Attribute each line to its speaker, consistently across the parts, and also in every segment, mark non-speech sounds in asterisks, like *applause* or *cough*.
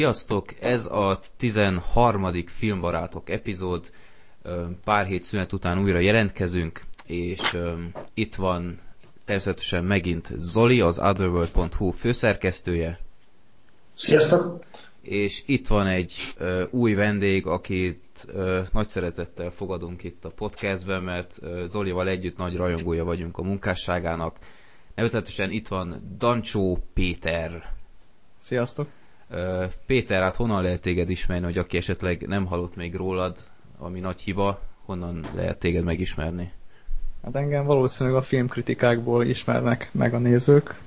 Speaker 1: Sziasztok! Ez a 13. Filmbarátok epizód. Pár hét szünet után újra jelentkezünk, és itt van természetesen megint Zoli, az otherworld.hu főszerkesztője.
Speaker 2: Sziasztok!
Speaker 1: És itt van egy új vendég, akit nagy szeretettel fogadunk itt a podcastben, mert Zolival együtt nagy rajongója vagyunk a munkásságának. Nevezetesen itt van Dancsó Péter.
Speaker 3: Sziasztok!
Speaker 1: Péter, hát honnan lehet téged ismerni, hogy aki esetleg nem hallott még rólad, ami nagy hiba, honnan lehet téged megismerni?
Speaker 3: Hát engem valószínűleg a filmkritikákból ismernek meg a nézők.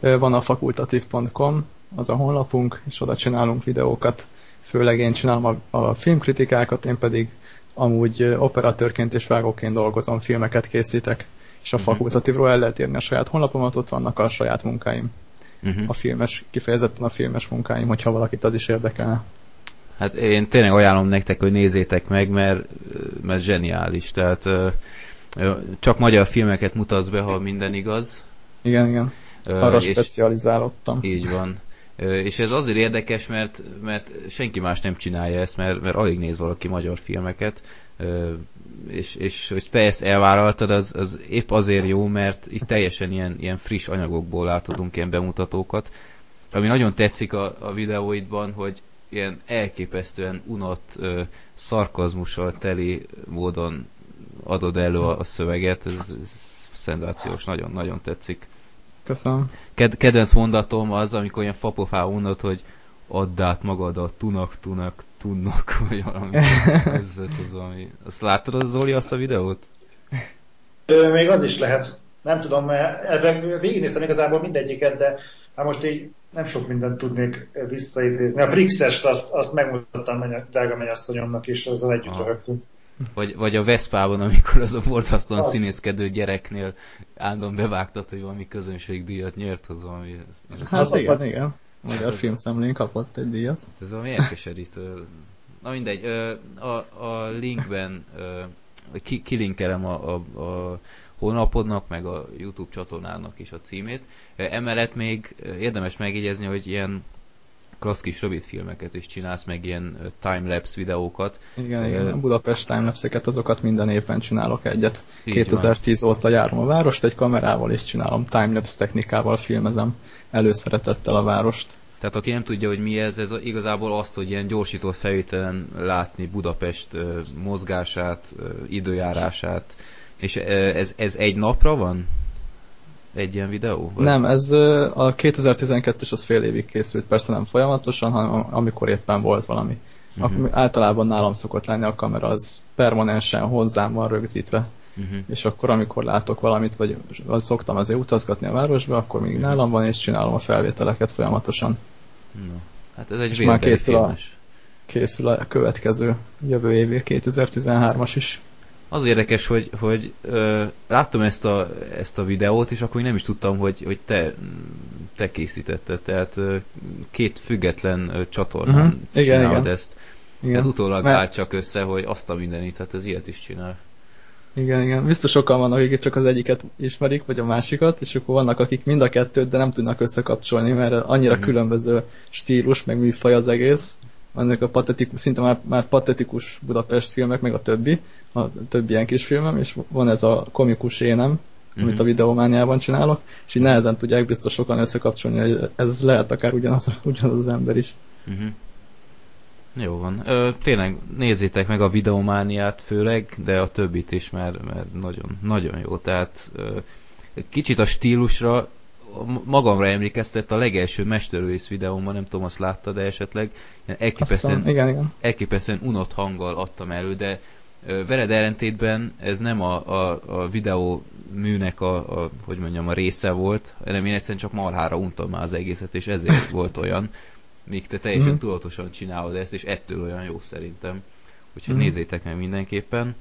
Speaker 3: Van a fakultatív.com, az a honlapunk, és oda csinálunk videókat. Főleg én csinálom a, a filmkritikákat, én pedig amúgy operatőrként és vágóként dolgozom, filmeket készítek, és a mhm. fakultatívról el lehet érni a saját honlapomat, ott vannak a saját munkáim uh-huh. a filmes, kifejezetten a filmes munkáim, hogyha valakit az is érdekel.
Speaker 1: Hát én tényleg ajánlom nektek, hogy nézzétek meg, mert, mert zseniális. Tehát csak magyar filmeket mutatsz be, ha minden igaz.
Speaker 3: Igen, igen. Arra és specializálódtam.
Speaker 1: Így van. És ez azért érdekes, mert, mert senki más nem csinálja ezt, mert, mert alig néz valaki magyar filmeket, és, és hogy te ezt elvállaltad, az, az épp azért jó, mert itt teljesen ilyen, ilyen friss anyagokból átadunk ilyen bemutatókat. Ami nagyon tetszik a, a videóidban, hogy ilyen elképesztően unott ö, szarkazmussal teli módon adod elő a, a szöveget, ez, ez szenzációs, nagyon-nagyon tetszik.
Speaker 3: Köszönöm.
Speaker 1: Ked- kedvenc mondatom az, amikor ilyen fapofá unod, hogy add át magadat, tunak, tunak, tudnak, *laughs* vagy valami. ez, az valami. Azt láttad az Zoli azt a videót?
Speaker 2: Ö, még az is lehet. Nem tudom, mert végignéztem igazából mindegyiket, de hát most így nem sok mindent tudnék visszaidézni. A Brixest azt, azt megmutattam drága mennyasszonyomnak, és azzal együtt rögtünk.
Speaker 1: Vagy, vagy a Veszpában, amikor az a borzasztóan az... színészkedő gyereknél állandóan bevágtat, hogy valami közönségdíjat nyert, az valami...
Speaker 3: Hát az igen, az igen. Magyar hát filmszemlén kapott egy díjat.
Speaker 1: Ez valami elkeserítő. Na mindegy, a, a linkben ki, kilinkelem a, a, a honlapodnak, meg a YouTube csatornának is a címét. Emellett még érdemes megjegyezni, hogy ilyen klassz kis rövid filmeket is csinálsz, meg ilyen timelapse videókat.
Speaker 3: Igen, igen, a Budapest timelapse-eket azokat minden évben csinálok egyet. Így 2010 van. óta járom a várost, egy kamerával is csinálom, timelapse technikával filmezem előszeretettel a várost.
Speaker 1: Tehát aki nem tudja, hogy mi ez, ez igazából azt, hogy ilyen gyorsított felvételen látni Budapest mozgását, időjárását, és ez, ez egy napra van? Egy ilyen videó?
Speaker 3: Vagy? Nem, ez a 2012-es az fél évig készült, persze nem folyamatosan, hanem amikor éppen volt valami. Uh-huh. Általában nálam szokott lenni a kamera, az permanensen hozzám van rögzítve. Uh-huh. És akkor, amikor látok valamit, vagy az szoktam azért utazgatni a városba, akkor még uh-huh. nálam van, és csinálom a felvételeket folyamatosan.
Speaker 1: No. Hát ez egy és már
Speaker 3: készül a, készül a következő jövő évi 2013-as is.
Speaker 1: Az érdekes, hogy, hogy ö, láttam ezt a, ezt a videót, és akkor nem is tudtam, hogy, hogy te, te készítetted. Tehát ö, két független ö, csatornán uh-huh. csinálod igen, igen. ezt. Igen. Hát utólag Mert... csak össze, hogy azt a mindenit, hát ez ilyet is csinál.
Speaker 3: Igen, igen. Biztos sokan vannak, akik csak az egyiket ismerik, vagy a másikat, és akkor vannak, akik mind a kettőt, de nem tudnak összekapcsolni, mert annyira uh-huh. különböző stílus, meg műfaj az egész. Vannak a patetikus, szinte már, már patetikus Budapest filmek, meg a többi, a többi ilyen kis filmem, és van ez a komikus énem, uh-huh. amit a videomániában csinálok, és így nehezen tudják biztos sokan összekapcsolni, hogy ez lehet akár ugyanaz, *laughs* ugyanaz az ember is. Uh-huh.
Speaker 1: Jó van. Ö, tényleg nézzétek meg a videomániát főleg, de a többit is, mert, mert nagyon, nagyon jó. Tehát ö, kicsit a stílusra magamra emlékeztet a legelső Mesterlőész videómban, nem tudom, azt látta, de esetleg elképesztően,
Speaker 3: igen, igen.
Speaker 1: elképesztően unott hanggal adtam elő, de veled ellentétben ez nem a, a, a videó műnek a, a, hogy mondjam, a része volt, hanem én egyszerűen csak marhára untam már az egészet, és ezért *laughs* volt olyan míg te teljesen mm. tudatosan csinálod ezt, és ettől olyan jó szerintem. Úgyhogy mm. nézzétek meg mindenképpen.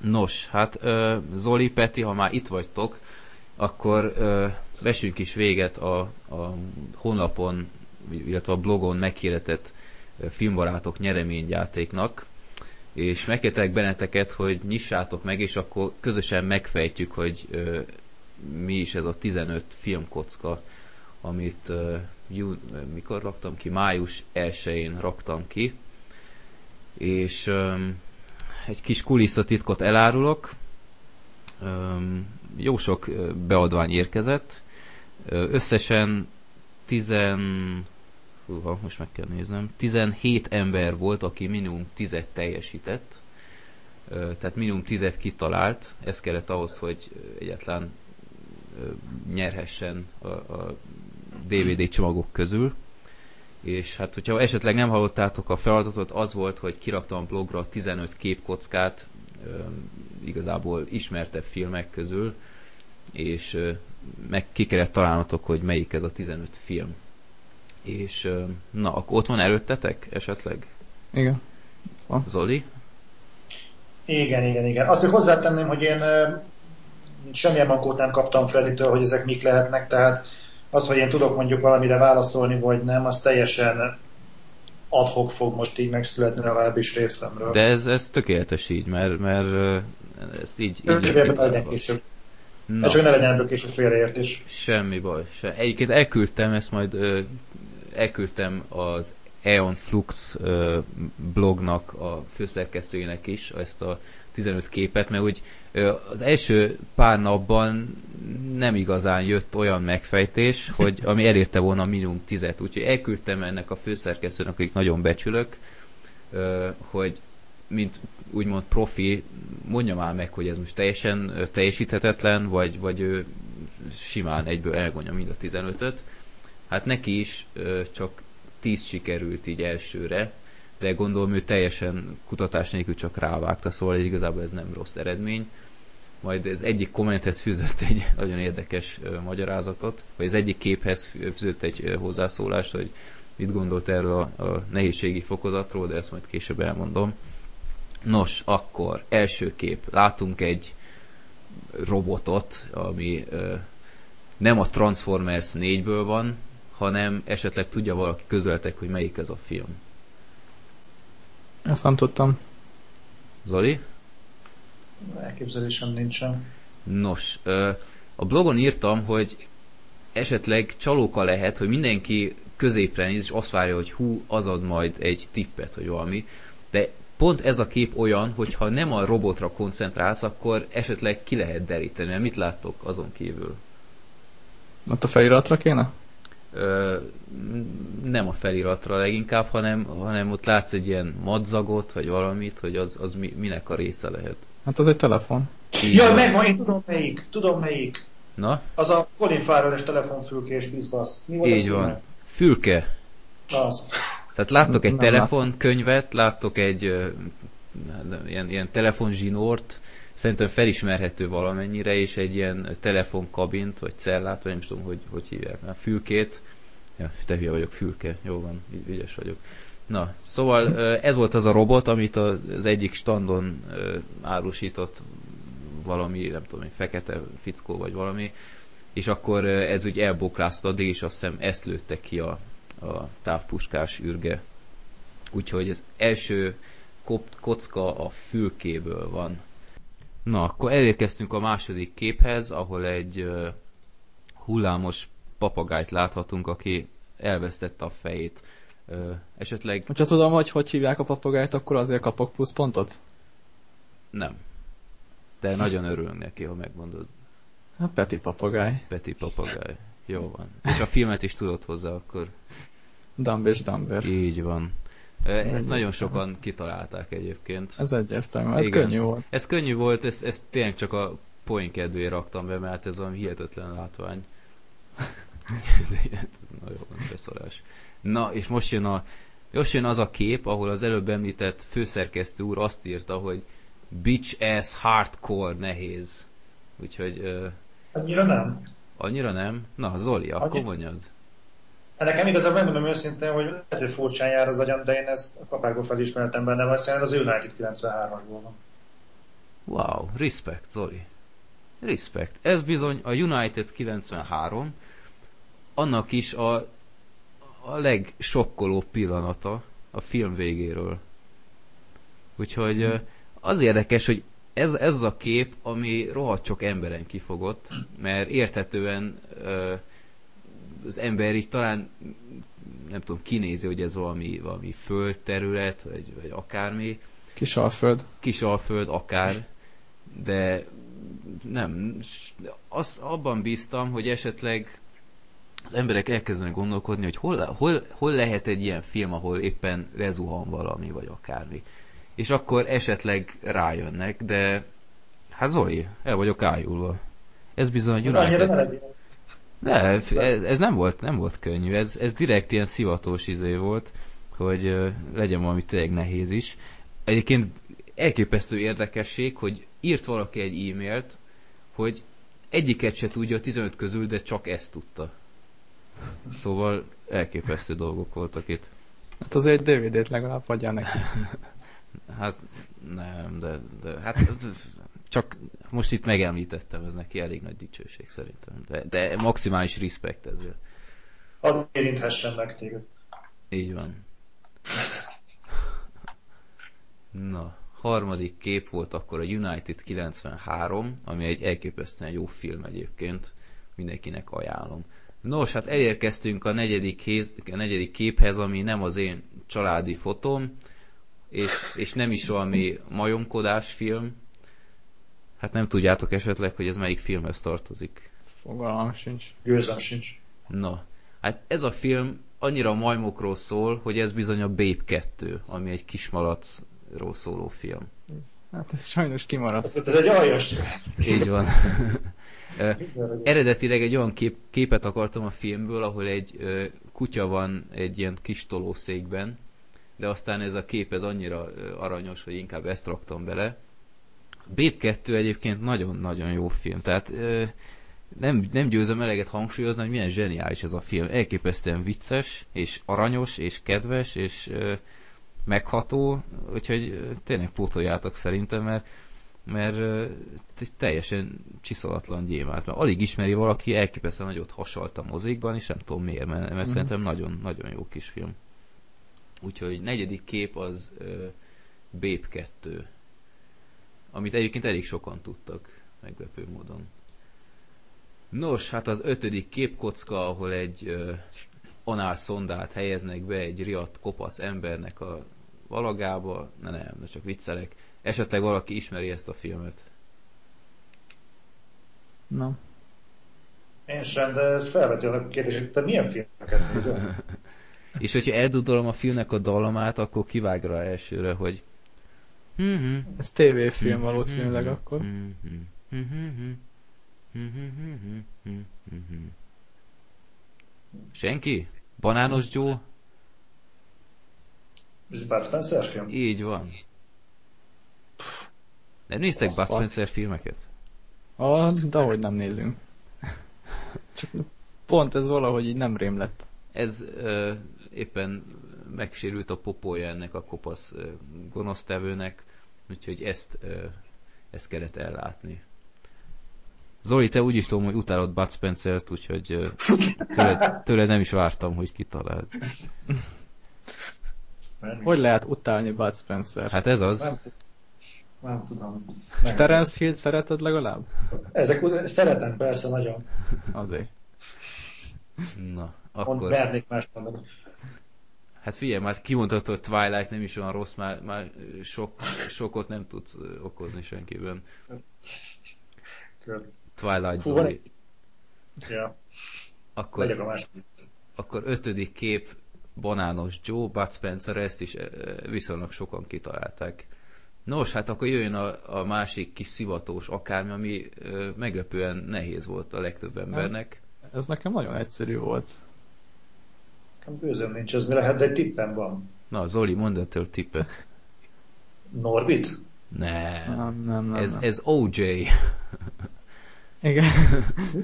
Speaker 1: Nos, hát Zoli, Peti, ha már itt vagytok, akkor uh, vesünk is véget a, a honlapon, illetve a blogon meghirdetett filmbarátok nyereményjátéknak, és megkértelek benneteket, hogy nyissátok meg, és akkor közösen megfejtjük, hogy uh, mi is ez a 15 filmkocka, amit uh, jú, mikor raktam ki? Május 1-én raktam ki, és um, egy kis kulisszatitkot elárulok, um, jó sok beadvány érkezett, összesen 10 Húha, most meg kell néznem. 17 ember volt, aki minimum 10 teljesített, tehát minimum 10 kitalált. Ez kellett ahhoz, hogy egyetlen nyerhessen a, a DVD csomagok közül. És hát, hogyha esetleg nem hallottátok a feladatot, az volt, hogy kiraktam blogra 15 képkockát, igazából ismertebb filmek közül, és meg ki kellett találnotok, hogy melyik ez a 15 film. És na, akkor ott van előttetek esetleg?
Speaker 3: Igen.
Speaker 1: Van. Zoli?
Speaker 2: Igen, igen, igen. Azt még hozzátenném, hogy én semmilyen mankót nem kaptam Freddy-től, hogy ezek mik lehetnek, tehát az, hogy én tudok mondjuk valamire válaszolni, vagy nem, az teljesen adhok fog most így megszületni legalábbis részemről.
Speaker 1: De ez, ez tökéletes így, mert, mert ezt így, így
Speaker 2: lett Na. Hát csak ne legyen ebből később félreértés.
Speaker 1: Semmi baj. Se. Egyébként elküldtem ezt majd, ö, elküldtem az Eon Flux blognak a főszerkesztőjének is ezt a 15 képet, mert úgy az első pár napban nem igazán jött olyan megfejtés, hogy ami elérte volna minimum 10-et. Úgyhogy elküldtem ennek a főszerkesztőnek, akik nagyon becsülök, hogy mint úgymond profi, mondja már meg, hogy ez most teljesen teljesíthetetlen, vagy, vagy ő simán egyből elgonja mind a 15-öt. Hát neki is csak 10 sikerült így elsőre, de gondolom ő teljesen kutatás nélkül csak rávágta, szóval igazából ez nem rossz eredmény. Majd az egyik kommenthez fűzött egy *laughs* nagyon érdekes magyarázatot, vagy az egyik képhez fűzött egy hozzászólást, hogy mit gondolt erről a, a nehézségi fokozatról, de ezt majd később elmondom. Nos, akkor első kép. Látunk egy robotot, ami nem a Transformers 4-ből van, hanem esetleg tudja valaki közöltek, hogy melyik ez a film.
Speaker 3: Ezt nem tudtam.
Speaker 1: Zoli?
Speaker 2: Elképzelésem nincsen.
Speaker 1: Nos, a blogon írtam, hogy esetleg csalóka lehet, hogy mindenki középre néz, és azt várja, hogy hú, az ad majd egy tippet, vagy valami. De pont ez a kép olyan, hogy ha nem a robotra koncentrálsz, akkor esetleg ki lehet deríteni. Mert mit láttok azon kívül?
Speaker 3: Ott a feliratra kéne?
Speaker 1: Nem a feliratra leginkább, hanem, hanem ott látsz egy ilyen madzagot, vagy valamit, hogy az, az mi, minek a része lehet.
Speaker 3: Hát az egy telefon.
Speaker 2: Jaj, megvan, én tudom melyik, tudom melyik.
Speaker 1: Na?
Speaker 2: Az a Colin Farrell-es telefonfülkés bizbasz.
Speaker 1: Mi Így van. Fülke.
Speaker 2: Az.
Speaker 1: Tehát láttok egy telefonkönyvet, láttok egy uh, ilyen, ilyen telefonzsinort, szerintem felismerhető valamennyire, és egy ilyen telefonkabint, vagy cellát, vagy nem tudom, hogy, hogy hívják, már fülkét. Ja, te hülye vagyok, fülke, jó van, ügyes vagyok. Na, szóval ez volt az a robot, amit az egyik standon árusított valami, nem tudom, egy fekete fickó vagy valami, és akkor ez úgy elboklászott addig, és azt hiszem ezt lőtte ki a, a távpuskás űrge. Úgyhogy az első kocka a fülkéből van. Na, akkor elérkeztünk a második képhez, ahol egy uh, hullámos papagájt láthatunk, aki elvesztette a fejét. Uh, esetleg...
Speaker 3: Hogyha tudom, hogy hogy hívják a papagájt, akkor azért kapok pluszpontot?
Speaker 1: Nem. De nagyon örülünk neki, ha megmondod.
Speaker 3: A Peti papagáj.
Speaker 1: Peti papagáj. Jó van. És a filmet is tudod hozzá akkor.
Speaker 3: Dumb és Dumber.
Speaker 1: Így van. Ez Ezt nagyon sokan kitalálták egyébként.
Speaker 3: Ez egyértelmű, ez Igen. könnyű volt.
Speaker 1: Ez könnyű volt, ezt, ezt tényleg csak a poén kedvéért raktam be, mert ez olyan hihetetlen látvány. *laughs* nagyon beszorás. Na, és most jön, a, most jön az a kép, ahol az előbb említett főszerkesztő úr azt írta, hogy bitch ass hardcore nehéz. Úgyhogy... Uh,
Speaker 2: annyira nem.
Speaker 1: Annyira nem? Na, Zoli, akkor mondjad.
Speaker 2: Hát nekem igazából megmondom őszintén, hogy lehet, hogy furcsán jár az agyam, de én ezt a kapákból felismertem benne, vagy szerintem az United 93-asból van.
Speaker 1: Wow, respect, Zoli. Respect. Ez bizony a United 93, annak is a, a legsokkolóbb pillanata a film végéről. Úgyhogy az érdekes, hogy ez, ez a kép, ami rohadt sok emberen kifogott, mert értetően az ember így talán nem tudom, kinézi, hogy ez valami, valami földterület, vagy, vagy akármi.
Speaker 3: Kisalföld.
Speaker 1: Kisalföld, akár, de nem, azt abban bíztam, hogy esetleg az emberek elkezdenek gondolkodni, hogy hol, hol, hol lehet egy ilyen film, ahol éppen rezuhan valami, vagy akármi. És akkor esetleg rájönnek, de hát Zoli, el vagyok ájulva. Ez bizony a United... Ne, ez, ez nem volt, nem volt könnyű, ez, ez direkt ilyen szivatós izé volt, hogy uh, legyen valami tényleg nehéz is. Egyébként elképesztő érdekesség, hogy írt valaki egy e-mailt, hogy egyiket se tudja a 15 közül, de csak ezt tudta. Szóval elképesztő dolgok voltak itt.
Speaker 3: Hát az egy DVD-t legalább adja neki. *laughs*
Speaker 1: hát nem, de, de hát csak most itt megemlítettem, ez neki elég nagy dicsőség szerintem. De, de maximális respekt ezzel.
Speaker 2: Hadd érinthessen meg téged.
Speaker 1: Így van. Na, harmadik kép volt akkor a United 93, ami egy elképesztően jó film egyébként. Mindenkinek ajánlom. Nos, hát elérkeztünk a negyedik, héz, a negyedik képhez, ami nem az én családi fotóm, és, és nem is valami majomkodás film. Hát nem tudjátok esetleg, hogy ez melyik filmhez tartozik.
Speaker 3: Fogalmam sincs.
Speaker 2: Gőzem sincs.
Speaker 1: No, hát ez a film annyira majmokról szól, hogy ez bizony a Babe 2, ami egy kismalacról szóló film.
Speaker 3: Hát ez sajnos kimaradt.
Speaker 2: Ez, ez egy aljas.
Speaker 1: Így van. *laughs* Eredetileg egy olyan kép, képet akartam a filmből, ahol egy ö, kutya van egy ilyen kis tolószékben, de aztán ez a kép ez annyira ö, aranyos, hogy inkább ezt raktam bele. Babe 2 egyébként nagyon-nagyon jó film, tehát nem, nem győzöm eleget hangsúlyozni, hogy milyen zseniális ez a film. Elképesztően vicces, és aranyos, és kedves, és megható, úgyhogy tényleg pótoljátok szerintem, mert mert uh, teljesen csiszolatlan gyémánt. Mert alig ismeri valaki, elképesztően nagyot hasalt a mozikban, és nem tudom miért, mert, mert mm. szerintem nagyon, nagyon jó kis film. Úgyhogy negyedik kép az uh, Babe 2, amit egyébként elég sokan tudtak, meglepő módon. Nos, hát az ötödik képkocka, ahol egy onál szondát helyeznek be egy riadt kopasz embernek a valagába, ne nem, de csak viccelek Esetleg valaki ismeri ezt a filmet.
Speaker 3: Na.
Speaker 2: Én sem, de ez felveti a kérdés, hogy te milyen filmeket nézel? *laughs*
Speaker 1: És hogyha eldudolom a filmnek a dallamát, akkor kivág rá elsőre, hogy
Speaker 3: ez tévéfilm valószínűleg akkor.
Speaker 1: Senki? Banános Joe?
Speaker 2: Ez Bud Spencer film?
Speaker 1: Így van. Nem néztek Bud Spencer filmeket?
Speaker 3: Ah, de hogy nem nézünk. Csak pont ez valahogy így nem rém lett.
Speaker 1: Ez éppen megsérült a popója ennek a kopasz uh, gonosztevőnek, úgyhogy ezt, uh, ezt kellett ellátni. Zoli, te úgy is tudom, hogy utálod Bud Spencer-t, úgyhogy uh, tőle, tőle nem is vártam, hogy kitaláld.
Speaker 3: Hogy lehet utálni Bud Spencer?
Speaker 1: Hát ez az.
Speaker 2: Nem, nem tudom.
Speaker 3: És Terence Hill szereted legalább?
Speaker 2: Ezek szeretem persze nagyon.
Speaker 3: Azért.
Speaker 1: Na,
Speaker 2: akkor... Mond, vernék más mondani.
Speaker 1: Hát figyelj, már kimondhatod, hogy Twilight nem is olyan rossz, már, már sok, sokot nem tudsz okozni senkiben. Twilight Zoli.
Speaker 2: Ja.
Speaker 1: Akkor, akkor ötödik kép Banános Joe, Bud Spencer, ezt is viszonylag sokan kitalálták. Nos, hát akkor jöjjön a, a másik kis szivatós akármi, ami ö, meglepően nehéz volt a legtöbb embernek.
Speaker 3: Ez nekem nagyon egyszerű volt.
Speaker 2: Bőzöm nincs, ez mi lehet, de egy tippem van.
Speaker 1: Na, Zoli, mondd ettől tippet.
Speaker 2: Norbit?
Speaker 1: Ne.
Speaker 3: Nem, nem, nem.
Speaker 1: Ez,
Speaker 3: nem.
Speaker 1: ez OJ.
Speaker 3: Igen.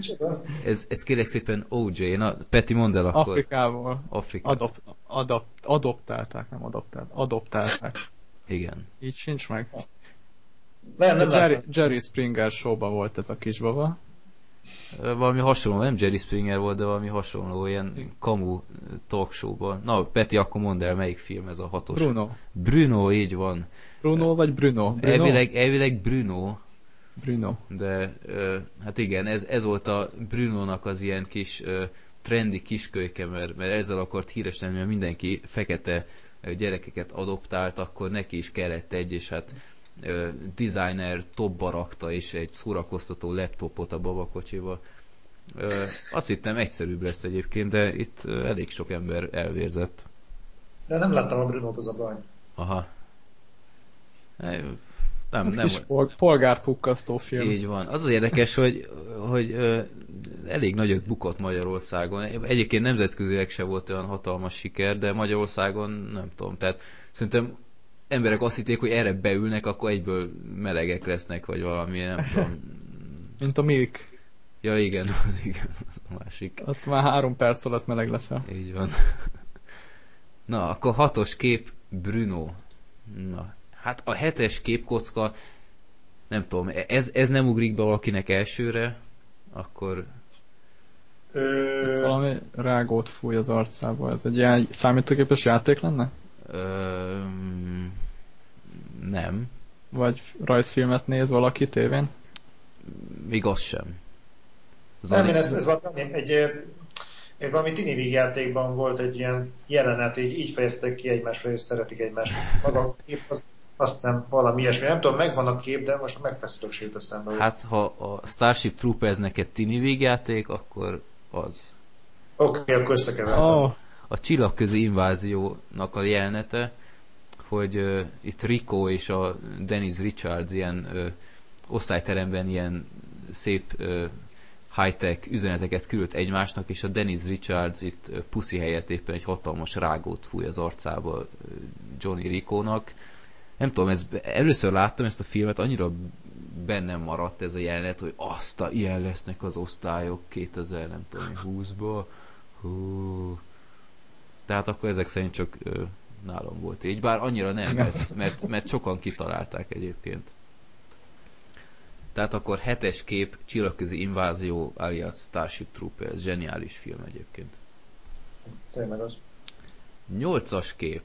Speaker 3: *laughs*
Speaker 2: ez,
Speaker 1: ez kérlek szépen OJ. Na, Peti, mondd el akkor.
Speaker 3: Afrikából.
Speaker 1: Afrika.
Speaker 3: Adop, adop, adoptálták, nem adoptált, adoptálták.
Speaker 1: Igen.
Speaker 3: Így sincs meg.
Speaker 2: Nem, nem
Speaker 3: Jerry, Jerry Springer showban volt ez a kisbaba.
Speaker 1: Valami hasonló, nem Jerry Springer volt, de valami hasonló, ilyen kamu talk showban. Na, Peti, akkor mondd el, melyik film ez a hatos?
Speaker 3: Bruno.
Speaker 1: Bruno, így van.
Speaker 3: Bruno vagy Bruno? Bruno?
Speaker 1: Elvileg, elvileg Bruno.
Speaker 3: Bruno.
Speaker 1: De, hát igen, ez, ez volt a Brunónak az ilyen kis trendi kiskölyke, mert, mert ezzel akart híres lenni, mert mindenki fekete gyerekeket adoptált, akkor neki is kellett egy, és hát designer topba rakta, és egy szórakoztató laptopot a babakocsiba. Azt hittem egyszerűbb lesz egyébként, de itt elég sok ember elvérzett.
Speaker 2: De nem láttam a Brunót, az a baj.
Speaker 1: Aha.
Speaker 3: Nem, nem. Kis polgárpukkasztó film.
Speaker 1: Így van. Az az érdekes, hogy, hogy ö, elég nagyot bukott Magyarországon. Egyébként nemzetközileg se volt olyan hatalmas siker, de Magyarországon nem tudom. Tehát szerintem emberek azt hitték, hogy erre beülnek, akkor egyből melegek lesznek, vagy valami, nem *laughs* tudom.
Speaker 3: Mint a Milk.
Speaker 1: Ja igen, *laughs* az igen, az a másik.
Speaker 3: Ott már három perc alatt meleg leszel.
Speaker 1: Így van. *laughs* Na, akkor hatos kép Bruno. Na, hát a hetes képkocka, nem tudom, ez, ez nem ugrik be valakinek elsőre, akkor...
Speaker 3: Ö... Itt valami rágót fúj az arcába. Ez egy ilyen számítógépes játék lenne? Ö...
Speaker 1: Nem.
Speaker 3: Vagy rajzfilmet néz valaki tévén?
Speaker 1: Még az sem.
Speaker 2: Zani... Nem, én ez, ez valami, egy, egy valami tini játékban volt egy ilyen jelenet, így, így fejeztek ki egymásra, és szeretik egymást. Maga a kép az, azt hiszem valami ilyesmi. Nem tudom, megvan a kép, de most megfeszülök sőt a szembe.
Speaker 1: Hát, ha a Starship Troopers neked tini játék, akkor az.
Speaker 2: Oké, okay, akkor összekevertem. Oh.
Speaker 1: A csillagközi inváziónak a jelenete, hogy uh, itt Rico és a Dennis Richards ilyen uh, osztályteremben ilyen szép uh, high-tech üzeneteket küldött egymásnak, és a Dennis Richards itt puszi helyett éppen egy hatalmas rágót fúj az arcába Johnny Rico-nak. Nem tudom, ez, először láttam ezt a filmet, annyira bennem maradt ez a jelenet, hogy azt a ilyen lesznek az osztályok 2000, nem tudom, 20-ba. Hú. Tehát akkor ezek szerint csak ö, nálam volt így, bár annyira nem, mert, mert, mert sokan kitalálták egyébként. Tehát akkor hetes kép, Csillagközi Invázió, alias Starship Troopers, zseniális film egyébként.
Speaker 2: Tényleg az.
Speaker 1: Nyolcas kép.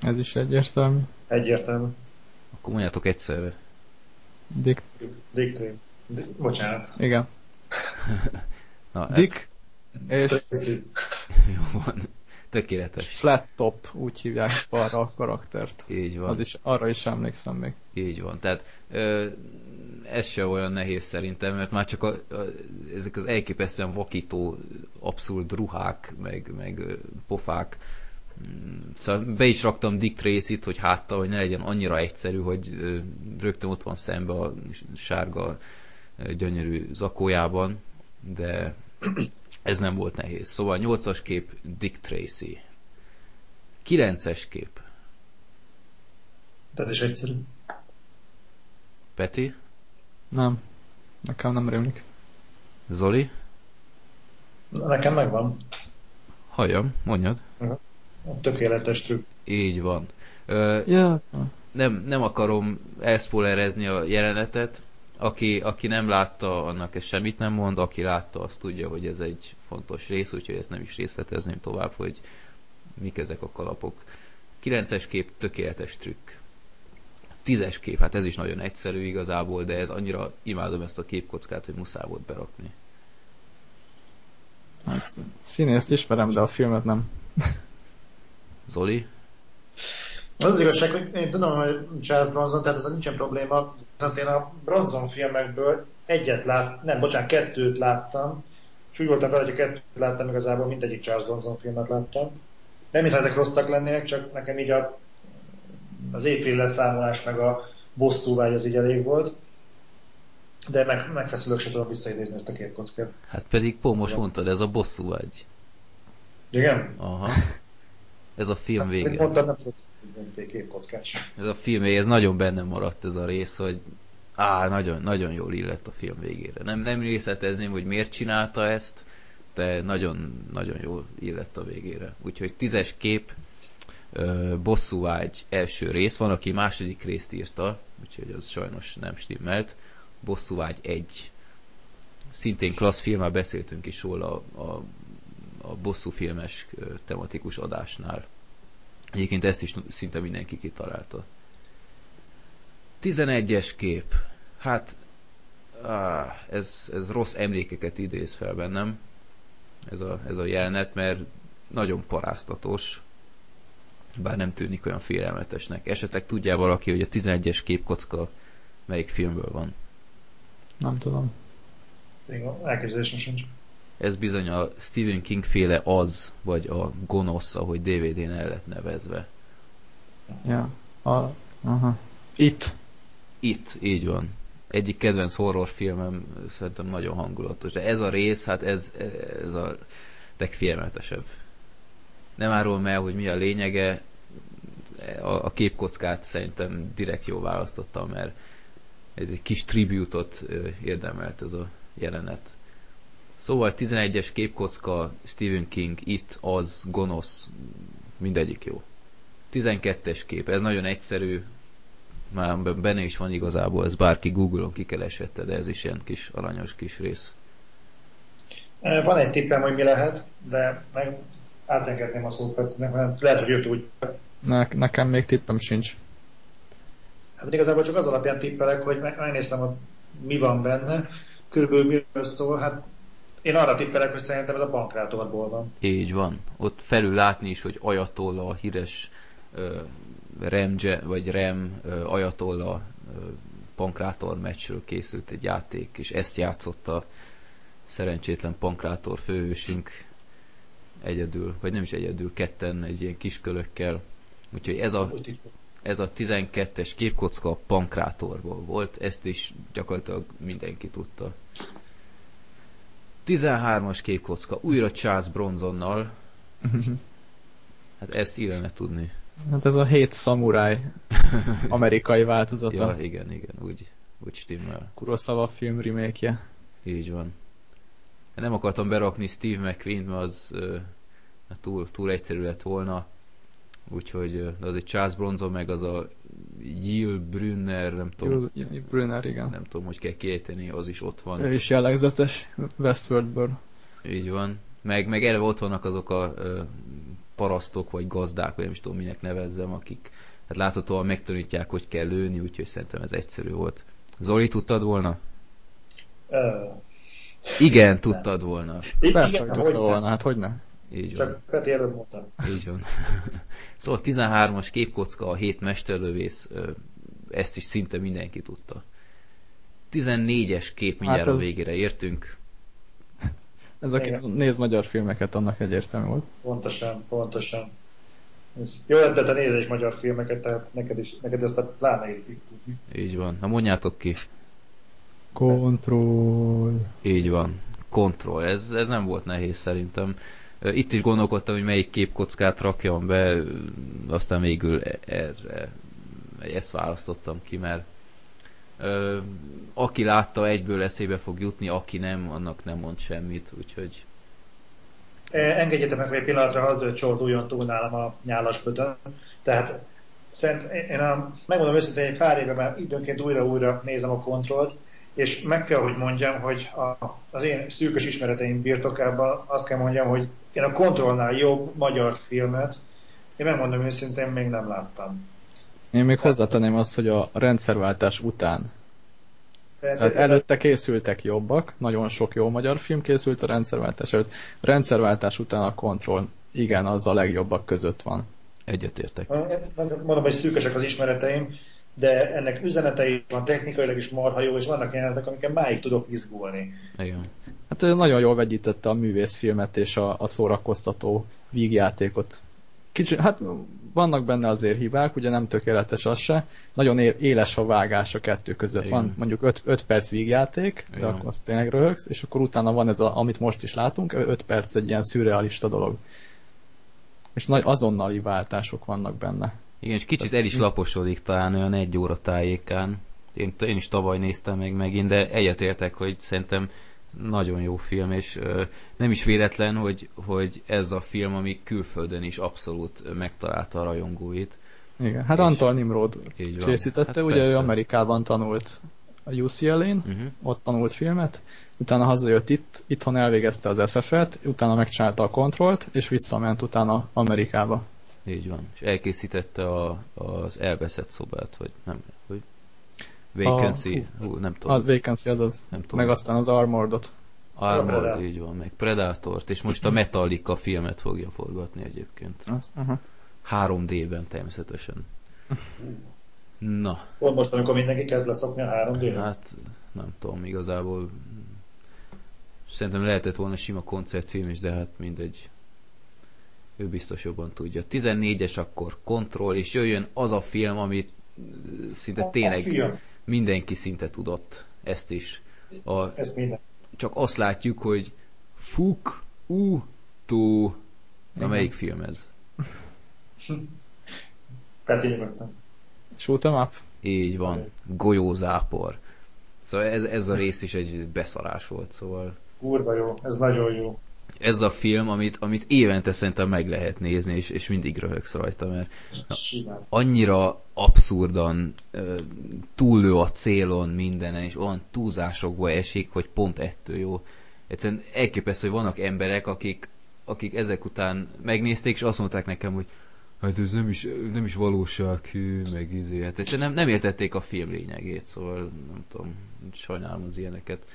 Speaker 3: Ez is egyértelmű.
Speaker 2: Egyértelmű.
Speaker 1: Akkor mondjátok egyszerre.
Speaker 3: Dick.
Speaker 2: Dick Train. Bocsánat.
Speaker 3: Igen. *laughs* Na, Dick és... *laughs*
Speaker 1: Jó van. Tökéletes.
Speaker 3: Flat top, úgy hívják arra a karaktert.
Speaker 1: Így van.
Speaker 3: Az is, arra is emlékszem még.
Speaker 1: Így van. Tehát ö, ez se olyan nehéz szerintem, mert már csak a, a, ezek az elképesztően vakító abszurd ruhák, meg, meg pofák, mm, Szóval be is raktam Dick Tracy-t, hogy hátta, hogy ne legyen annyira egyszerű, hogy rögtön ott van szembe a sárga gyönyörű zakójában, de ez nem volt nehéz. Szóval 8-as kép Dick Tracy. 9-es kép.
Speaker 2: Tehát is egyszerű.
Speaker 1: Peti?
Speaker 3: Nem. Nekem nem rémlik.
Speaker 1: Zoli?
Speaker 2: Nekem megvan.
Speaker 1: Halljam, mondjad.
Speaker 2: A tökéletes trükk.
Speaker 1: Így van. Ö,
Speaker 3: yeah.
Speaker 1: nem, nem akarom elszpoilerezni a jelenetet, aki, aki nem látta, annak ez semmit nem mond, aki látta, azt tudja, hogy ez egy fontos rész, úgyhogy ezt nem is részletezném tovább, hogy mik ezek a kalapok. 9-es kép tökéletes trükk. 10-es kép, hát ez is nagyon egyszerű igazából, de ez annyira imádom ezt a képkockát, hogy muszáj volt berakni.
Speaker 3: Hát, színészt ismerem, de a filmet nem.
Speaker 1: Zoli?
Speaker 2: Az az igazság, hogy én tudom, hogy Charles Bronson, tehát ez nincsen probléma, viszont én a Bronson filmekből egyet lát, nem, bocsánat, kettőt láttam, és úgy voltam vele, hogy a kettőt láttam igazából, mindegyik Charles Bronson filmet láttam. Nem, mintha ezek rosszak lennének, csak nekem így a, az épül leszámolás meg a bosszúvágy az így elég volt. De meg, megfeszülök, se tudom visszaidézni ezt a két kockát.
Speaker 1: Hát pedig pont most mondtad, ez a bosszúvágy.
Speaker 2: Igen?
Speaker 1: Aha. Ez a film hát, vége.
Speaker 2: Mondtam, nem Ez
Speaker 1: a film vége, ez nagyon bennem maradt ez a rész, hogy á, nagyon, nagyon jól illett a film végére. Nem, nem részletezném, hogy miért csinálta ezt, de nagyon, nagyon jól illett a végére. Úgyhogy tízes kép, bosszúvágy első rész, van, aki második részt írta, úgyhogy az sajnos nem stimmelt. Bosszúvágy egy. Szintén klassz filmmel beszéltünk is róla a, a a bosszú filmes tematikus adásnál. Egyébként ezt is szinte mindenki kitalálta. 11-es kép. Hát, áh, ez, ez rossz emlékeket idéz fel bennem. ez a, ez a jelenet, mert nagyon paráztatós, bár nem tűnik olyan félelmetesnek. Esetleg tudja valaki, hogy a 11-es képkocka melyik filmből van?
Speaker 3: Nem tudom.
Speaker 2: Elképzelésem sincs.
Speaker 1: Ez bizony a Stephen King féle az, vagy a gonosz, ahogy DVD-n el lett nevezve.
Speaker 3: Ja. A, aha. Itt.
Speaker 1: Itt, így van. Egyik kedvenc horrorfilmem szerintem nagyon hangulatos. De ez a rész, hát ez, ez a legfélelmetesebb. Nem árulom el, hogy mi a lényege, a, a képkockát szerintem direkt jól választottam, mert ez egy kis tribútot érdemelt ez a jelenet. Szóval 11-es képkocka, Stephen King, itt, az, gonosz, mindegyik jó. 12-es kép, ez nagyon egyszerű, már benne is van igazából, ez bárki Google-on kikeresette, de ez is ilyen kis aranyos kis rész.
Speaker 2: Van egy tippem, hogy mi lehet, de meg átengedném a szót, mert lehet, hogy jött úgy.
Speaker 3: Ne, nekem még tippem sincs.
Speaker 2: Hát igazából csak az alapján tippelek, hogy megnéztem, hogy mi van benne, körülbelül miről szól, hát én arra tippelek, hogy szerintem ez a bankrátorból van.
Speaker 1: Így van. Ott felül látni is, hogy Ajatolla, a híres uh, Remje, vagy Rem uh, Ajatolla uh, pankrátor meccsről készült egy játék, és ezt játszotta szerencsétlen pankrátor főhősünk egyedül, vagy nem is egyedül, ketten egy ilyen kiskölökkel. Úgyhogy ez a, ez a 12-es képkocka a pankrátorból volt, ezt is gyakorlatilag mindenki tudta. 13-as képkocka, újra Charles Bronzonnal. Hát ezt illene tudni.
Speaker 3: Hát ez a hét szamuráj *laughs* amerikai változata.
Speaker 1: ja, igen, igen, úgy, úgy stimmel.
Speaker 3: Kurosawa film remake-je.
Speaker 1: Így van. Nem akartam berakni Steve McQueen, mert az uh, túl, túl egyszerű lett volna. Úgyhogy az egy Charles Bronson, meg az a Jill Brunner, nem tudom.
Speaker 3: Jill Brunner, igen.
Speaker 1: Nem tudom, hogy kell kiejteni, az is ott van.
Speaker 3: Ő is jellegzetes, Westworldből.
Speaker 1: Így van. Meg, meg eleve ott vannak azok a ö, parasztok, vagy gazdák, vagy nem is tudom, minek nevezzem, akik hát láthatóan megtanítják, hogy kell lőni, úgyhogy szerintem ez egyszerű volt. Zoli, tudtad volna?
Speaker 2: Uh,
Speaker 1: igen, tudtad nem. volna.
Speaker 3: Persze, hogy tudta volna, hát hogy ne?
Speaker 1: Így
Speaker 2: van.
Speaker 1: Csak
Speaker 2: Peti előbb mondtam.
Speaker 1: Így van. *laughs* szóval 13-as képkocka, a 7 mesterlövész, ezt is szinte mindenki tudta. 14-es kép mindjárt hát ez... a végére értünk.
Speaker 3: Ez aki Igen. néz magyar filmeket, annak egyértelmű volt.
Speaker 2: Pontosan, pontosan. Jó, de te nézel is magyar filmeket, tehát neked, is, neked ezt a pláne érzik tudni.
Speaker 1: Így van. Na mondjátok ki.
Speaker 3: Control.
Speaker 1: Így van. Control. Ez, ez nem volt nehéz szerintem. Itt is gondolkodtam, hogy melyik képkockát rakjam be, aztán végül e- erre ezt választottam ki, mert ö, aki látta, egyből eszébe fog jutni, aki nem, annak nem mond semmit, úgyhogy...
Speaker 2: Engedjetek meg, hogy egy pillanatra hadd csorduljon túl nálam a nyálas bödön. Tehát szerint én a, megmondom őszintén, egy pár éve már időnként újra-újra nézem a kontrollt, és meg kell, hogy mondjam, hogy a, az én szűkös ismereteim birtokában azt kell mondjam, hogy én a kontrollnál jobb magyar filmet, én megmondom őszintén, még nem láttam.
Speaker 3: Én még hozzátenném azt, hogy a rendszerváltás után. Tehát előtte készültek jobbak, nagyon sok jó magyar film készült a rendszerváltás előtt. A rendszerváltás után a kontroll, igen, az a legjobbak között van.
Speaker 1: Egyetértek.
Speaker 2: Mondom, hogy szűkösek az ismereteim, de ennek üzenetei van technikailag is marha jó, és vannak jelenetek, amiket máig tudok izgulni.
Speaker 1: Igen.
Speaker 3: Hát nagyon jól vegyítette a művészfilmet és a, a szórakoztató vígjátékot. Kicsit, hát vannak benne azért hibák, ugye nem tökéletes az se. Nagyon éles a vágás a kettő között. Igen. Van mondjuk 5 perc vígjáték, de Igen. akkor azt tényleg röhögsz, és akkor utána van ez, a, amit most is látunk, 5 perc egy ilyen szürrealista dolog. És nagy azonnali váltások vannak benne.
Speaker 1: Igen, és kicsit el is laposodik talán olyan egy óra tájékán. Én, én is tavaly néztem meg megint, de egyetértek, hogy szerintem nagyon jó film, és ö, nem is véletlen, hogy, hogy ez a film, ami külföldön is abszolút megtalálta a rajongóit.
Speaker 3: Igen, hát Antal Nimrod készítette, hát ugye persze. ő Amerikában tanult a UCLA-n, uh-huh. Mhm. ott tanult filmet, utána hazajött itt, itthon elvégezte az SF-et, utána megcsinálta a kontrollt, és visszament utána Amerikába.
Speaker 1: Így van. És elkészítette a, az elveszett szobát, vagy nem, hogy Vacancy, a, hú, nem tudom.
Speaker 3: A Vacancy az az. Nem tudom. Meg aztán az Armoredot.
Speaker 1: Armor, így van, meg Predatort, és most a Metallica filmet fogja forgatni egyébként.
Speaker 3: Az, aha.
Speaker 1: 3D-ben természetesen. Na,
Speaker 2: Pont most, amikor mindenki kezd leszokni a 3 d
Speaker 1: hát nem tudom, igazából szerintem lehetett volna sima koncertfilm is, de hát mindegy. Ő biztos jobban tudja. 14-es akkor kontroll, és jöjjön az a film, amit szinte
Speaker 2: A
Speaker 1: tényleg
Speaker 2: film.
Speaker 1: mindenki szinte tudott. Ezt is. A,
Speaker 2: Ez minden.
Speaker 1: csak azt látjuk, hogy Fuk U Tu. Na melyik film ez?
Speaker 2: Nyugodtan.
Speaker 3: Shoot 'em up?
Speaker 1: Így van. Golyózápor. Szóval ez, ez a rész is egy beszarás volt, szóval
Speaker 2: Kurva jó, ez nagyon jó.
Speaker 1: Ez a film, amit, amit évente szerintem meg lehet nézni, és, és mindig röhögsz rajta, mert annyira abszurdan túllő a célon mindenen, és olyan túlzásokba esik, hogy pont ettől jó. Egyszerűen elképesztő, hogy vannak emberek, akik, akik ezek után megnézték, és azt mondták nekem, hogy hát ez nem is, nem is valósághű, meg izé. Hát egyszerűen nem, nem értették a film lényegét, szóval nem tudom, sajnálom az ilyeneket.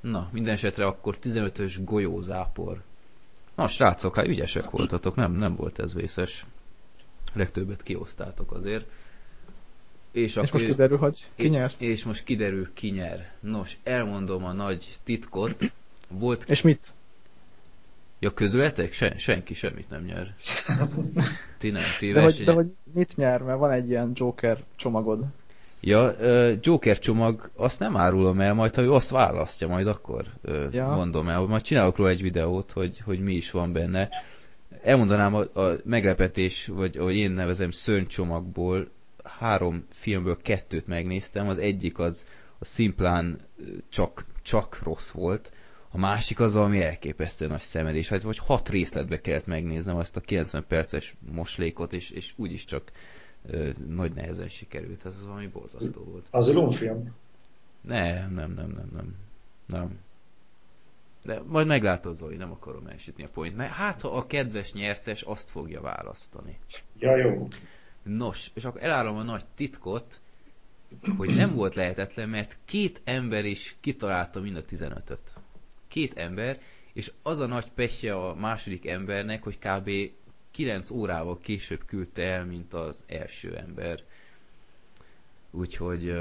Speaker 1: Na, minden esetre akkor 15-ös golyózápor. Na, srácok, hát ügyesek voltatok, nem, nem volt ez vészes. Legtöbbet kiosztátok azért. És,
Speaker 3: És
Speaker 1: akkor
Speaker 3: most kiderül, hogy ki nyert.
Speaker 1: És most kiderül, ki nyer. Nos, elmondom a nagy titkot. Volt...
Speaker 3: És mit?
Speaker 1: Ja, közületek? Sen, senki semmit nem nyer. *laughs* Ti nem, ti
Speaker 3: De hogy, de hogy mit nyer, mert van egy ilyen Joker csomagod.
Speaker 1: Ja, Joker csomag, azt nem árulom el, majd ha ő azt választja, majd akkor
Speaker 3: Ja.
Speaker 1: mondom el. Majd csinálok róla egy videót, hogy, hogy mi is van benne. Elmondanám a, a meglepetés, vagy ahogy én nevezem, szörnycsomagból három filmből kettőt megnéztem. Az egyik az a szimplán csak, csak rossz volt. A másik az, ami elképesztő nagy szemedés. Hát vagy hat részletbe kellett megnéznem azt a 90 perces moslékot, és, és úgyis csak ö, nagy nehezen sikerült. Ez az, ami borzasztó volt.
Speaker 2: Az film.
Speaker 1: Nem, nem, nem, nem, nem. Nem. De majd meglátod, Zoli, nem akarom elsütni a point, mert hát ha a kedves nyertes azt fogja választani.
Speaker 2: Ja, jó.
Speaker 1: Nos, és akkor elárulom a nagy titkot, hogy nem volt lehetetlen, mert két ember is kitalálta mind a 15-öt. Két ember, és az a nagy pehje a második embernek, hogy kb. 9 órával később küldte el, mint az első ember. Úgyhogy,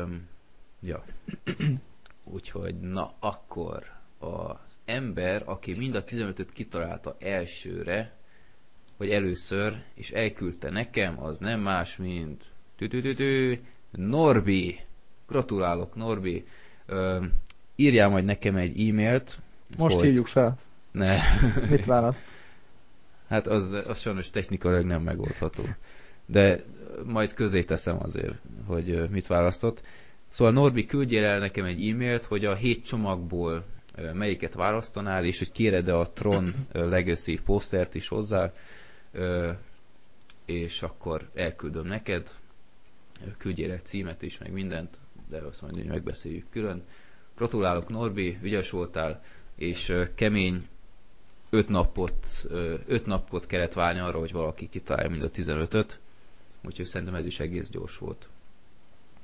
Speaker 1: ja. Úgyhogy, na, akkor az ember, aki mind a 15-öt kitalálta elsőre, vagy először, és elküldte nekem, az nem más, mint tü-tü-tü-tü, Norbi. Gratulálok, Norbi. Ö, írjál majd nekem egy e-mailt.
Speaker 3: Most
Speaker 1: hogy...
Speaker 3: hívjuk fel.
Speaker 1: Ne.
Speaker 3: Mit választ?
Speaker 1: Hát az, az sajnos technikailag nem megoldható. De majd közé teszem azért, hogy mit választott. Szóval Norbi, küldjél el nekem egy e-mailt, hogy a hét csomagból melyiket választanál, és hogy kéred-e a Tron Legacy posztert is hozzá, és akkor elküldöm neked. Küldjél egy címet is, meg mindent, de azt majd megbeszéljük külön. Gratulálok Norbi, ügyes voltál, és kemény öt napot, ö, öt napot kellett várni arra, hogy valaki kitalálja mind a 15-öt, úgyhogy szerintem ez is egész gyors volt.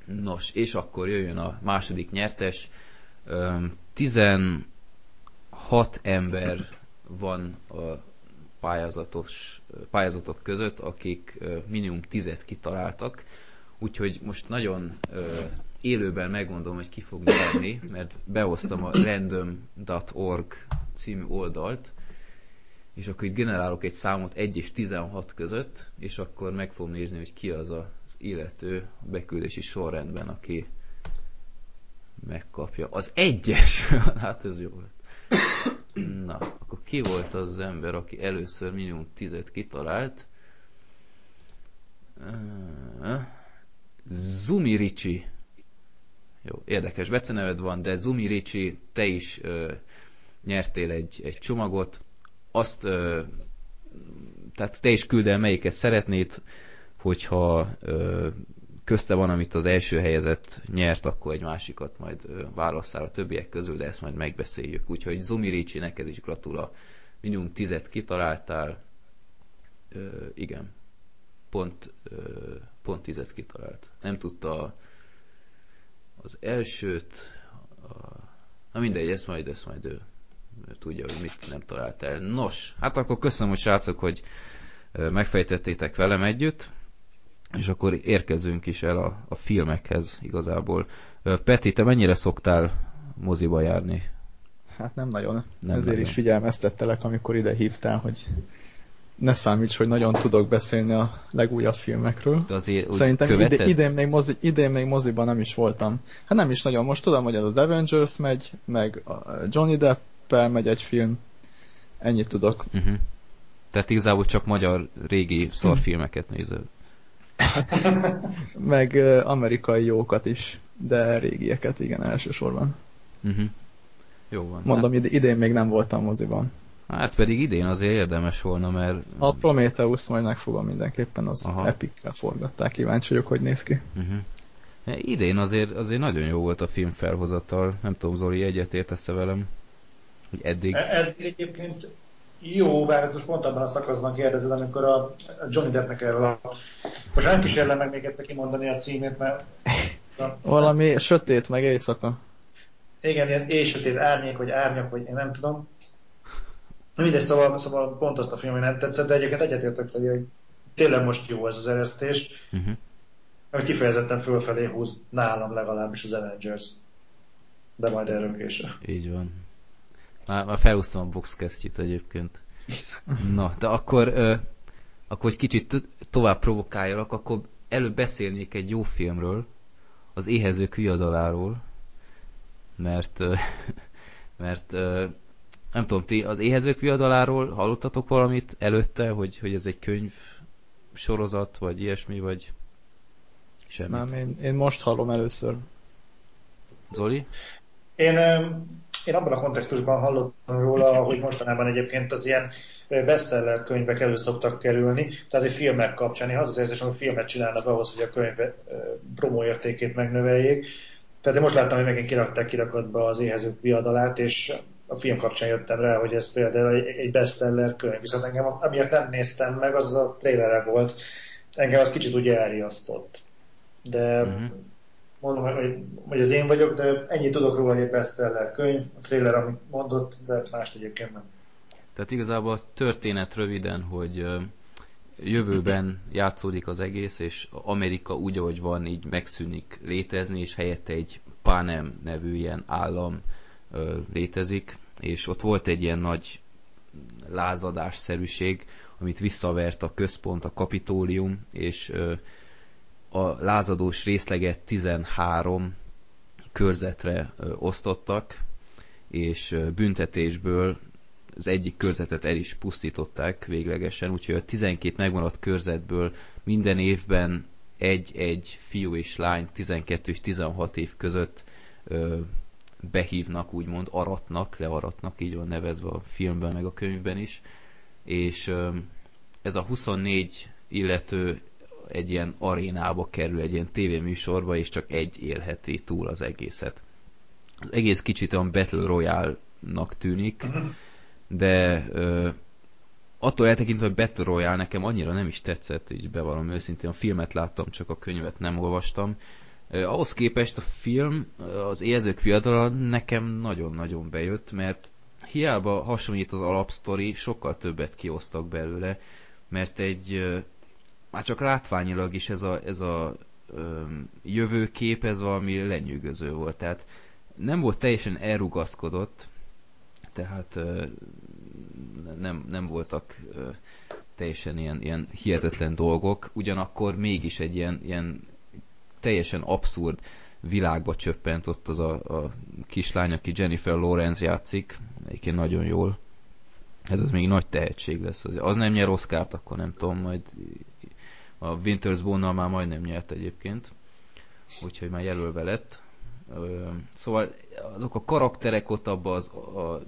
Speaker 1: Nos, és akkor jöjjön a második nyertes. Öm, 16 ember van a pályázatos, pályázatok között, akik minimum 10-et kitaláltak, úgyhogy most nagyon élőben megmondom, hogy ki fog nyerni, mert behoztam a random.org című oldalt, és akkor itt generálok egy számot 1 és 16 között, és akkor meg fogom nézni, hogy ki az az illető beküldési sorrendben, aki megkapja. Az egyes! *laughs* hát ez jó volt. Na, akkor ki volt az, ember, aki először minimum 10-et kitalált? Zumi Ricsi. Jó, érdekes beceneved van, de Zumi Ricsi, te is ö, nyertél egy, egy csomagot. Azt, tehát te is küld el melyiket szeretnéd, hogyha közte van, amit az első helyezett nyert, akkor egy másikat majd válasszál a többiek közül, de ezt majd megbeszéljük. Úgyhogy Zumi Ricsi, neked is gratula. Minimum tizet kitaláltál. Ö, igen. Pont, pont tizet kitalált. Nem tudta az elsőt, a Na mindegy, ezt majd, ezt majd ő tudja, hogy mit nem talált el. Nos, hát akkor köszönöm, hogy srácok, hogy megfejtettétek velem együtt, és akkor érkezünk is el a, a filmekhez igazából. Peti, te mennyire szoktál moziba járni?
Speaker 3: Hát nem nagyon. Nem Ezért nagyon. is figyelmeztettelek, amikor ide hívtál, hogy ne számíts, hogy nagyon tudok beszélni a legújabb filmekről.
Speaker 1: De azért
Speaker 3: Szerintem ide, idén, még mozi, idén még moziban nem is voltam. Hát nem is nagyon. Most tudom, hogy az az Avengers megy, meg a Johnny Depp megy egy film. Ennyit tudok.
Speaker 1: Uh-huh. Tehát igazából csak magyar régi szarfilmeket nézel. *laughs*
Speaker 3: meg uh, amerikai jókat is, de régieket, igen, elsősorban.
Speaker 1: Uh-huh. Jó van.
Speaker 3: Mondom, hát... idén még nem voltam moziban.
Speaker 1: Hát pedig idén azért érdemes volna, mert...
Speaker 3: A Prometheus majd megfogom mindenképpen, az epikkel forgatták, kíváncsi vagyok, hogy néz ki.
Speaker 1: Uh-huh. Idén azért, azért nagyon jó volt a film felhozattal, nem tudom, Zoli, egyetértesz velem, hogy eddig...
Speaker 2: E, eddig egyébként jó, bár most pont abban a szakaszban kérdezed, amikor a Johnny Deppnek erről a... Most nem kísérlem meg még egyszer kimondani a címét, mert... *laughs*
Speaker 3: Valami sötét, meg éjszaka.
Speaker 2: Igen, ilyen éjsötét árnyék, vagy árnyak, vagy én nem tudom. Mindegy, szóval, szóval pont azt a filmet nem tetszett, de egyébként egyetértek hogy tényleg most jó ez az eresztés, uh-huh. hogy kifejezetten fölfelé húz nálam legalábbis az Avengers. De majd erről később.
Speaker 1: Így van. Már, már felhúztam a boxkesztyit egyébként. Na, de akkor, ö, akkor egy kicsit tovább provokáljalak, akkor előbb beszélnék egy jó filmről, az Éhezők viadaláról, mert, ö, *laughs* mert ö, nem tudom, ti az éhezők viadaláról hallottatok valamit előtte, hogy, hogy ez egy könyv sorozat, vagy ilyesmi, vagy
Speaker 3: semmit? Nem, én, én most hallom először.
Speaker 1: Zoli?
Speaker 2: Én, én abban a kontextusban hallottam róla, hogy mostanában egyébként az ilyen bestseller könyvek elő szoktak kerülni, tehát egy filmek kapcsán. Én az az érzésem, hogy filmet csinálnak ahhoz, hogy a könyv promóértékét megnöveljék. Tehát én most láttam, hogy megint kirakták kirakatba az éhezők viadalát, és a film kapcsán jöttem rá, hogy ez például egy bestseller könyv. Viszont engem, amiért nem néztem meg, az, a trailere volt. Engem az kicsit úgy elriasztott. De uh-huh. Mondom, hogy, hogy az én vagyok, de ennyit tudok róla, hogy egy bestseller könyv, a trailer, amit mondott, de más egyébként nem.
Speaker 1: Tehát igazából a történet röviden, hogy jövőben játszódik az egész, és Amerika úgy, ahogy van, így megszűnik létezni, és helyette egy Panem nevű ilyen állam létezik, és ott volt egy ilyen nagy lázadásszerűség, amit visszavert a központ, a kapitólium, és a lázadós részleget 13 körzetre osztottak, és büntetésből az egyik körzetet el is pusztították véglegesen, úgyhogy a 12 megmaradt körzetből minden évben egy-egy fiú és lány 12 és 16 év között behívnak, úgymond aratnak, learatnak, így van nevezve a filmben, meg a könyvben is, és ez a 24 illető egy ilyen arénába kerül, egy ilyen tévéműsorba, és csak egy élheti túl az egészet. Az egész kicsit olyan Battle Royale-nak tűnik, de ö, attól eltekintve, hogy Battle Royale nekem annyira nem is tetszett, így bevallom őszintén, a filmet láttam, csak a könyvet nem olvastam, ahhoz képest a film, az érzők fiatala nekem nagyon-nagyon bejött, mert hiába hasonlít az alapsztori, sokkal többet kiosztak belőle, mert egy már csak látványilag is ez a, ez a jövőkép, ez valami lenyűgöző volt. Tehát nem volt teljesen elrugaszkodott, tehát nem, nem voltak teljesen ilyen, ilyen hihetetlen dolgok, ugyanakkor mégis egy ilyen, ilyen teljesen abszurd világba csöppent ott az a, a kislány, aki Jennifer Lawrence játszik, egyébként nagyon jól. Ez az még nagy tehetség lesz. Az, az nem nyer Oscárt, akkor nem tudom, majd a Winters Bone-nal már majdnem nyert egyébként, úgyhogy már jelölve lett. Szóval azok a karakterek ott abban az, a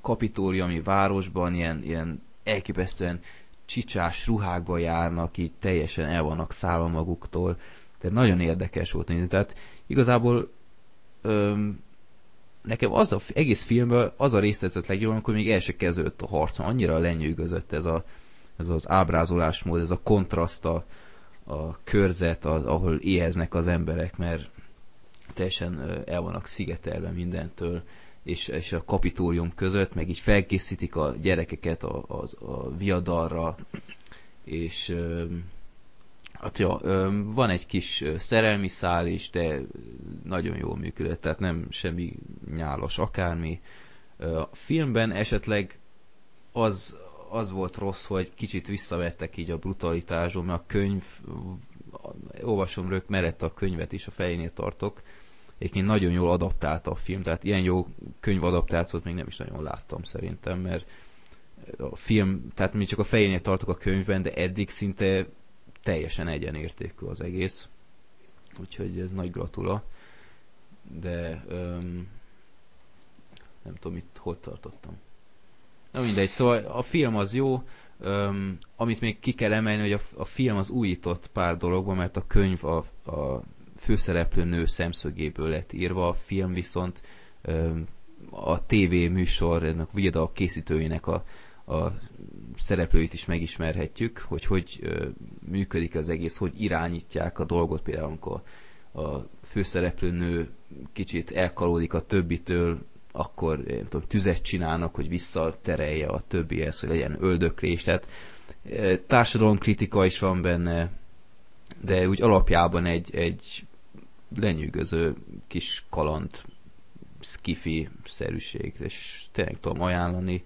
Speaker 1: kapitóriumi városban ilyen, ilyen elképesztően csicsás ruhákba járnak, így teljesen el vannak szállva maguktól tehát nagyon érdekes volt nézni. Tehát igazából öm, nekem az az egész filmből az a rész tetszett legjobban, amikor még el se kezdődött a harc, annyira lenyűgözött ez, a, ez az ábrázolásmód, ez a kontraszt, a, a körzet, az, ahol éheznek az emberek, mert teljesen el vannak szigetelve mindentől, és, és a kapitólium között, meg így felkészítik a gyerekeket a, a, a viadalra, és hát ja, van egy kis szerelmi szál is, de nagyon jól működött, tehát nem semmi nyálos akármi. A filmben esetleg az, az volt rossz, hogy kicsit visszavettek így a brutalitáson, mert a könyv, olvasom rögt mellett a könyvet is, a fejénél tartok, egyébként nagyon jól adaptálta a film, tehát ilyen jó könyvadaptációt még nem is nagyon láttam szerintem, mert a film, tehát mi csak a fejénél tartok a könyvben, de eddig szinte teljesen egyenértékű az egész. Úgyhogy ez nagy gratula. De um, nem tudom, itt hogy tartottam. Na mindegy, szóval a film az jó, um, amit még ki kell emelni, hogy a, a film az újított pár dologban, mert a könyv a, a főszereplő nő szemszögéből lett írva, a film viszont um, a TV műsor, ennek a készítőjének a, a szereplőit is megismerhetjük, hogy hogy ö, működik az egész, hogy irányítják a dolgot, például amikor a főszereplő nő kicsit elkalódik a többitől, akkor én tudom, tüzet csinálnak, hogy visszaterelje a többihez, hogy legyen öldöklés. Tehát társadalomkritika is van benne, de úgy alapjában egy, egy lenyűgöző kis kaland, skifi szerűség, és tényleg tudom ajánlani.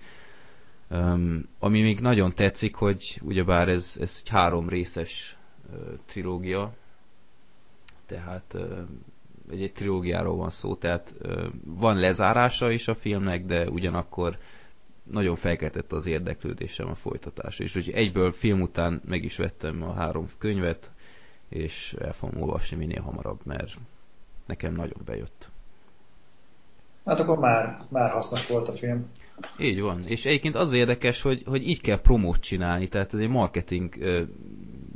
Speaker 1: Um, ami még nagyon tetszik, hogy ugyebár ez, ez egy három részes uh, trilógia, tehát uh, egy, egy trilógiáról van szó, tehát van lezárása is a filmnek, de ugyanakkor nagyon felkeltette az érdeklődésem a folytatás. És hogy egyből film után meg is vettem a három könyvet, és el fogom olvasni minél hamarabb, mert nekem nagyon bejött.
Speaker 2: Hát akkor már, már hasznos volt a film.
Speaker 1: Így van. És egyébként az érdekes, hogy, hogy így kell promót csinálni, tehát ez egy marketing ö,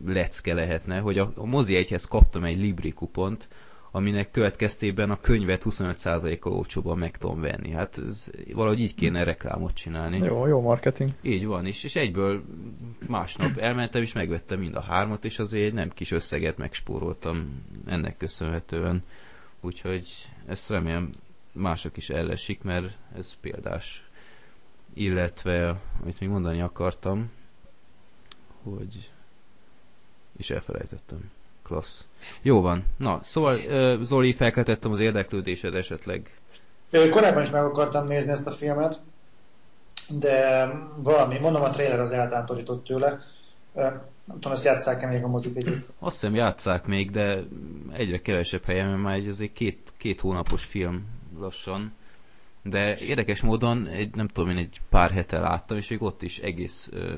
Speaker 1: lecke lehetne, hogy a, a mozi egyhez kaptam egy Libri kupont, aminek következtében a könyvet 25%-kal olcsóban meg tudom venni. Hát ez, valahogy így kéne reklámot csinálni.
Speaker 3: Jó, jó marketing.
Speaker 1: Így van, és, és egyből másnap elmentem, és megvettem mind a hármat, és azért egy nem kis összeget megspóroltam ennek köszönhetően. Úgyhogy ezt remélem mások is ellesik, mert ez példás. Illetve, amit még mondani akartam, hogy és elfelejtettem. Klassz. Jó van. Na, szóval Zoli, felkeltettem az érdeklődésed esetleg.
Speaker 2: Korábban is meg akartam nézni ezt a filmet, de valami, mondom, a trailer az eltántorított tőle. Nem tudom, ezt játsszák-e még a mozik együtt?
Speaker 1: Azt hiszem játsszák még, de egyre kevesebb helyen, mert már egy azért két, két hónapos film lassan. De érdekes módon, egy, nem tudom, én egy pár hete láttam, és még ott is egész ö,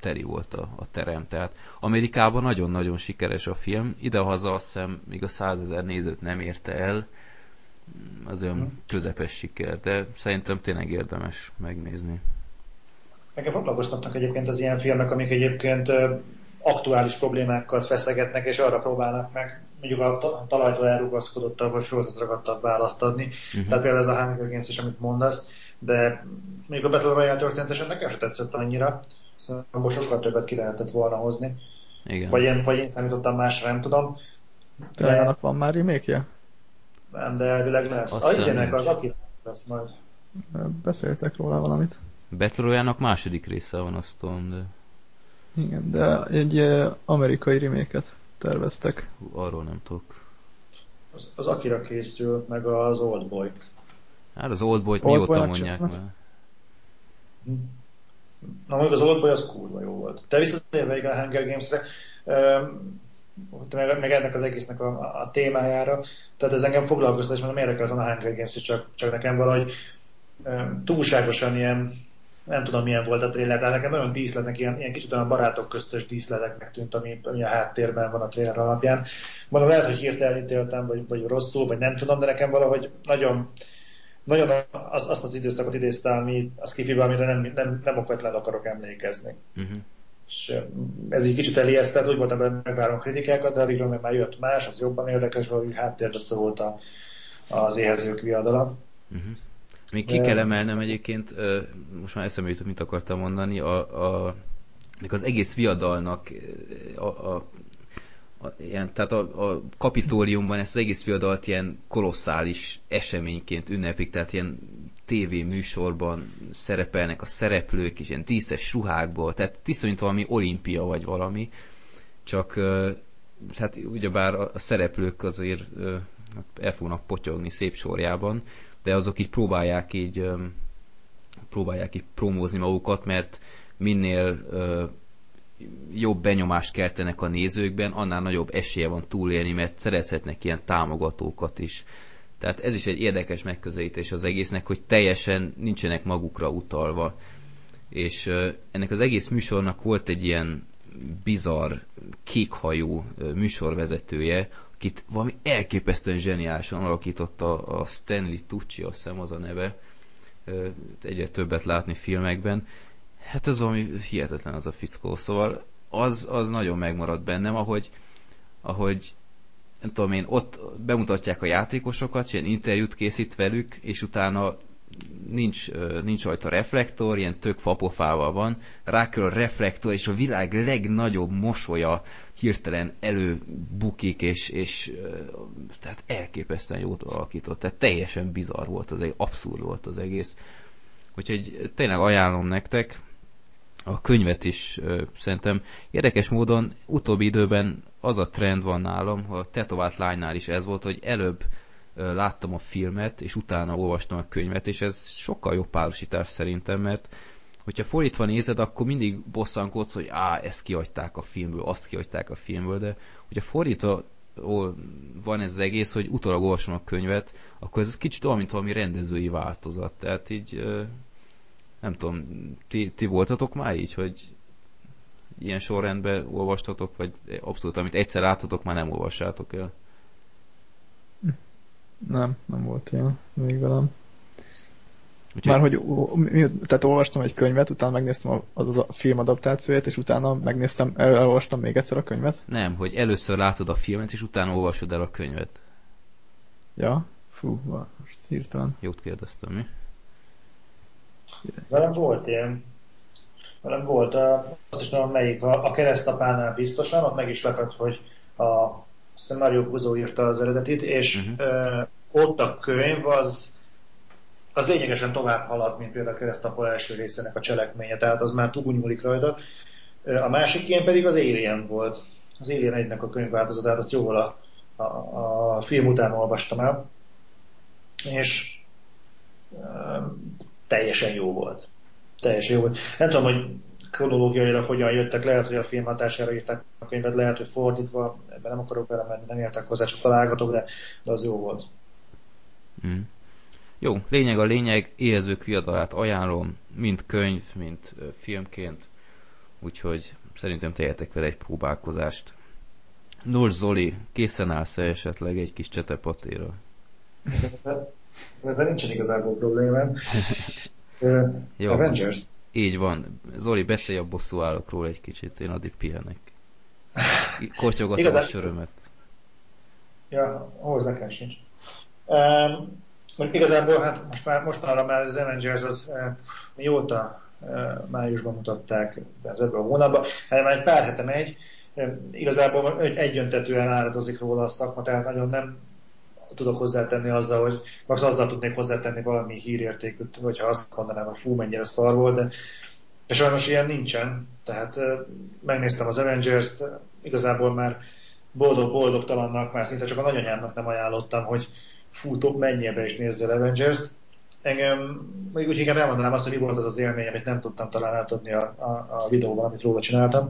Speaker 1: teri volt a, a terem. Tehát Amerikában nagyon-nagyon sikeres a film, idehaza azt hiszem még a százezer nézőt nem érte el, az olyan hmm. közepes siker, de szerintem tényleg érdemes megnézni.
Speaker 2: Nekem foglalkoztatnak egyébként az ilyen filmek, amik egyébként aktuális problémákkal feszegetnek, és arra próbálnak meg mondjuk a talajtól elrugaszkodottabb, vagy földhez ragadtabb választ adni. Uh-huh. Tehát például ez a Hunger Games is, amit mondasz, de még a Battle Royale történetesen nekem sem tetszett annyira. Szóval sokkal többet ki lehetett volna hozni. Igen. Vagy én, vagy én számítottam másra, nem tudom.
Speaker 3: De annak van már remake
Speaker 2: Nem, de elvileg lesz. A Izenek az aki lesz majd.
Speaker 3: Beszéltek róla valamit.
Speaker 1: Battle Royale-nak második része van, azt tudom, de...
Speaker 3: Igen, de egy amerikai reméket terveztek.
Speaker 1: Hú, arról nem tudok.
Speaker 2: Az, az Akira készül, meg az Oldboy.
Speaker 1: Hát az Oldboy-t Old mióta mondják már.
Speaker 2: Na, mondjuk az Oldboy az kurva jó volt. De visszatérve a Hunger Games-re, meg, meg ennek az egésznek a, a témájára, tehát ez engem foglalkoztat, és mondom, érdekel azon a Hunger Games csak, csak nekem valahogy túlságosan ilyen nem tudom milyen volt a trailer, de nekem nagyon díszletnek, ilyen, ilyen kicsit olyan barátok köztös díszleteknek tűnt, ami, ami a háttérben van a trailer alapján. Mondom, lehet, hogy hirtelen ítéltem, vagy, vagy rosszul, vagy nem tudom, de nekem valahogy nagyon, nagyon az, azt az időszakot idézte, ami a skifiben, amire nem, nem, nem okvetlenül akarok emlékezni. Uh-huh. És ez így kicsit elijesztett, úgy voltam, hogy megvárom kritikákat, de addigra meg már jött más, az jobban érdekes, hogy háttérre volt a, az éhezők viadala. Uh-huh.
Speaker 1: Még ki kell emelnem egyébként, most már eszembe jutott, mit akartam mondani, a, a, az egész viadalnak a, a, a, ilyen, tehát a, a kapitóliumban ezt az egész fiadalt ilyen kolosszális eseményként ünnepik, tehát ilyen tévéműsorban szerepelnek a szereplők, és ilyen díszes ruhákból, tehát tiszta, valami olimpia vagy valami, csak hát ugyebár a szereplők azért hát el fognak potyogni szép sorjában, de azok így próbálják így próbálják így promózni magukat, mert minél jobb benyomást keltenek a nézőkben, annál nagyobb esélye van túlélni, mert szerezhetnek ilyen támogatókat is. Tehát ez is egy érdekes megközelítés az egésznek, hogy teljesen nincsenek magukra utalva. És ennek az egész műsornak volt egy ilyen bizarr, kékhajú műsorvezetője, akit valami elképesztően zseniálisan alakította a Stanley Tucci, azt hiszem az a neve, egyre többet látni filmekben. Hát ez valami hihetetlen az a fickó, szóval az, az nagyon megmaradt bennem, ahogy, ahogy nem tudom én, ott bemutatják a játékosokat, és ilyen interjút készít velük, és utána nincs, nincs rajta reflektor, ilyen tök fapofával van, rákör a reflektor, és a világ legnagyobb mosolya hirtelen előbukik, és, és tehát elképesztően jót alakított, tehát teljesen bizarr volt az egész, abszurd volt az egész. Úgyhogy tényleg ajánlom nektek, a könyvet is szerintem. Érdekes módon utóbbi időben az a trend van nálam, a tetovált lánynál is ez volt, hogy előbb láttam a filmet, és utána olvastam a könyvet, és ez sokkal jobb párosítás szerintem, mert hogyha fordítva nézed, akkor mindig bosszankodsz, hogy á, ezt kiadták a filmből, azt kiadták a filmből, de hogyha fordítva van ez az egész, hogy utólag olvasom a könyvet, akkor ez kicsit olyan, mint valami rendezői változat. Tehát így, nem tudom, ti, ti voltatok már így, hogy ilyen sorrendben olvastatok, vagy abszolút, amit egyszer láttatok, már nem olvassátok el?
Speaker 3: Nem, nem volt ilyen még velem. Úgyhogy... Már hogy tehát olvastam egy könyvet, utána megnéztem a, az a film adaptációját, és utána megnéztem, el, elolvastam még egyszer a könyvet?
Speaker 1: Nem, hogy először látod a filmet, és utána olvasod el a könyvet.
Speaker 3: Ja? Fú, most hirtelen.
Speaker 1: Jót kérdeztem, mi?
Speaker 2: Velem volt ilyen. Velem volt, a, azt is tudom melyik, a, a keresztapánál biztosan, ott meg is lepett, hogy a Mario Puzo írta az eredetit, és uh-huh. ott a könyv az az lényegesen tovább halad, mint például a keresztapa első részének a cselekménye, tehát az már túlnyúlik rajta. A másik ilyen pedig az Alien volt. Az Alien egynek a könyvváltozatát, azt jóval a, a, a film után olvastam el, és e, teljesen jó volt. Teljesen jó volt. Nem tudom, hogy kronológiailag hogyan jöttek, lehet, hogy a film hatására írták a könyvet, lehet, hogy fordítva, ebben nem akarok belemenni, nem értek hozzá, csak találgatok, de, de az jó volt.
Speaker 1: Mm. Jó, lényeg a lényeg, éhezők viadalát ajánlom, mind könyv, mind filmként, úgyhogy szerintem tehetek vele egy próbálkozást. Nos Zoli, készen állsz -e esetleg egy kis csetepatéra? *laughs*
Speaker 2: Ezzel nincsen igazából problémám. *laughs* Jó, Avengers?
Speaker 1: Így van. Zoli, beszélj a bosszúállókról egy kicsit, én addig pihenek. Kortyogatom a sörömet.
Speaker 2: Ja, ahhoz nekem sincs. Um, most igazából hát most már mostanra már az Avengers az e, mióta e, májusban mutatták az ebben a hónapban, hát már egy pár hete megy, e, igazából egyöntetően áradozik róla a szakma, tehát nagyon nem tudok hozzátenni azzal, hogy max azzal tudnék hozzátenni valami hírértékűt, hogyha azt mondanám, hogy fú, mennyire szar volt, de, de sajnos ilyen nincsen. Tehát megnéztem az Avengers-t, igazából már boldog-boldogtalannak, már szinte csak a nagyanyámnak nem ajánlottam, hogy fú, menjél be és nézzel Avengers-t. Engem, még úgy inkább elmondanám azt, hogy mi volt az az élmény, amit nem tudtam talán átadni a, a, a videóban, amit róla csináltam.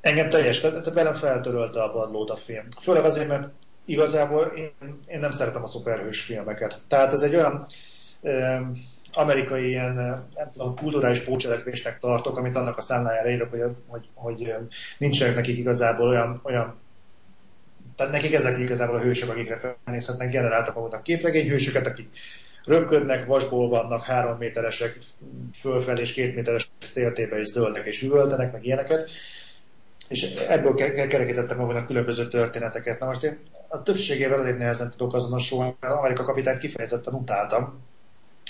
Speaker 2: Engem teljes, tehát velem feltörölte a padlót a film. Főleg azért, mert igazából én, én nem szeretem a szuperhős filmeket. Tehát ez egy olyan ö, amerikai ilyen, nem tudom, kulturális pócselekvésnek tartok, amit annak a számlájára írok, hogy, hogy, hogy nincsenek nekik igazából olyan, olyan tehát nekik ezek igazából a hősök, akikre felnézhetnek, generáltak maguknak képregényhősöket, akik röpködnek, vasból vannak, három méteresek, fölfelé és két méteres széltébe és zöldek és üvöltenek, meg ilyeneket. És ebből kerekítettek maguknak különböző történeteket. Na most én a többségével elég nehezen tudok azonosulni, mert Amerika kapitányt kifejezetten utáltam.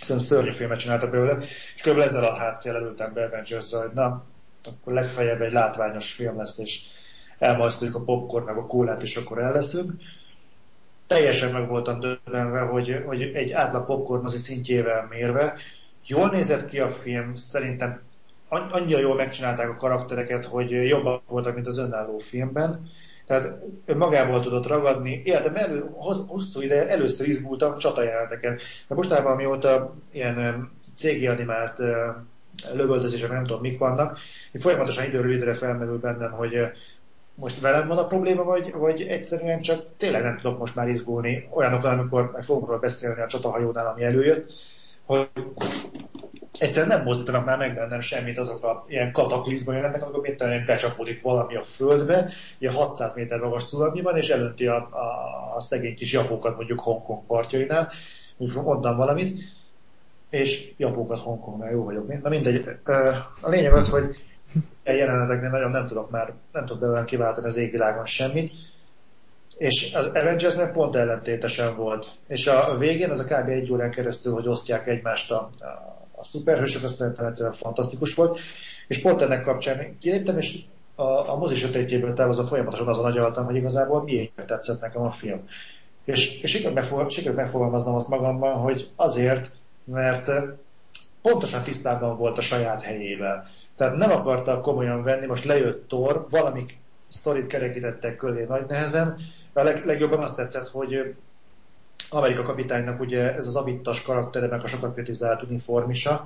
Speaker 2: Szerintem szörnyű filmet csináltak belőle, és kb. ezzel a hátszél előttem be avengers hogy na, akkor legfeljebb egy látványos film lesz, és elmasztjuk a popcorn meg a kólát, és akkor elleszünk. Teljesen meg voltam döbbenve, hogy, hogy egy átlag popcornozi szintjével mérve jól nézett ki a film, szerintem annyira jól megcsinálták a karaktereket, hogy jobbak voltak, mint az önálló filmben. Tehát magából tudott ragadni. Életem elő, hosszú ide először izgultam csatajeleneteken. De mostában, amióta ilyen cégi animált lövöldözések, nem tudom mik vannak, én folyamatosan időről időre felmerül bennem, hogy most velem van a probléma, vagy, vagy egyszerűen csak tényleg nem tudok most már izgulni olyanokon, amikor fogunk róla beszélni a csatahajónál, ami előjött, hogy egyszerűen nem mozdítanak már meg bennem semmit azok a ilyen kataklizma jelentek, amikor mit tudom, becsapódik valami a földbe, ilyen 600 méter magas cunami van, és elönti a, a, a szegény kis japókat mondjuk Hongkong partjainál, és mondtam valamit, és japókat Hongkongnál jó vagyok. Na mindegy. A lényeg az, hogy a jeleneteknél nagyon nem tudok már, nem tudok belőle kiváltani az égvilágon semmit, és az Avengersnek pont ellentétesen volt. És a végén az a kb. egy órán keresztül, hogy osztják egymást a, a, a szuperhősök, azt szerintem egyszerűen fantasztikus volt. És pont ennek kapcsán kiléptem, és a, a mozi sötétjéből távozva folyamatosan azon agyaltam, hogy igazából miért tetszett nekem a film. És, és sikerült megfogalmaznom azt magamban, hogy azért, mert pontosan tisztában volt a saját helyével. Tehát nem akarta komolyan venni, most lejött Thor, valami sztorit kerekítettek köré nagy nehezen, a leg, legjobban azt tetszett, hogy Amerika kapitánynak ugye ez az abittas karaktere, meg a sokat kritizált uniformisa,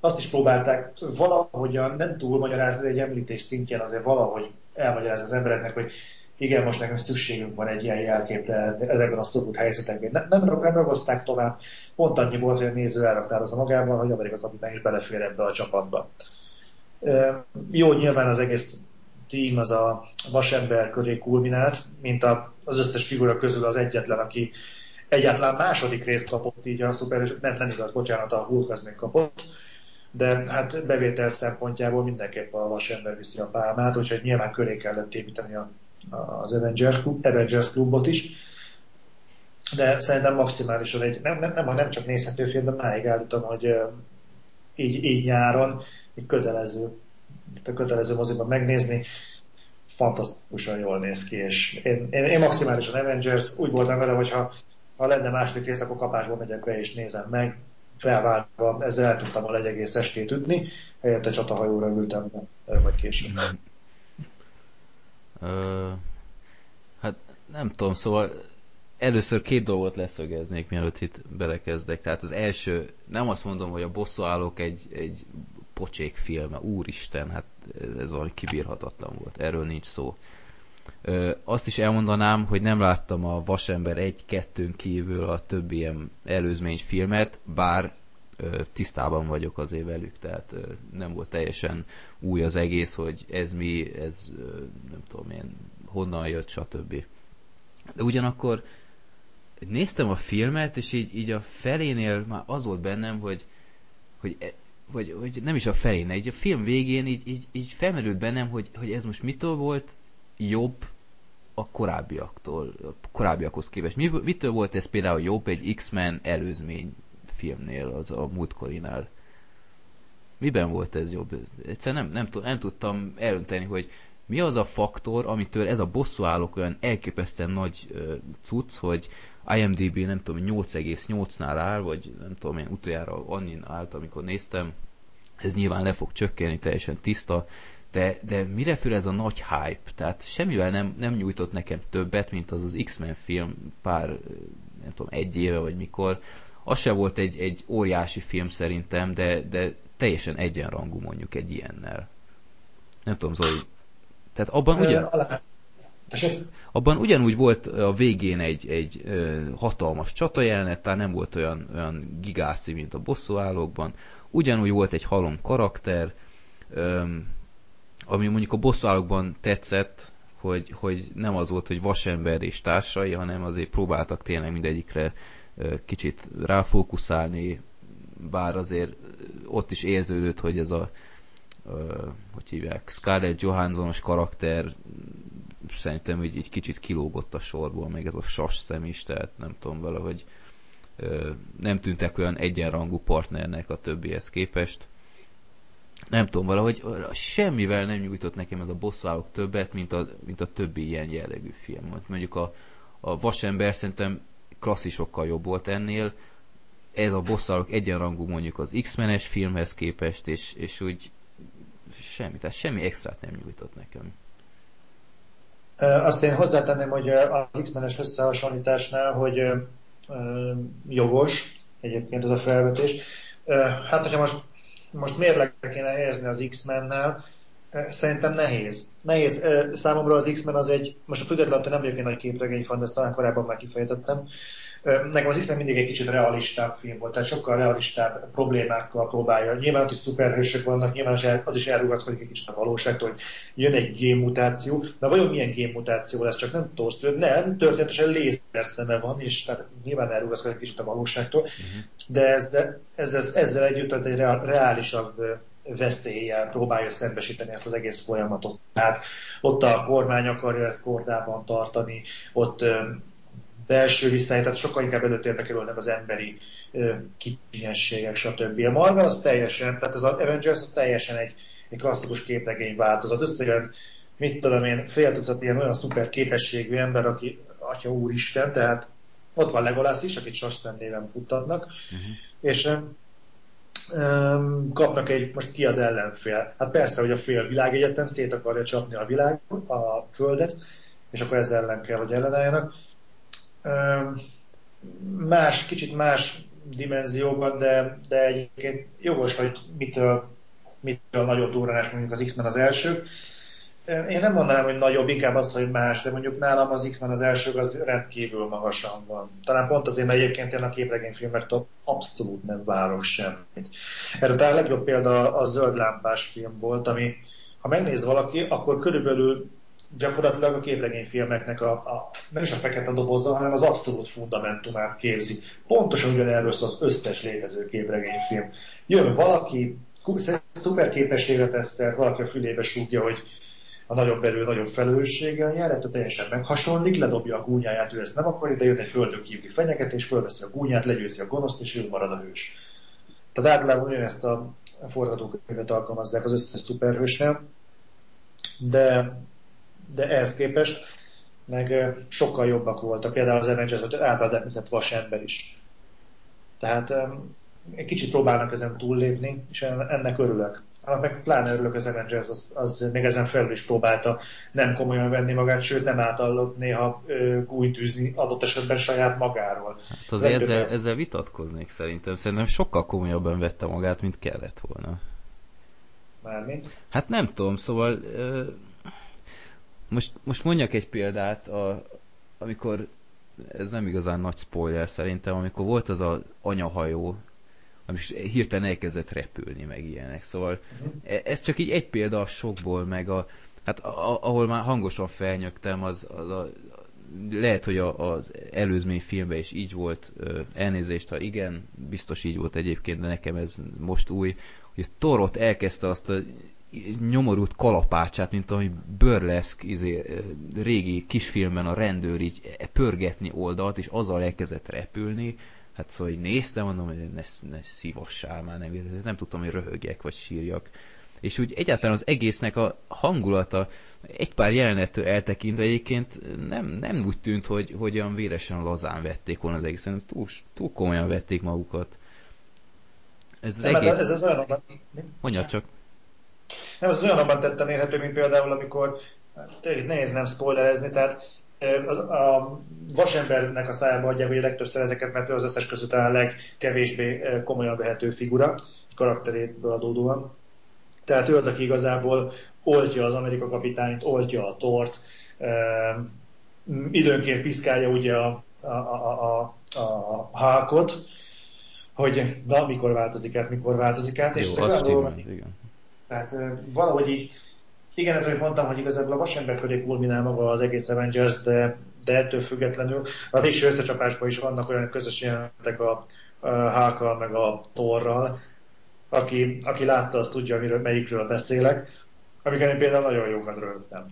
Speaker 2: azt is próbálták valahogyan nem túl magyarázni, de egy említés szintjén azért valahogy elmagyarázni az embereknek, hogy igen, most nekem szükségünk van egy ilyen jelképre ezekben a szorult helyzetekben. Nem, nem, nem ragozták tovább, pont annyi volt, hogy a néző elraktározza magában, hogy Amerika kapitány is belefér ebbe a csapatba. Jó, nyilván az egész team az a vasember köré kulminált, mint a, az összes figura közül az egyetlen, aki egyáltalán második részt kapott így a szuper, nem, nem igaz, bocsánat, a Hulk az még kapott, de hát bevétel szempontjából mindenképp a vasember viszi a pálmát, úgyhogy nyilván köré kellett építeni a, az Avengers, Avengers klubot is. De szerintem maximálisan egy, nem, nem, nem, nem csak nézhető film, de máig állítom, hogy így, így nyáron egy kötelező a kötelező moziban megnézni, fantasztikusan jól néz ki, és én, én, én maximálisan Avengers, úgy voltam vele, hogy ha, lenne második rész, akkor kapásba megyek be és nézem meg, felváltva, ezzel el tudtam a egy egész estét ütni, helyette csatahajóra ültem, vagy később.
Speaker 1: Uh, hát nem tudom, szóval először két dolgot leszögeznék, mielőtt itt belekezdek. Tehát az első, nem azt mondom, hogy a bosszúállók egy, egy pocsék filme, úristen, hát ez valami kibírhatatlan volt, erről nincs szó. Azt is elmondanám, hogy nem láttam a Vasember 1-2-n kívül a többi ilyen előzmény filmet, bár tisztában vagyok azért velük, tehát nem volt teljesen új az egész, hogy ez mi, ez nem tudom én, honnan jött, stb. De ugyanakkor néztem a filmet, és így, így a felénél már az volt bennem, hogy, hogy e, vagy, vagy nem is a felén, egy a film végén így, így, így felmerült bennem, hogy, hogy ez most mitől volt jobb a korábbiaktól, a korábbiakhoz képest. Mi, mitől volt ez például jobb egy X-Men előzmény filmnél, az a múltkorinál? Miben volt ez jobb? Egyszerűen nem, nem, nem tudtam elönteni, hogy mi az a faktor, amitől ez a bosszúállók olyan elképesztően nagy uh, cucc, hogy IMDB nem tudom, 8,8-nál áll, vagy nem tudom én utoljára annyit állt, amikor néztem, ez nyilván le fog csökkenni, teljesen tiszta, de, de mire fül ez a nagy hype? Tehát semmivel nem, nem nyújtott nekem többet, mint az az X-Men film pár, nem tudom, egy éve vagy mikor. Az se volt egy, egy óriási film szerintem, de, de teljesen egyenrangú mondjuk egy ilyennel. Nem tudom, Zoli. Tehát abban ugyan... Abban ugyanúgy volt a végén egy, egy ö, hatalmas jelenet, tehát nem volt olyan, olyan gigászi, mint a bosszúállókban. Ugyanúgy volt egy halom karakter, ö, ami mondjuk a bosszúállókban tetszett, hogy, hogy nem az volt, hogy vasember és társai, hanem azért próbáltak tényleg mindegyikre kicsit ráfókuszálni, bár azért ott is érződött, hogy ez a hogy hívják, Scarlett Johanssonos karakter szerintem így, így kicsit kilógott a sorból, még ez a sas szem is, tehát nem tudom valahogy nem tűntek olyan egyenrangú partnernek a többihez képest. Nem tudom, valahogy semmivel nem nyújtott nekem ez a bosszúállók többet, mint a, mint a többi ilyen jellegű film. Mondjuk a, a Vasember szerintem klasszisokkal jobb volt ennél, ez a bosszúállók egyenrangú mondjuk az X-menes filmhez képest, és, és úgy semmi, tehát semmi extrát nem nyújtott nekem.
Speaker 2: Azt én hozzátenném, hogy az X-menes összehasonlításnál, hogy jogos egyébként ez a felvetés. Hát, hogyha most, most mérlegre kéne helyezni az X-mennel, Szerintem nehéz. Nehéz. Számomra az X-Men az egy, most a függetlenül nem vagyok egy nagy képregény fan, de ezt talán korábban már kifejtettem. Nekem az X-Men mindig egy kicsit realistább film volt, tehát sokkal realistább problémákkal próbálja. Nyilván ott is szuperhősök vannak, nyilván az is elrugaszkodik egy kicsit a valóságtól, hogy jön egy génmutáció. Na vajon milyen génmutáció lesz? Csak nem toast, nem, történetesen lézer szeme van, és tehát nyilván elrugaszkodik egy kicsit a valóságtól, uh-huh. de ezzel, ezzel, ezzel együtt egy reálisabb veszéllyel próbálja szembesíteni ezt az egész folyamatot. Tehát ott a kormány akarja ezt kordában tartani, ott belső viszály, tehát sokkal inkább előtérbe kerülnek az emberi kicsinyességek, stb. A Marvel az teljesen, tehát az Avengers az teljesen egy, egy klasszikus képregény változat. Összejön, mit tudom én, fél tucat ilyen olyan szuper képességű ember, aki atya úristen, tehát ott van Legolas is, akit Sassen néven futtatnak, uh-huh. és um, kapnak egy, most ki az ellenfél? Hát persze, hogy a fél világegyetem szét akarja csapni a világ, a földet, és akkor ezzel ellen kell, hogy ellenálljanak más, kicsit más dimenzióban, de, de egyébként jogos, hogy mitől, mitől nagyobb durranás mondjuk az X-Men az első. Én nem mondanám, hogy nagyobb, inkább az, hogy más, de mondjuk nálam az X-Men az első az rendkívül magasan van. Talán pont azért, mert egyébként én a képregényfilmektől abszolút nem várok semmit. Erről a legjobb példa a zöld lámpás film volt, ami ha megnéz valaki, akkor körülbelül gyakorlatilag a képregényfilmeknek a, a, nem is a fekete dobozza, hanem az abszolút fundamentumát képzi. Pontosan ugyanerről szól az összes létező képregényfilm. Jön valaki, szuper képességre tesztelt, valaki a fülébe súgja, hogy a nagyobb erő nagyobb felelősséggel jár, ettől teljesen meghasonlik, ledobja a gúnyáját, ő ezt nem akarja, de jön egy földön kívüli fenyegetés, fölveszi a gúnyát, legyőzi a gonoszt, és ő marad a hős. Tehát általában ezt a forgatókönyvet alkalmazzák az összes szuperhősnél, de de ehhez képest meg sokkal jobbak voltak. Például az Avengers által említett vasember is. Tehát egy kicsit próbálnak ezen túllépni, és ennek örülök. Hát meg pláne örülök az Avengers, az, az még ezen felül is próbálta nem komolyan venni magát, sőt nem átallott néha gújtűzni adott esetben saját magáról.
Speaker 1: Hát azért ezzel, ezzel vitatkoznék szerintem. Szerintem sokkal komolyabban vette magát, mint kellett volna.
Speaker 2: Mármint?
Speaker 1: Hát nem tudom, szóval most, most mondjak egy példát, a, amikor ez nem igazán nagy spoiler szerintem, amikor volt az az anyahajó, ami hirtelen elkezdett repülni, meg ilyenek. Szóval uh-huh. ez csak így egy példa a sokból, meg a, hát a, ahol már hangosan felnyögtem, az, az a, lehet, hogy a, az előzmény filmben is így volt, elnézést, ha igen, biztos így volt egyébként, de nekem ez most új, hogy Torot elkezdte azt a nyomorult kalapácsát, mint ami burleszk izé, régi kisfilmben a rendőr így pörgetni oldalt, és azzal elkezdett repülni. Hát szóval így néztem, mondom, hogy ne, ne szívassál már, nem, nem tudtam, hogy röhögjek, vagy sírjak. És úgy egyáltalán az egésznek a hangulata egy pár jelenettől eltekintve egyébként nem, nem úgy tűnt, hogy, hogy olyan véresen lazán vették volna az egész, hanem túl, túl komolyan vették magukat. Ez az nem, egész... Ez, ez olyan, Mondja csak.
Speaker 2: Nem, az olyanabban tetten érhető, mint például, amikor tényleg nehéz nem spoilerezni, tehát a vasembernek a szájába adja hogy legtöbbször ezeket, mert ő az összes között a legkevésbé komolyan vehető figura, karakteréből adódóan. Tehát ő az, aki igazából oltja az Amerika kapitányt, oltja a tort, időnként piszkálja ugye a, a, a, a, a hákot, hogy na, mikor változik át, mikor változik át.
Speaker 1: Jó, és azt igen.
Speaker 2: Tehát valahogy így, igen, ez, amit mondtam, hogy igazából a vasember köré kulminál maga az egész Avengers, de, de ettől függetlenül a végső összecsapásban is vannak olyan közös jelentek a, a Hákkal meg a Torral, aki, aki látta, azt tudja, amiről, melyikről beszélek, amiken én például nagyon jókat rögtem.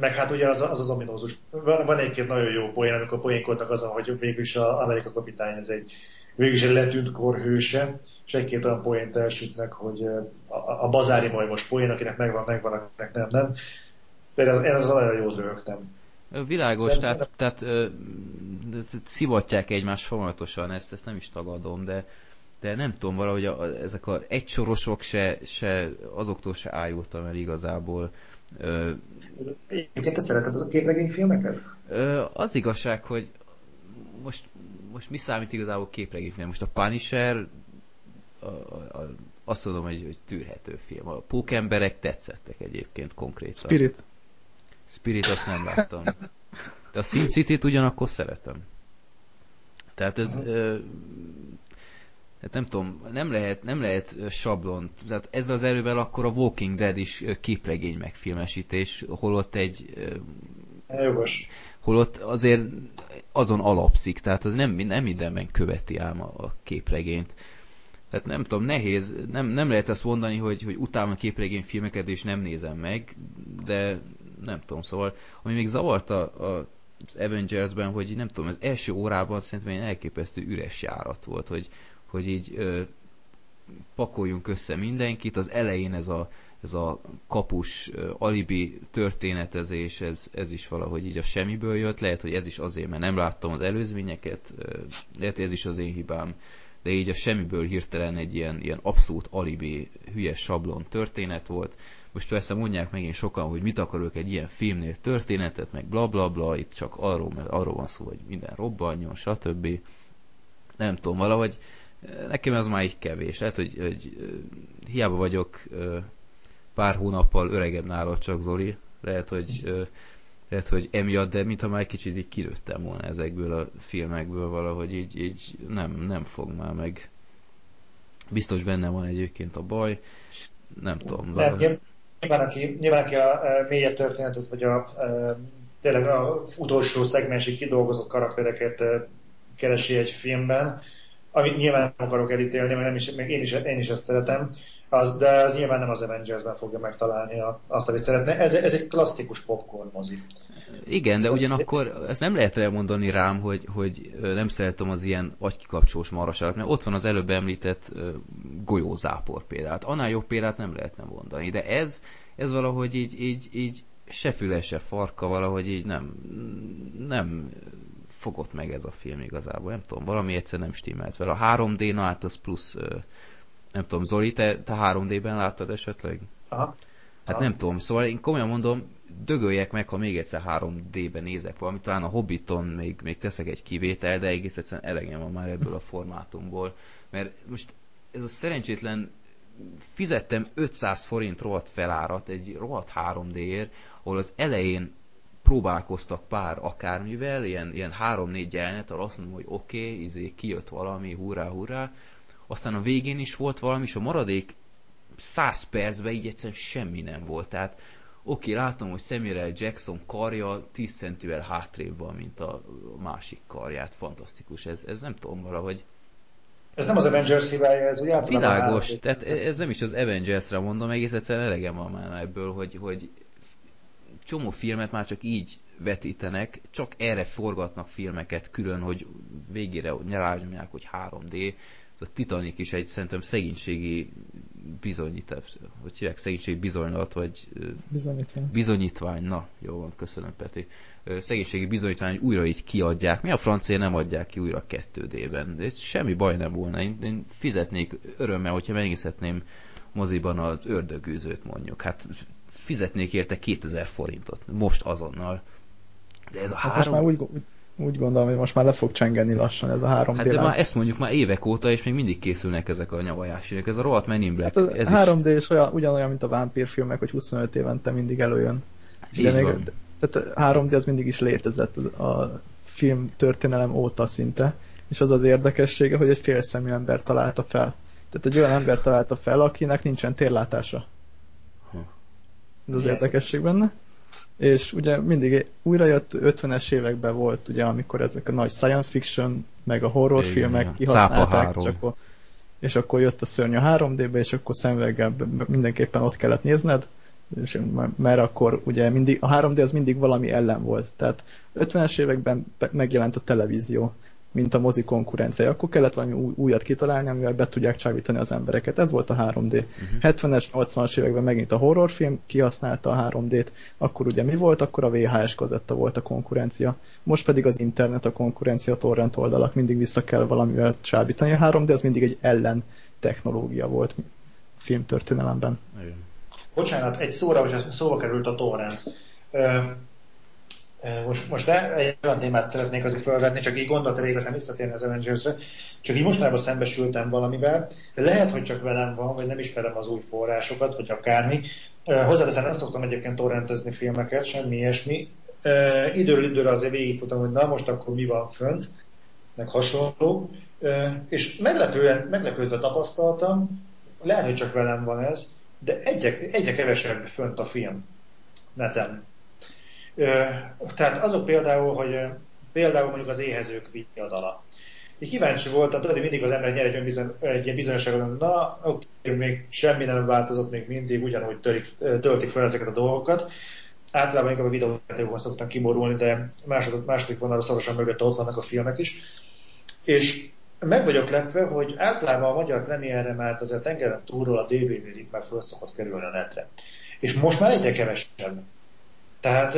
Speaker 2: Meg hát ugye az az, az ominózus. Van, van egy-két nagyon jó poén, amikor poénkoltak azon, hogy végül is az Amerika kapitány ez egy végülis egy letűnt korhőse, és egy-két olyan poént elsütnek, hogy a, a bazári majmos poén, akinek megvan, megvan, akinek nem, nem. Például én az nagyon jót rögtem.
Speaker 1: Világos, Szerintem... tehát, tehát ö, szivatják egymást folyamatosan, ezt, ezt nem is tagadom, de, de nem tudom, valahogy a, ezek az egysorosok se, se azoktól se ájultam el igazából.
Speaker 2: Egyébként te szereted a képregényfilmeket?
Speaker 1: Az igazság, hogy most, most mi számít igazából képregényfilm? Most a Punisher a, a, a, azt mondom, hogy, hogy tűrhető film. A pókemberek tetszettek egyébként konkrétan.
Speaker 3: Spirit.
Speaker 1: Spirit azt nem láttam. De a Sin City-t ugyanakkor szeretem. Tehát ez... Hát nem tudom, nem lehet, nem lehet sablon. Tehát ezzel az erővel akkor a Walking Dead is képregény megfilmesítés, holott egy...
Speaker 2: Jogos.
Speaker 1: Holott azért azon alapszik, tehát az nem, nem mindenben követi ám a, a képregényt. Tehát nem tudom, nehéz, nem, nem lehet azt mondani, hogy, hogy utána képregény filmeket és nem nézem meg, de nem tudom, szóval ami még zavarta a, Avengers-ben, hogy nem tudom, az első órában szerintem egy elképesztő üres járat volt, hogy, hogy így ö, pakoljunk össze mindenkit, az elején ez a, ez a kapus alibi történetezés, ez, ez is valahogy így a semmiből jött, lehet, hogy ez is azért, mert nem láttam az előzményeket, lehet, hogy ez is az én hibám, de így a semmiből hirtelen egy ilyen, ilyen abszolút alibi, hülyes sablon történet volt. Most persze mondják megint sokan, hogy mit akarok egy ilyen filmnél történetet, meg bla bla bla, itt csak arról, mert arról van szó, hogy minden robbanjon, stb. Nem tudom, valahogy nekem ez már így kevés. Lehet, hogy, hogy hiába vagyok pár hónappal öregebb nálad csak Zoli, lehet, hogy lehet, hogy emiatt, de mintha már egy kicsit így kilőttem volna ezekből a filmekből valahogy így, így nem, nem fog már meg. Biztos benne van egyébként a baj, nem tudom.
Speaker 2: Nem, nyilván, aki, nyilván aki a, a mélyebb történetet, vagy a, a tényleg a utolsó szegmensig kidolgozott karaktereket keresi egy filmben, amit nyilván nem akarok elítélni, mert nem is, még én, is, én is ezt szeretem, az, de az nyilván nem az Avengers-ben fogja megtalálni a, azt, amit szeretne. Ez, ez egy klasszikus popcorn mozi.
Speaker 1: Igen, de ugyanakkor ezt nem lehet elmondani rám, hogy, hogy nem szeretem az ilyen agykikapcsolós maraságot, mert ott van az előbb említett golyózápor példát. Annál jobb példát nem lehetne mondani, de ez, ez valahogy így, így, így se füle, se farka, valahogy így nem, nem fogott meg ez a film igazából, nem tudom, valami egyszer nem stimmelt vele. A 3D, na hát az plusz nem tudom, Zoli, te, te 3D-ben láttad esetleg?
Speaker 2: Aha.
Speaker 1: Hát Aha. nem tudom, szóval én komolyan mondom, dögöljek meg, ha még egyszer 3D-ben nézek valamit, talán a Hobbiton még, még teszek egy kivétel, de egész egyszerűen elegem van már ebből a formátumból. Mert most ez a szerencsétlen fizettem 500 forint rohadt felárat egy rohadt 3D-ért, ahol az elején próbálkoztak pár akármivel, ilyen, ilyen 3-4 jelenet, ahol azt mondom, hogy oké, okay, izé, kijött valami, hurrá, hurrá, aztán a végén is volt valami, és a maradék 100 percben így egyszerűen semmi nem volt. Tehát oké, okay, látom, hogy Samuel Jackson karja 10 centivel hátrébb van, mint a másik karját. Fantasztikus. Ez, ez nem tudom valahogy.
Speaker 2: Ez nem az Avengers hibája, ez ugye
Speaker 1: Világos, tehát ez nem is az Avengers-re mondom, egész egyszerűen elegem van már ebből, hogy, hogy csomó filmet már csak így vetítenek, csak erre forgatnak filmeket külön, hogy végére nyelányomják, hogy 3D, ez a Titanic is egy szerintem szegénységi bizonyítás, hogy hívják szegénységi bizonylat, vagy
Speaker 3: bizonyítvány.
Speaker 1: bizonyítvány, na, jó van, köszönöm Peti. Szegénységi bizonyítvány, újra így kiadják. Mi a francia nem adják ki újra 2D-ben? De semmi baj nem volna. Én, én fizetnék örömmel, hogyha megnézhetném moziban az ördögűzőt mondjuk. Hát fizetnék érte 2000 forintot. Most azonnal. De ez a hát három...
Speaker 3: Most már úgy, úgy gondolom, hogy most már le fog csengeni lassan ez a három
Speaker 1: Hát de már ezt mondjuk már évek óta, és még mindig készülnek ezek a nyavajásiak. Ez a rohadt Men in Black.
Speaker 3: Hát ez 3D is olyan, ugyanolyan, mint a vámpírfilmek, hogy 25 évente mindig előjön. Így de még, tehát 3D az mindig is létezett a film történelem óta szinte, és az az érdekessége, hogy egy félszemű ember találta fel. Tehát egy olyan ember találta fel, akinek nincsen térlátása. Ez az érdekesség benne és ugye mindig újra jött 50-es években volt, ugye, amikor ezek a nagy science fiction, meg a horror Igen, filmek kihasználták, és akkor, és akkor jött a szörny a 3D-be, és akkor szemüveggel mindenképpen ott kellett nézned, és, mert akkor ugye mindig, a 3D az mindig valami ellen volt. Tehát 50-es években megjelent a televízió, mint a mozi konkurencia. Akkor kellett valami új, újat kitalálni, amivel be tudják csábítani az embereket. Ez volt a 3D. Uh-huh. 70-es, 80-as években megint a horrorfilm kihasználta a 3D-t, akkor ugye mi volt? Akkor a VHS kazetta volt a konkurencia. Most pedig az internet a konkurencia, a torrent oldalak, mindig vissza kell valamivel csábítani. A 3D az mindig egy ellen technológia volt filmtörténelemben. Igen.
Speaker 2: Bocsánat, egy szóra, hogy szóba került a torrent. Most, most egy olyan témát szeretnék azért felvetni, csak így gondolat aztán visszatérni az avengers csak így mostanában szembesültem valamivel, lehet, hogy csak velem van, vagy nem ismerem az új forrásokat, vagy akármi. Hozzáteszem, nem szoktam egyébként torrentezni filmeket, semmi ilyesmi. Időről időre azért végigfutam, hogy na most akkor mi van fönt, meg hasonló. És meglepően, meglepődve tapasztaltam, lehet, hogy csak velem van ez, de egyre, egyre kevesebb fönt a film neten. Tehát azok például, hogy például mondjuk az éhezők viadala. Én kíváncsi voltam, tudod, mindig az ember nyer egy, bizony, egy ilyen bizonyosságot, na, oké, még semmi nem változott, még mindig ugyanúgy törik, töltik fel ezeket a dolgokat. Általában inkább a videójátékokon szoktam kiborulni, de második, második vonalra szorosan mögött ott vannak a filmek is. És meg vagyok lepve, hogy általában a magyar premierre már azért tengeren túlról a DVD-ig már föl szokott kerülni a netre. És most már egyre kevesebb. Tehát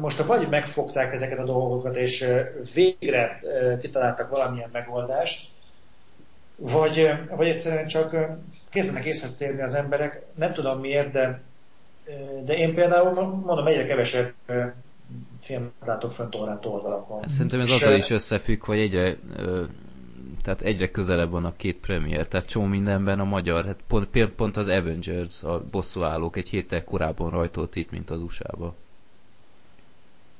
Speaker 2: most vagy megfogták ezeket a dolgokat, és végre kitaláltak valamilyen megoldást, vagy, vagy egyszerűen csak kezdenek észhez térni az emberek, nem tudom miért, de, de én például mondom, egyre kevesebb filmet látok fönt órát oldalakon.
Speaker 1: Hát szerintem ez azzal is összefügg, hogy egyre tehát egyre közelebb van a két premier, tehát csomó mindenben a magyar, hát pont, pont az Avengers, a bosszúállók egy héttel korábban rajtolt itt, mint az USA-ba.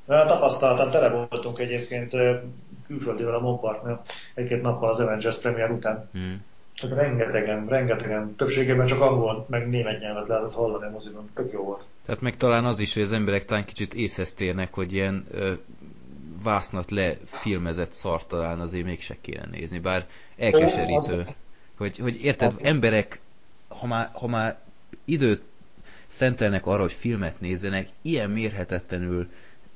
Speaker 2: Tapasztaltam, tele voltunk egyébként külföldivel a Montparknél egy-két nappal az Avengers premier után. Hmm. Tehát rengetegen, rengetegen, többségében csak angol, meg német nyelvet lehetett hallani a moziban. Tök jó volt.
Speaker 1: Tehát meg talán az is, hogy az emberek talán kicsit észhez térnek, hogy ilyen ö, vásznat lefilmezett szart talán azért mégse kéne nézni, bár elkeserítő. Hogy, hogy érted, emberek, ha már, ha már időt szentelnek arra, hogy filmet nézzenek, ilyen mérhetetlenül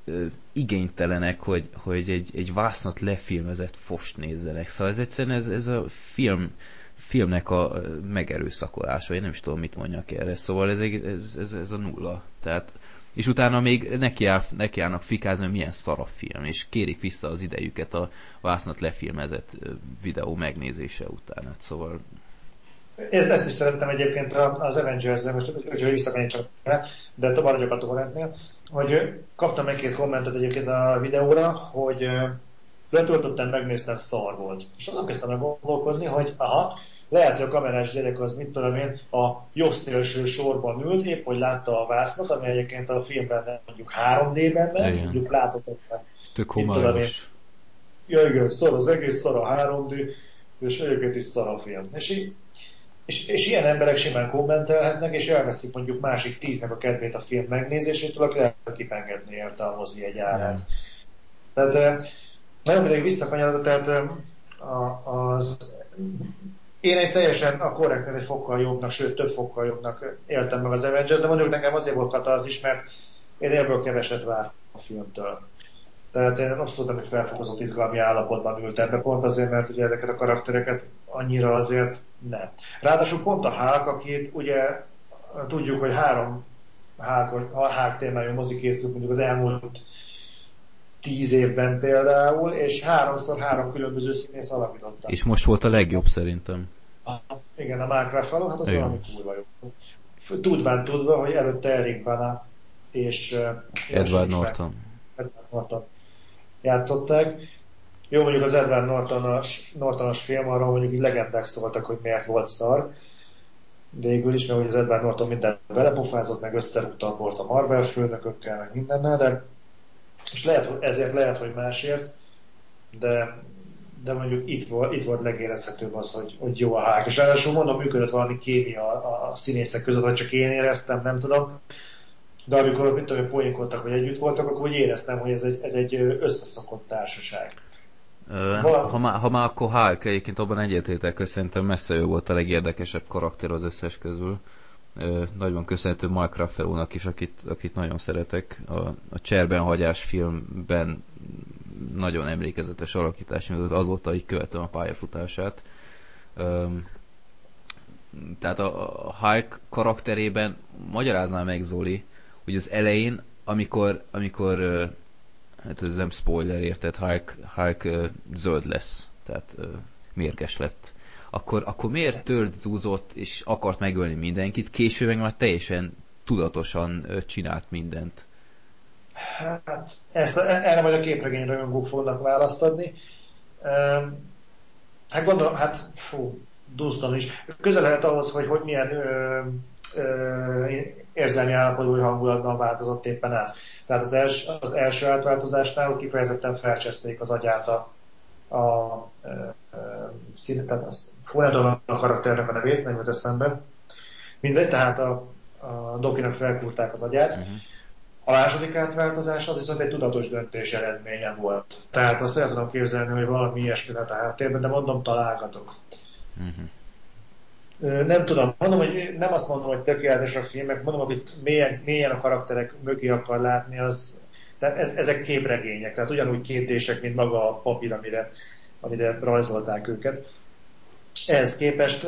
Speaker 1: ö, igénytelenek, hogy, hogy egy, egy vásznat lefilmezett fost nézzenek. Szóval ez egyszerűen ez, ez a film filmnek a megerőszakolása, én nem is tudom, mit mondjak erre. Szóval ez, ez, ez, ez a nulla. Tehát és utána még nekiáll, nekiállnak fikázni, hogy milyen szar a film, és kérik vissza az idejüket a vásznat lefilmezett videó megnézése után. Hát szóval
Speaker 2: ezt, ezt is szerettem egyébként az Avengers-en, most hogy visszamenjünk csak de tovább vagyok a torrentnél, hogy kaptam egy két kommentet egyébként a videóra, hogy letöltöttem, megnéztem, szar volt. És azon kezdtem el gondolkodni, hogy aha, lehet, hogy a kamerás gyerek az, mit tudom én, a jobb szélső sorban ült, épp hogy látta a vásznat, ami egyébként a filmben mondjuk 3D-ben megy, mondjuk látott
Speaker 1: Tök homályos.
Speaker 2: Igen, szar az egész, szar a 3D, és egyébként is szar a film. És, így, és, és ilyen emberek simán kommentelhetnek, és elveszik mondjuk másik tíznek a kedvét a film megnézésétől, aki lehet kipengedni érte a mozi egy árát. Tehát nagyon pedig visszakanyarodott, tehát az én egy teljesen a korrekten egy fokkal jobbnak, sőt több fokkal jobbnak éltem meg az Avengers, de mondjuk nekem azért volt is, mert én ebből keveset vár a filmtől. Tehát én abszolút nem egy felfokozott izgalmi állapotban ültem be, pont azért, mert ugye ezeket a karaktereket annyira azért nem. Ráadásul pont a Hulk, akit ugye tudjuk, hogy három Hulk témájú mozi készült mondjuk az elmúlt tíz évben például, és háromszor három különböző színész alakította.
Speaker 1: És most volt a legjobb szerintem.
Speaker 2: A, igen, a Mark Ruffalo, hát az igen. valami kurva jó. Tudván tudva, hogy előtte Eric Bana és uh,
Speaker 1: Edward Norton.
Speaker 2: Edward Norton játszották. Jó, mondjuk az Edward Nortonos, Nortonos film, arra mondjuk így legendák szóltak, hogy miért volt szar. Végül is, mert az Edward Norton minden belepofázott, meg összerúgta a bort a Marvel főnökökkel, meg mindennel, de és lehet, ezért lehet, hogy másért, de, de mondjuk itt volt, itt volt legérezhetőbb az, hogy, hogy jó a hák. És ráadásul mondom, működött valami kémia a, a színészek között, vagy csak én éreztem, nem tudom. De amikor mit tudom, poénkodtak, hogy együtt voltak, akkor úgy éreztem, hogy ez egy, ez egy összeszokott társaság.
Speaker 1: ha, már, ha már akkor Hulk, egyébként abban egyetértek, hogy szerintem messze ő volt a legérdekesebb karakter az összes közül nagyon köszönhető Mark Ruffalo-nak is, akit, akit nagyon szeretek. A, a Cserben filmben nagyon emlékezetes alakítás, azóta így követem a pályafutását. Um, tehát a Hulk karakterében magyarázná meg Zoli, hogy az elején, amikor, amikor hát ez nem spoiler, érted, Hulk, Hulk zöld lesz, tehát mérges lett. Akkor, akkor miért tört zúzott és akart megölni mindenkit, később meg már teljesen tudatosan csinált mindent?
Speaker 2: Hát, ezt, erre majd a képregény rajongók fognak választ adni. Hát gondolom, hát fú, Dunstan is. Közel lehet ahhoz, hogy, hogy milyen ö, ö, érzelmi állapotú hangulatban változott éppen át. Tehát az, els, az első átváltozásnál kifejezetten felcseszték az agyát a, a, tehát az, nem a karakternek a nevét, nem jut eszembe. Mindegy, tehát a, a Dokinak felkúrták az agyát. Uh-huh. A második átváltozás az viszont egy tudatos döntés eredménye volt. Tehát azt el tudom képzelni, hogy valami ilyesmi lett a háttérben, de mondom, találgatok. Uh-huh. Nem tudom, mondom, hogy nem azt mondom, hogy tökéletes a filmek, mondom, hogy mélyen, mélyen a karakterek mögé akar látni, az, tehát ez, ezek képregények, tehát ugyanúgy kérdések, mint maga a papír, amire, amire rajzolták őket. Ehhez képest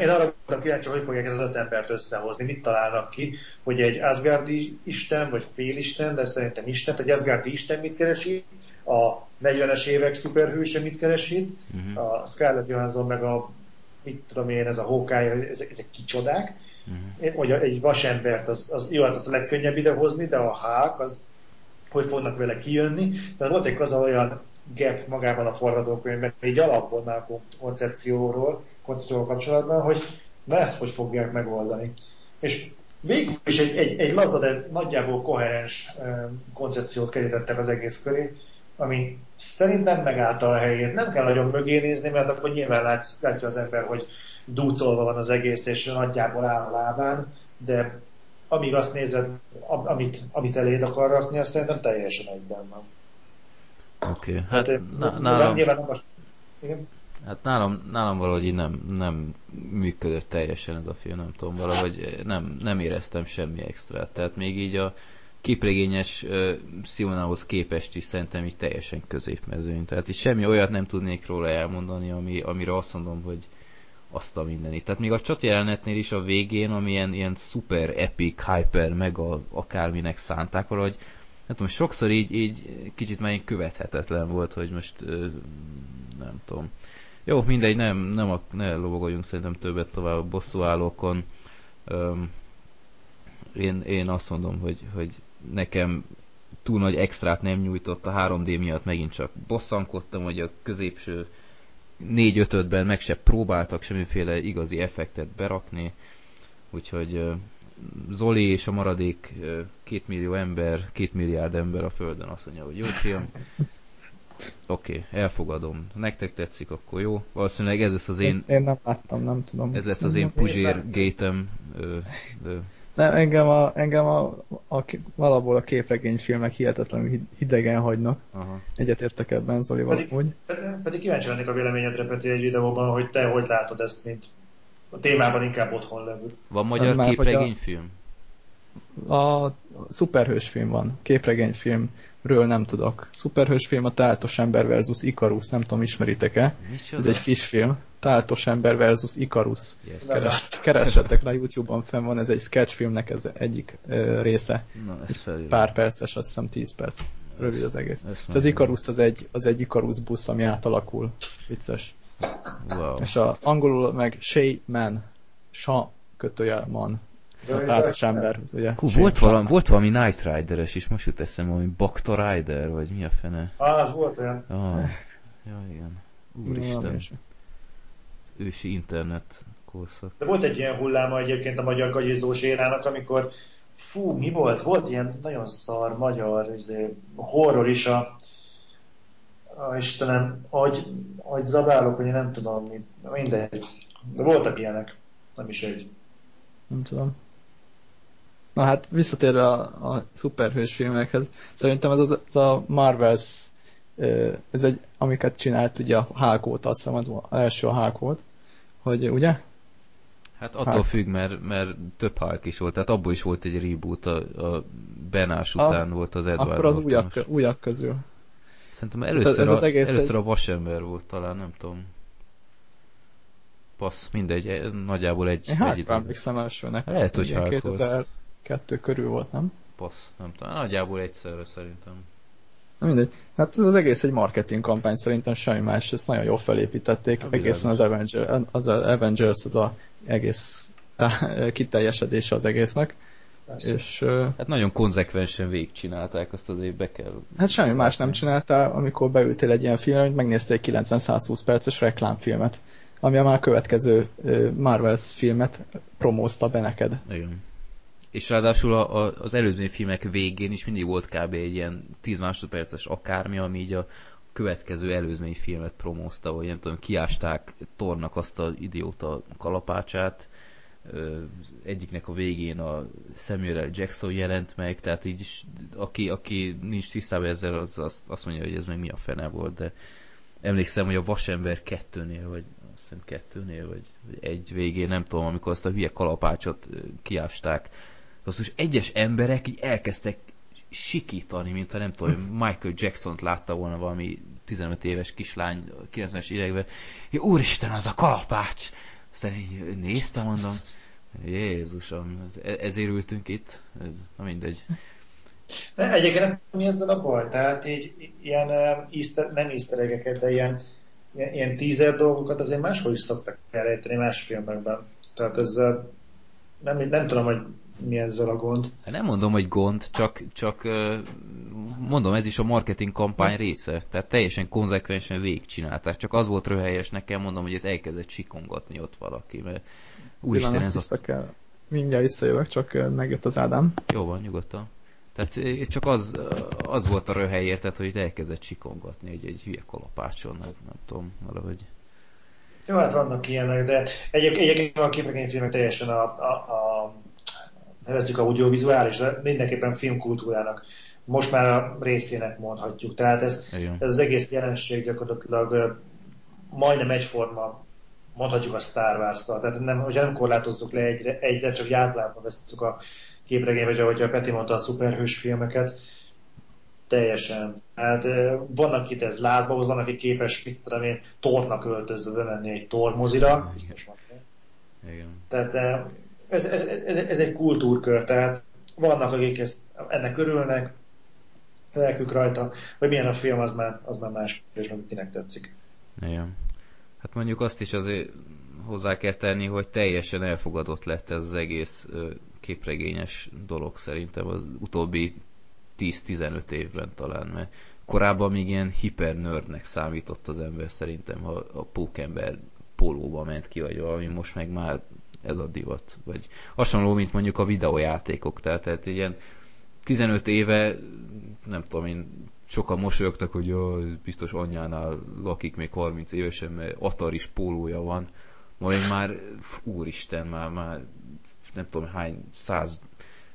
Speaker 2: én arra voltam kíváncsi, hogy fogják ezt az öt embert összehozni, mit találnak ki, hogy egy Asgardi isten, vagy félisten, de szerintem isten, egy Asgardi isten mit keresi, a 40-es évek szuperhőse mit keresi, uh-huh. a Scarlett Johansson meg a mit tudom én, ez a Hawkeye, ezek, ezek kicsodák, uh-huh. hogy egy vasembert, az, az jó, hát az a legkönnyebb idehozni, de a hák, az hogy fognak vele kijönni. Tehát volt egy az olyan gap magában a forgatókönyvben, egy alapból már koncepcióról, koncepcióval kapcsolatban, hogy na ezt hogy fogják megoldani. És végül is egy, egy, egy laza, de nagyjából koherens koncepciót kerítettek az egész köré, ami szerintem megállta a helyét. Nem kell nagyon mögé nézni, mert akkor nyilván látsz, látja az ember, hogy dúcolva van az egész, és nagyjából áll a lábán, de amíg azt nézed, amit, amit eléd akar rakni, azt szerintem teljesen egyben van.
Speaker 1: Oké, okay. hát, hát nálam... Nyilván, nem most... Igen? Hát nálam, nálam valahogy így nem, nem működött teljesen ez a film, nem tudom, valahogy nem, nem éreztem semmi extra. Tehát még így a képregényes uh, Simonához képest is szerintem így teljesen középmezőny. Tehát így semmi olyat nem tudnék róla elmondani, ami, amire azt mondom, hogy azt a mindenit. Tehát még a csat jelenetnél is a végén, ami ilyen, super epic, hyper, mega akárminek szánták valahogy, nem tudom, sokszor így, így kicsit már követhetetlen volt, hogy most nem tudom, jó, mindegy, nem, nem a, ne lovagoljunk szerintem többet tovább a bosszúállókon. Um, én, én azt mondom, hogy, hogy nekem túl nagy extrát nem nyújtott a 3D miatt, megint csak bosszankodtam, hogy a középső 4-5-ben meg se próbáltak semmiféle igazi effektet berakni, úgyhogy Zoli és a maradék két millió ember, két milliárd ember a Földön azt mondja, hogy jó film. Oké, okay, elfogadom. Nektek tetszik, akkor jó. Valószínűleg ez lesz az én...
Speaker 3: Én nem láttam, nem tudom.
Speaker 1: Ez lesz az én Puzsér gétem.
Speaker 3: Nem, engem, a, engem a, a, valahol a képregényfilmek hihetetlenül hidegen hagynak. Aha. Egyetértek ebben, Zoli,
Speaker 2: valahogy. Pedig, pedig kíváncsi lennék a véleményedre, Peti, egy videóban, hogy te hogy látod ezt, mint a témában inkább otthon levő.
Speaker 1: Van magyar hát képregényfilm?
Speaker 3: A, a szuperhős film van, képregényfilm ről nem tudok. Szuperhős film a Táltos ember versus Ikarus, nem tudom, ismeritek-e? Ez egy kis film. Táltos ember versus Ikarus. Yes. Keres, keressetek rá, Youtube-on fenn van, ez egy sketchfilmnek ez egyik uh, része. Na, ez Pár perces, azt hiszem 10 perc. Rövid az egész. És az Ikarus az egy, az egy Ikarus busz, ami átalakul. Vicces. Wow. És a angolul meg Shay Man. Sa kötőjel man tátos ember, ugye?
Speaker 1: Hú, volt, valami, volt valami Night Rider-es is, most jut eszembe, valami Bakta Rider, vagy mi a fene?
Speaker 2: Ah, az volt olyan.
Speaker 1: Ah, ja, igen. Úristen. Ja, ősi internet korszak.
Speaker 2: De volt egy ilyen hulláma egyébként a magyar gagyizós érának, amikor fú, mi volt? Volt ilyen nagyon szar magyar izé, horror is a, a Istenem, agy, agy zabálok, hogy én nem tudom, mi, mindegy. De voltak ilyenek, nem is egy.
Speaker 3: Nem tudom. Na hát visszatérve a, a szuperhős filmekhez, szerintem ez az, az a Marvels, ez egy, amiket csinált ugye a Hulk volt, azt hiszem az első a Hulk volt, hogy ugye?
Speaker 1: Hát attól Hulk. függ, mert, mert több Hulk is volt, tehát abból is volt egy reboot, a, a Benás után a, volt az Edward
Speaker 3: Akkor az újak, újak közül.
Speaker 1: Szerintem először,
Speaker 3: ez az
Speaker 1: a,
Speaker 3: egész
Speaker 1: először
Speaker 3: egy-
Speaker 1: a vasember volt talán, nem tudom. Passz, mindegy, e- nagyjából egy,
Speaker 3: Én
Speaker 1: egy
Speaker 3: hát emlékszem elsőnek.
Speaker 1: Lehet, hogy
Speaker 3: Ilyen
Speaker 1: hát volt.
Speaker 3: 2002 körül volt, nem?
Speaker 1: Passz, nem tudom, nagyjából egyszerre szerintem.
Speaker 3: Na mindegy. Hát ez az egész egy marketing kampány, szerintem semmi más, ezt nagyon jól felépítették.
Speaker 1: Ja,
Speaker 3: egészen az Avengers, az a Avengers az a egész tá- kiteljesedése az egésznek.
Speaker 2: Persze.
Speaker 3: És
Speaker 1: Hát nagyon konzekvensen végigcsinálták, azt azért be kell...
Speaker 3: hát semmi más nem csináltál, amikor beültél egy ilyen filmre, hogy megnéztél egy 90-120 perces reklámfilmet, ami a már következő ö, Marvels filmet promózta be neked.
Speaker 1: Igen. És ráadásul a, a, az előző filmek végén is mindig volt kb. egy ilyen 10 másodperces akármi, ami így a következő előzmény filmet promózta, vagy nem tudom, kiásták Tornak azt az idióta kalapácsát, egyiknek a végén a Samuel L. Jackson jelent meg, tehát így is, aki, aki nincs tisztában ezzel, az azt, azt mondja, hogy ez meg mi a fene volt, de emlékszem, hogy a Vasember kettőnél, vagy azt hiszem kettőnél, vagy, egy végén, nem tudom, amikor azt a hülye kalapácsot kiásták, basszus, egyes emberek így elkezdtek sikítani, mint ha nem tudom, Michael Jackson-t látta volna valami 15 éves kislány 90-es években. Ja, úristen, az a kalapács! Aztán így néztem, mondom, Jézusom, ez- ezért ültünk itt? Ez, na mindegy.
Speaker 2: De egyébként nem mi ezzel a baj, tehát így ilyen um, easter, nem easter de ilyen, ilyen, ilyen teaser dolgokat azért máshol is szoktak elrejteni más filmekben. Tehát ezzel nem, nem tudom, hogy mi ezzel a gond.
Speaker 1: Hát nem mondom, hogy gond, csak, csak mondom, ez is a marketing kampány része. Tehát teljesen konzekvensen végigcsinálták. Csak az volt röhelyes nekem, mondom, hogy itt elkezdett sikongatni ott valaki, mert úristen
Speaker 3: Pillanat,
Speaker 1: ez a...
Speaker 3: kell. Mindjárt visszajövök, csak megjött az Ádám.
Speaker 1: Jó van, nyugodtan. Tehát eh, csak az, az volt a röhely, érted, hogy itt elkezdett sikongatni egy, egy hülye kalapácson, nem, nem tudom, valahogy.
Speaker 2: Jó, hát vannak ilyenek, de egyébként, egyébként a képregényfilmek teljesen a, a, a nevezzük audiovizuális, de mindenképpen filmkultúrának most már a részének mondhatjuk. Tehát ez,
Speaker 1: Igen.
Speaker 2: ez az egész jelenség gyakorlatilag majdnem egyforma, mondhatjuk a Star Wars-szal. Tehát nem, hogyha nem korlátozzuk le egyre, egyre csak általában veszük a képregény, vagy ahogy a Peti mondta, a szuperhős filmeket, teljesen. Hát vannak akit ez lázba hoz, van, aki képes, mit tudom én, tornak öltözve bemenni egy tormozira. Biztos van.
Speaker 1: Igen.
Speaker 2: Tehát eh, ez, ez, ez, ez egy kultúrkör, tehát vannak, akik ezt, ennek örülnek, lelkük rajta, hogy milyen a film, az már, az már más kérdés, meg kinek tetszik.
Speaker 1: Igen. Hát mondjuk azt is azért hozzá kell tenni, hogy teljesen elfogadott lett ez az egész képregényes dolog szerintem az utóbbi 10-15 évben talán, mert korábban még ilyen hipernördnek számított az ember szerintem, ha a pókember pólóba ment ki, vagy valami, most meg már ez a divat. Vagy hasonló, mint mondjuk a videójátékok, tehát, tehát ilyen 15 éve, nem tudom én, sokan mosolyogtak, hogy jó, biztos anyjánál lakik még 30 évesen, mert Ataris pólója van. Majd már, úristen, már, már nem tudom hány száz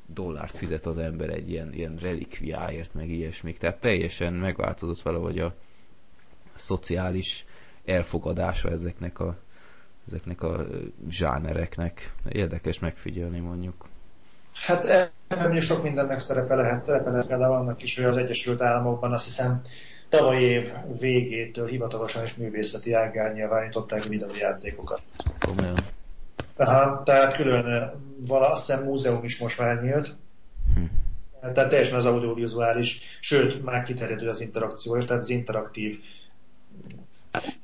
Speaker 1: dollárt fizet az ember egy ilyen, ilyen relikviáért, meg ilyesmik. Tehát teljesen megváltozott valahogy a szociális elfogadása ezeknek a, ezeknek a zsánereknek. Érdekes megfigyelni mondjuk.
Speaker 2: Hát ebben is sok mindennek szerepe lehet, szerepe lehet például annak is, hogy az Egyesült Államokban azt hiszem tavaly év végétől hivatalosan is művészeti ággá nyilvánították videójátékokat.
Speaker 1: Komolyan.
Speaker 2: Aha, tehát külön, vala, azt hiszem múzeum is most már nyílt,
Speaker 1: Hm.
Speaker 2: tehát teljesen az audiovizuális, sőt, már kiterjedő az interakciós, tehát az interaktív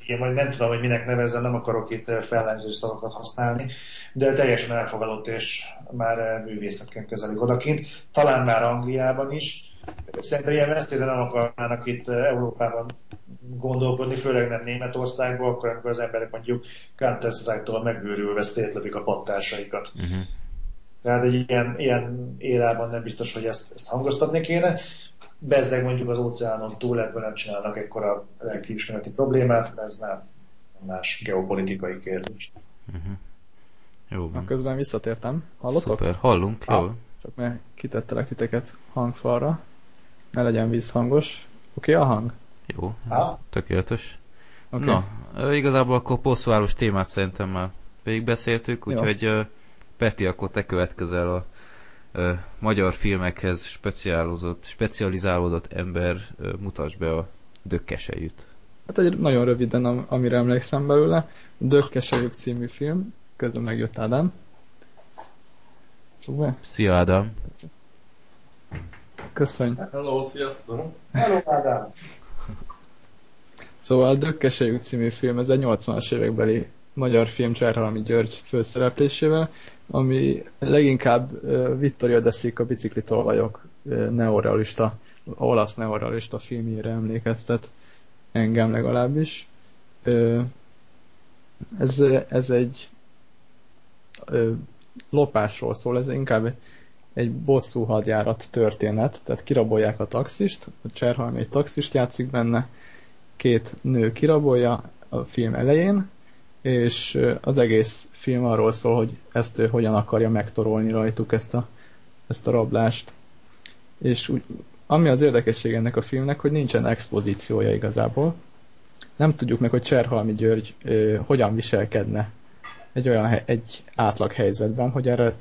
Speaker 2: én majd nem tudom, hogy minek nevezzem, nem akarok itt fellenző szavakat használni, de teljesen elfogadott és már művészetként közelik odakint. Talán már Angliában is. Szerintem ilyen messzire nem akarnának itt Európában gondolkodni, főleg nem Németországban, akkor amikor az emberek mondjuk Counter-Strike-tól megőrülve szétlövik a pattársaikat.
Speaker 1: Uh-huh.
Speaker 2: Tehát egy ilyen, ilyen érában nem biztos, hogy ezt, ezt hangoztatni kéne. Bezzeg mondjuk az óceánon túl ebből nem csinálnak ekkora lelkiismereti problémát, mert ez már más geopolitikai kérdés.
Speaker 1: Uh-huh. Jó
Speaker 3: Na,
Speaker 1: van.
Speaker 3: közben visszatértem. Hallottok?
Speaker 1: Szuper, hallunk, jó.
Speaker 3: Ah. Csak mert kitettelek titeket hangfalra. Ne legyen vízhangos. Oké okay, a hang?
Speaker 1: Jó,
Speaker 2: Ah.
Speaker 1: tökéletes.
Speaker 3: Oké.
Speaker 1: Na, igazából akkor posztváros témát szerintem már végigbeszéltük, úgyhogy Peti, akkor te következel a ö, magyar filmekhez specializálódott, specializálódott ember, ö, mutasd be a Dökkesejüt.
Speaker 3: Hát egy nagyon röviden, am- amire emlékszem belőle. Dökkesejük című film, közben megjött Ádám. Szóval,
Speaker 1: Szia Ádám!
Speaker 3: köszönj.
Speaker 4: Hello, sziasztok!
Speaker 2: Hello, Ádám!
Speaker 3: Szóval a Dökkesejük című film, ez egy 80-as évekbeli magyar film Cserhalmi György főszereplésével, ami leginkább Vittorio De Sica bicikli tolvajok neorealista, olasz neorealista filmjére emlékeztet engem legalábbis. Ez, ez egy lopásról szól, ez inkább egy bosszú hadjárat történet, tehát kirabolják a taxist, a Cserhalmi egy taxist játszik benne, két nő kirabolja a film elején, és az egész film arról szól, hogy ezt ő hogyan akarja megtorolni rajtuk ezt a, ezt a rablást. És úgy, ami az érdekesség ennek a filmnek, hogy nincsen expozíciója igazából. Nem tudjuk meg, hogy Cserhalmi György ö, hogyan viselkedne egy olyan egy átlag helyzetben, hogy erre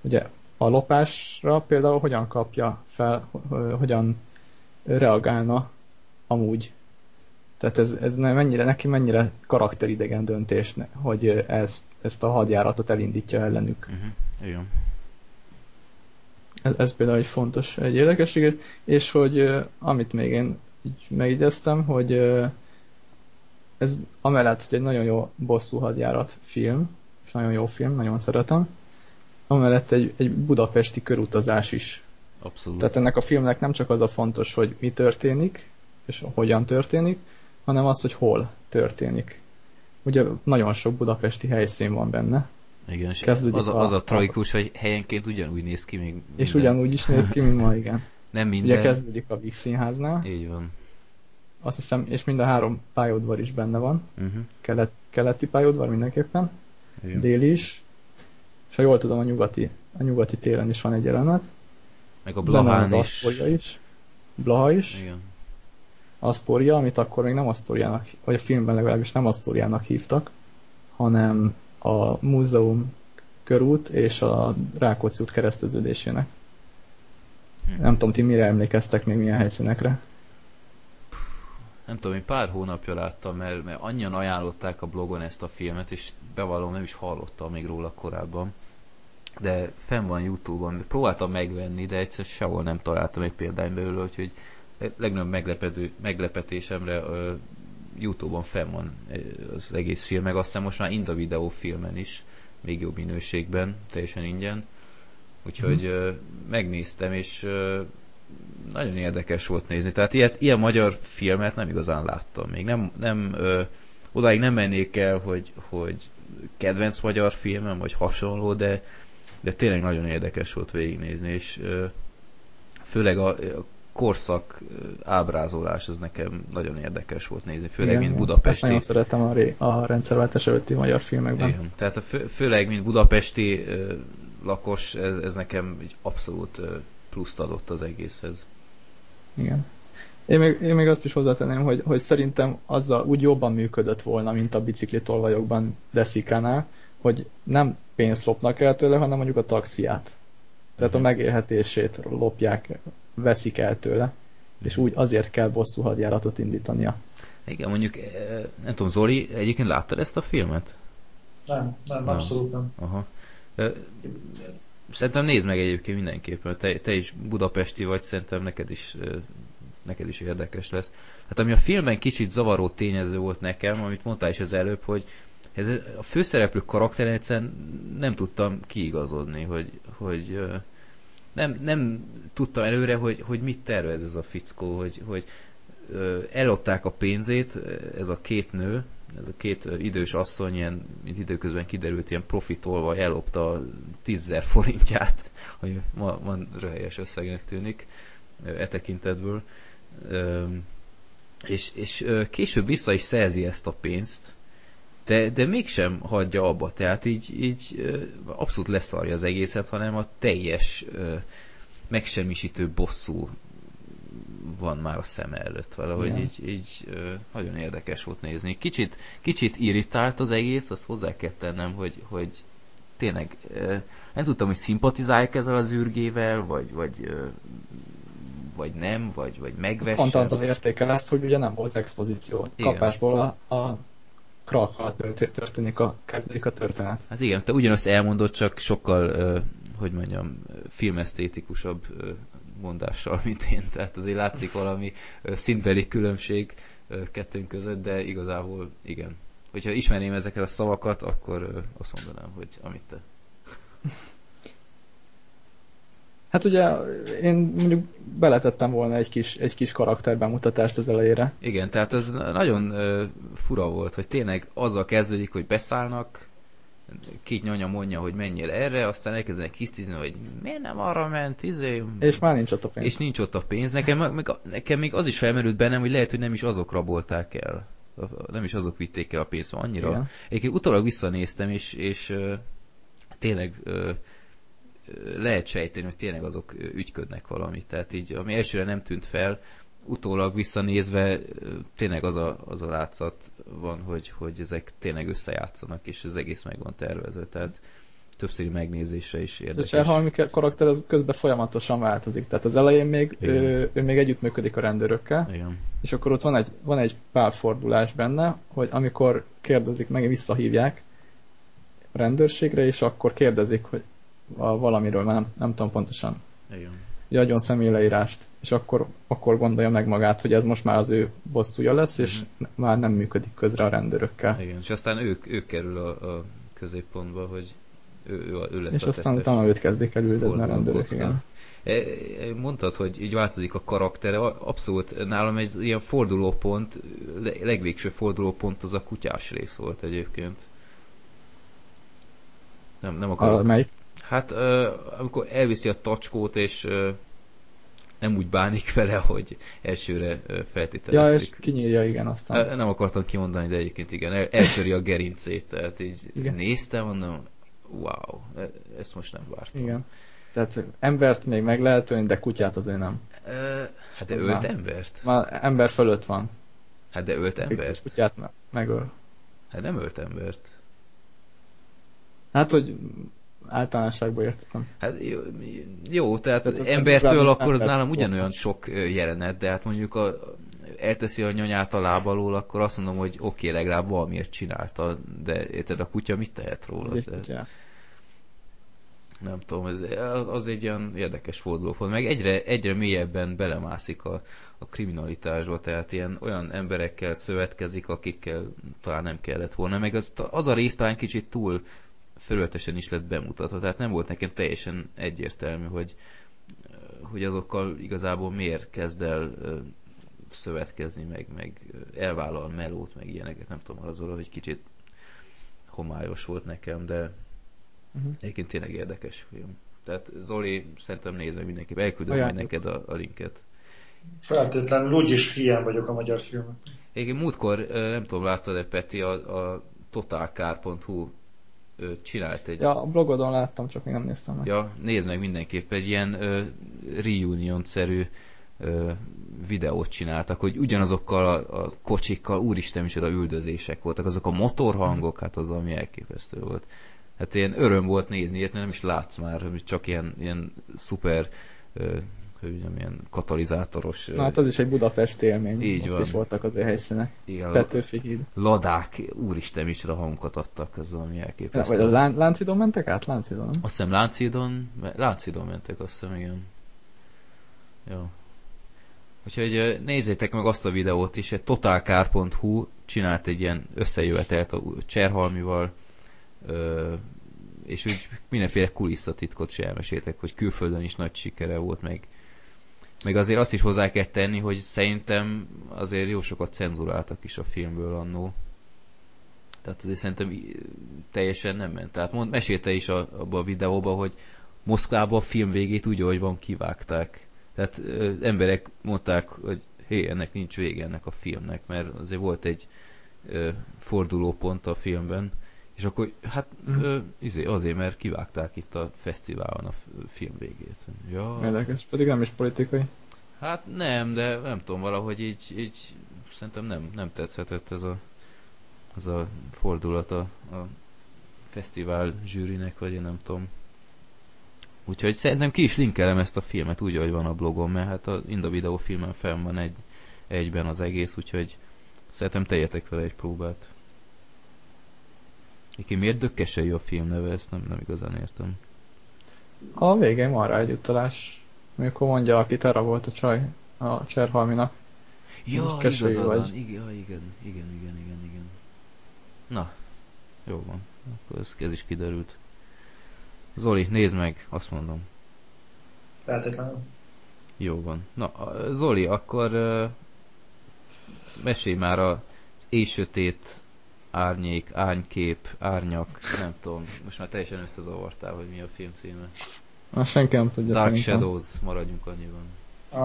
Speaker 3: ugye a lopásra például hogyan kapja fel, hogyan reagálna amúgy. Tehát ez, ez mennyire, neki mennyire karakteridegen döntés, hogy ezt, ezt a hadjáratot elindítja ellenük.
Speaker 1: Uh-huh. Igen.
Speaker 3: Ez, ez például egy fontos, egy érdekesség, és hogy amit még én így megjegyeztem, hogy ez amellett, hogy egy nagyon jó bosszú hadjárat film, és nagyon jó film, nagyon szeretem, amellett egy, egy budapesti körutazás is.
Speaker 1: Abszolút.
Speaker 3: Tehát ennek a filmnek nem csak az a fontos, hogy mi történik, és hogyan történik, hanem az, hogy hol történik. Ugye nagyon sok budapesti helyszín van benne.
Speaker 1: Igen, és
Speaker 3: Kezdődik
Speaker 1: az a,
Speaker 3: a-
Speaker 1: az a tragikus, hogy helyenként ugyanúgy néz ki még
Speaker 3: És ugyanúgy is néz ki, mint ma, igen. *laughs*
Speaker 1: Nem
Speaker 3: Ugye
Speaker 1: minden.
Speaker 3: kezdődik a Víg Színháznál,
Speaker 1: Így van.
Speaker 3: azt hiszem, és mind a három pályaudvar is benne van.
Speaker 1: Uh-huh.
Speaker 3: Kelet, keleti pályaudvar mindenképpen,
Speaker 1: Igen.
Speaker 3: déli is, és ha jól tudom, a nyugati, a nyugati téren is van egy jelenet.
Speaker 1: Meg a Blahán is.
Speaker 3: Is. Blaha is.
Speaker 1: Igen.
Speaker 3: Asztória, amit akkor még nem Asztóriának, vagy a filmben legalábbis nem Asztóriának hívtak, hanem a múzeum körút és a Rákóczi út kereszteződésének.
Speaker 1: Hm.
Speaker 3: Nem tudom, ti mire emlékeztek még milyen helyszínekre?
Speaker 1: Nem tudom, én pár hónapja láttam, mert, mert annyian ajánlották a blogon ezt a filmet, és bevallom, nem is hallottam még róla korábban. De fenn van Youtube-on, próbáltam megvenni, de egyszer sehol nem találtam egy példány belőle, úgyhogy legnagyobb meglepető, meglepetésemre uh, Youtube-on fenn van az egész film, meg azt hiszem most már Inda videó filmen is, még jobb minőségben, teljesen ingyen. Úgyhogy uh, megnéztem, és uh, nagyon érdekes volt nézni. Tehát ilyet, ilyen magyar filmet nem igazán láttam még. Nem, nem ö, odáig nem mennék el, hogy, hogy kedvenc magyar filmem, vagy hasonló, de, de tényleg nagyon érdekes volt végignézni, és ö, főleg a, a korszak ábrázolás az nekem nagyon érdekes volt nézni, főleg
Speaker 3: Igen,
Speaker 1: mint
Speaker 3: igen. Ezt
Speaker 1: budapesti.
Speaker 3: nagyon szeretem a, ré, a rendszerváltás előtti magyar filmekben.
Speaker 1: Igen, tehát a fő, főleg mint budapesti ö, lakos, ez, ez nekem egy abszolút ö, pluszt adott az egészhez.
Speaker 3: Igen. Én még, én még azt is hozzátenném, hogy, hogy szerintem azzal úgy jobban működött volna, mint a bicikli tolvajokban Deszikánál, hogy nem pénzt lopnak el tőle, hanem mondjuk a taxiát. Tehát a
Speaker 1: Mhm.
Speaker 3: megélhetését lopják, veszik el tőle, és úgy azért kell bosszú hadjáratot indítania.
Speaker 1: Igen, mondjuk, eh, nem tudom, Zoli, egyébként láttad ezt a filmet?
Speaker 2: Nem, nem,
Speaker 1: Nem.
Speaker 2: abszolút nem.
Speaker 1: Aha. Eh, Szerintem nézd meg egyébként mindenképpen, te, te is budapesti vagy, szerintem neked is, eh, neked is érdekes lesz. Hát ami a filmben kicsit zavaró tényező volt nekem, amit mondtál is az előbb, hogy ez a főszereplő karakter egyszerűen nem tudtam kiigazodni, hogy, hogy nem, nem tudtam előre, hogy, hogy mit tervez ez a fickó, hogy, hogy ellopták a pénzét, ez a két nő, ez a két idős asszony, ilyen, mint időközben kiderült, ilyen profitolva ellopta a 10 forintját, *laughs* hogy ma, ma röhelyes összegnek tűnik e tekintetből. És, és később vissza is szerzi ezt a pénzt, de, de mégsem hagyja abba, tehát így, így abszolút leszarja az egészet, hanem a teljes megsemmisítő bosszú van már a szem előtt valahogy
Speaker 3: Igen.
Speaker 1: így, így nagyon érdekes volt nézni. Kicsit, kicsit irritált az egész, azt hozzá kell tennem, hogy, hogy tényleg nem tudtam, hogy szimpatizálják ezzel az űrgével, vagy, vagy vagy nem, vagy, vagy megvesse.
Speaker 3: Pont azzal értékel ezt, hogy ugye nem volt expozíció.
Speaker 1: Igen.
Speaker 3: Kapásból a, a krakkal történik a, kezdődik a történet.
Speaker 1: Hát igen, te ugyanazt elmondod, csak sokkal, hogy mondjam, filmesztétikusabb ö, mondással, mint én. Tehát azért látszik valami ö, szintbeli különbség kettőnk között, de igazából igen. Hogyha ismerném ezeket a szavakat, akkor azt mondanám, hogy amit te. *laughs*
Speaker 3: Hát ugye én mondjuk beletettem volna egy kis, egy kis karakterbemutatást az elejére.
Speaker 1: Igen, tehát ez nagyon ö, fura volt, hogy tényleg azzal kezdődik, hogy beszállnak, két nyanya mondja, hogy menjél erre, aztán elkezdenek hisztizni, hogy miért nem arra ment, izé.
Speaker 3: És már nincs ott a pénz.
Speaker 1: És nincs ott a pénz. Nekem, meg, nekem még az is felmerült bennem, hogy lehet, hogy nem is azok rabolták el. Nem is azok vitték el a pénzt, szóval annyira.
Speaker 3: Igen.
Speaker 1: Egyébként utólag visszanéztem, és, és tényleg lehet sejteni, hogy tényleg azok ügyködnek valamit. Tehát így, ami elsőre nem tűnt fel, utólag visszanézve tényleg az a, az a látszat van, hogy, hogy ezek tényleg összejátszanak, és az egész meg van tervezve. Tehát többszöri megnézésre is
Speaker 3: De
Speaker 1: érdekes.
Speaker 3: Cserhalmi karakter az közben folyamatosan változik. Tehát az elején még
Speaker 1: Igen.
Speaker 3: ő, ő még együttműködik a rendőrökkel,
Speaker 1: Igen.
Speaker 3: és akkor ott van egy, van egy pálfordulás benne, hogy amikor kérdezik, meg visszahívják a rendőrségre, és akkor kérdezik, hogy a valamiről, mert nem, nem tudom pontosan,
Speaker 1: Igen.
Speaker 3: hogy adjon személyleírást, és akkor, akkor gondolja meg magát, hogy ez most már az ő bosszúja lesz, és
Speaker 1: Mhm.
Speaker 3: már nem működik közre a rendőrökkel.
Speaker 1: Igen. És aztán ők, ők kerül a, a középpontba, hogy ő, ő, ő lesz
Speaker 3: És
Speaker 1: a
Speaker 3: aztán utána őt kezdik el üldözni a rendőrök, igen.
Speaker 1: E, e, Mondtad, hogy így változik a karaktere, A- abszolút nálam egy ilyen fordulópont, le- legvégső fordulópont az a kutyás rész volt egyébként. Nem, nem
Speaker 3: A,
Speaker 1: akarok.
Speaker 3: melyik?
Speaker 1: Hát ö, amikor elviszi a tacskót, és ö, nem úgy bánik vele, hogy elsőre ö,
Speaker 3: Ja, és
Speaker 1: feltételezték.
Speaker 3: kinyírja, igen, aztán.
Speaker 1: Ö, Nem akartam kimondani, de egyébként igen, el, eltöri a gerincét, tehát így
Speaker 3: Igen.
Speaker 1: néztem, mondom, wow, e- ezt most nem vártam.
Speaker 3: Igen. Tehát embert még meg lehet ölni, de kutyát azért nem.
Speaker 1: Ö, hát de ölt embert?
Speaker 3: Már ember fölött van.
Speaker 1: Hát de ölt embert?
Speaker 3: Kutyát me- megöl.
Speaker 1: Hát nem ölt embert.
Speaker 3: Hát, hogy általánosságban értettem.
Speaker 1: Hát jó, jó tehát,
Speaker 3: Tehát
Speaker 1: embertől
Speaker 3: ember-
Speaker 1: akkor az nálam ugyanolyan sok jelenet, de hát mondjuk a, elteszi a nyanyát a láb alól, akkor azt mondom, hogy oké, okay, legalább valamiért csinálta, de érted, a kutya mit tehet róla? De, nem tudom, ez, az- az egy ilyen érdekes fordulópont, meg egyre, egyre mélyebben belemászik a, a kriminalitásba, tehát ilyen olyan emberekkel szövetkezik, akikkel talán nem kellett volna, meg az, az a rész talán kicsit túl felületesen is lett bemutatva, tehát nem volt nekem teljesen egyértelmű, hogy, hogy azokkal igazából miért kezd el szövetkezni, meg, meg elvállal melót, meg ilyeneket, nem tudom, az hogy kicsit homályos volt nekem, de
Speaker 3: Uh-huh.
Speaker 1: Egyébként tényleg érdekes film. Tehát Zoli, szerintem nézd meg mindenképp. Elküldöm majd neked a, a linket.
Speaker 2: Feltétlenül úgyis hiány vagyok a magyar filmek.
Speaker 1: Egyébként múltkor, nem tudom, láttad-e Peti, a, a totalcar.hu ö, csinált egy...
Speaker 3: Ja, a blogodon láttam, csak még nem néztem meg.
Speaker 1: Ja, nézd meg mindenképp, egy ilyen ö, reunion-szerű ö, videót csináltak, hogy ugyanazokkal a, a kocsikkal, úristen, micsoda üldözések voltak, azok a motorhangok, hát az ami elképesztő volt. Hát ilyen öröm volt nézni ilyet, nem is látsz már, hogy csak ilyen, ilyen szuper, ö, mondjam, ilyen katalizátoros
Speaker 3: Na hát az is egy Budapest élmény.
Speaker 1: Így
Speaker 3: Ott
Speaker 1: van.
Speaker 3: is voltak azért helyszínek.
Speaker 1: ilyen
Speaker 3: Petőfi híd.
Speaker 1: ladák, úristen, micsoda hangokat adtak, az ami elképesztő.
Speaker 3: Vagy a Lán- Láncidon mentek át? Láncidon?
Speaker 1: Azt hiszem Láncidon, Láncidon mentek, azt hiszem, igen. Jó. Úgyhogy nézzétek meg azt a videót is, egy totalcar.hu csinált egy ilyen összejövetelt a Cserhalmival, és úgy mindenféle kulisszatitkot se elmeséltek, hogy külföldön is nagy sikere volt, meg, meg azért azt is hozzá kell tenni, hogy szerintem azért jó sokat cenzuráltak is a filmből annó. Tehát azért szerintem teljesen nem ment. Tehát mond, mesélte is a, abban a videóban, hogy Moszkvában a film végét úgy, ahogy van, kivágták. Tehát ö, emberek mondták, hogy hé, ennek nincs vége ennek a filmnek, mert azért volt egy ö, fordulópont a filmben, és akkor, hát
Speaker 3: Mhm.
Speaker 1: ö, izé, azért, mert kivágták itt a fesztiválon a film végét. Ja,
Speaker 3: Érdekes. Pedig nem is politikai.
Speaker 1: hát nem, de nem tudom, valahogy így, így szerintem nem, nem tetszhetett ez a, az a fordulat a, a fesztivál zsűrinek, vagy én nem tudom. Úgyhogy szerintem ki is linkelem ezt a filmet úgy, ahogy van a blogon, mert hát a Inda videó filmen fenn van egy, egyben az egész, úgyhogy szerintem tegyetek vele egy próbát. Iki miért dökkesei a film neve, ezt nem, nem igazán értem.
Speaker 3: A végén van rá egy utalás. Amikor mondja, aki Tera volt a csaj, a Cserhalminak.
Speaker 1: Ja, igazad
Speaker 3: vagy.
Speaker 1: van. Igen, igen, igen, igen, igen, igen. Na, jó van. Akkor ez, ez is kiderült. Zoli, nézd meg, azt mondom.
Speaker 2: Feltétlenül.
Speaker 1: Jó van. Na, Zoli, akkor uh, mesélj már az éjsötét, árnyék, árnykép, árnyak, nem tudom, most már teljesen összezavartál, hogy mi a film címe.
Speaker 3: Na, senki nem tudja
Speaker 1: Dark
Speaker 3: szerintem.
Speaker 1: Shadows, maradjunk annyiban.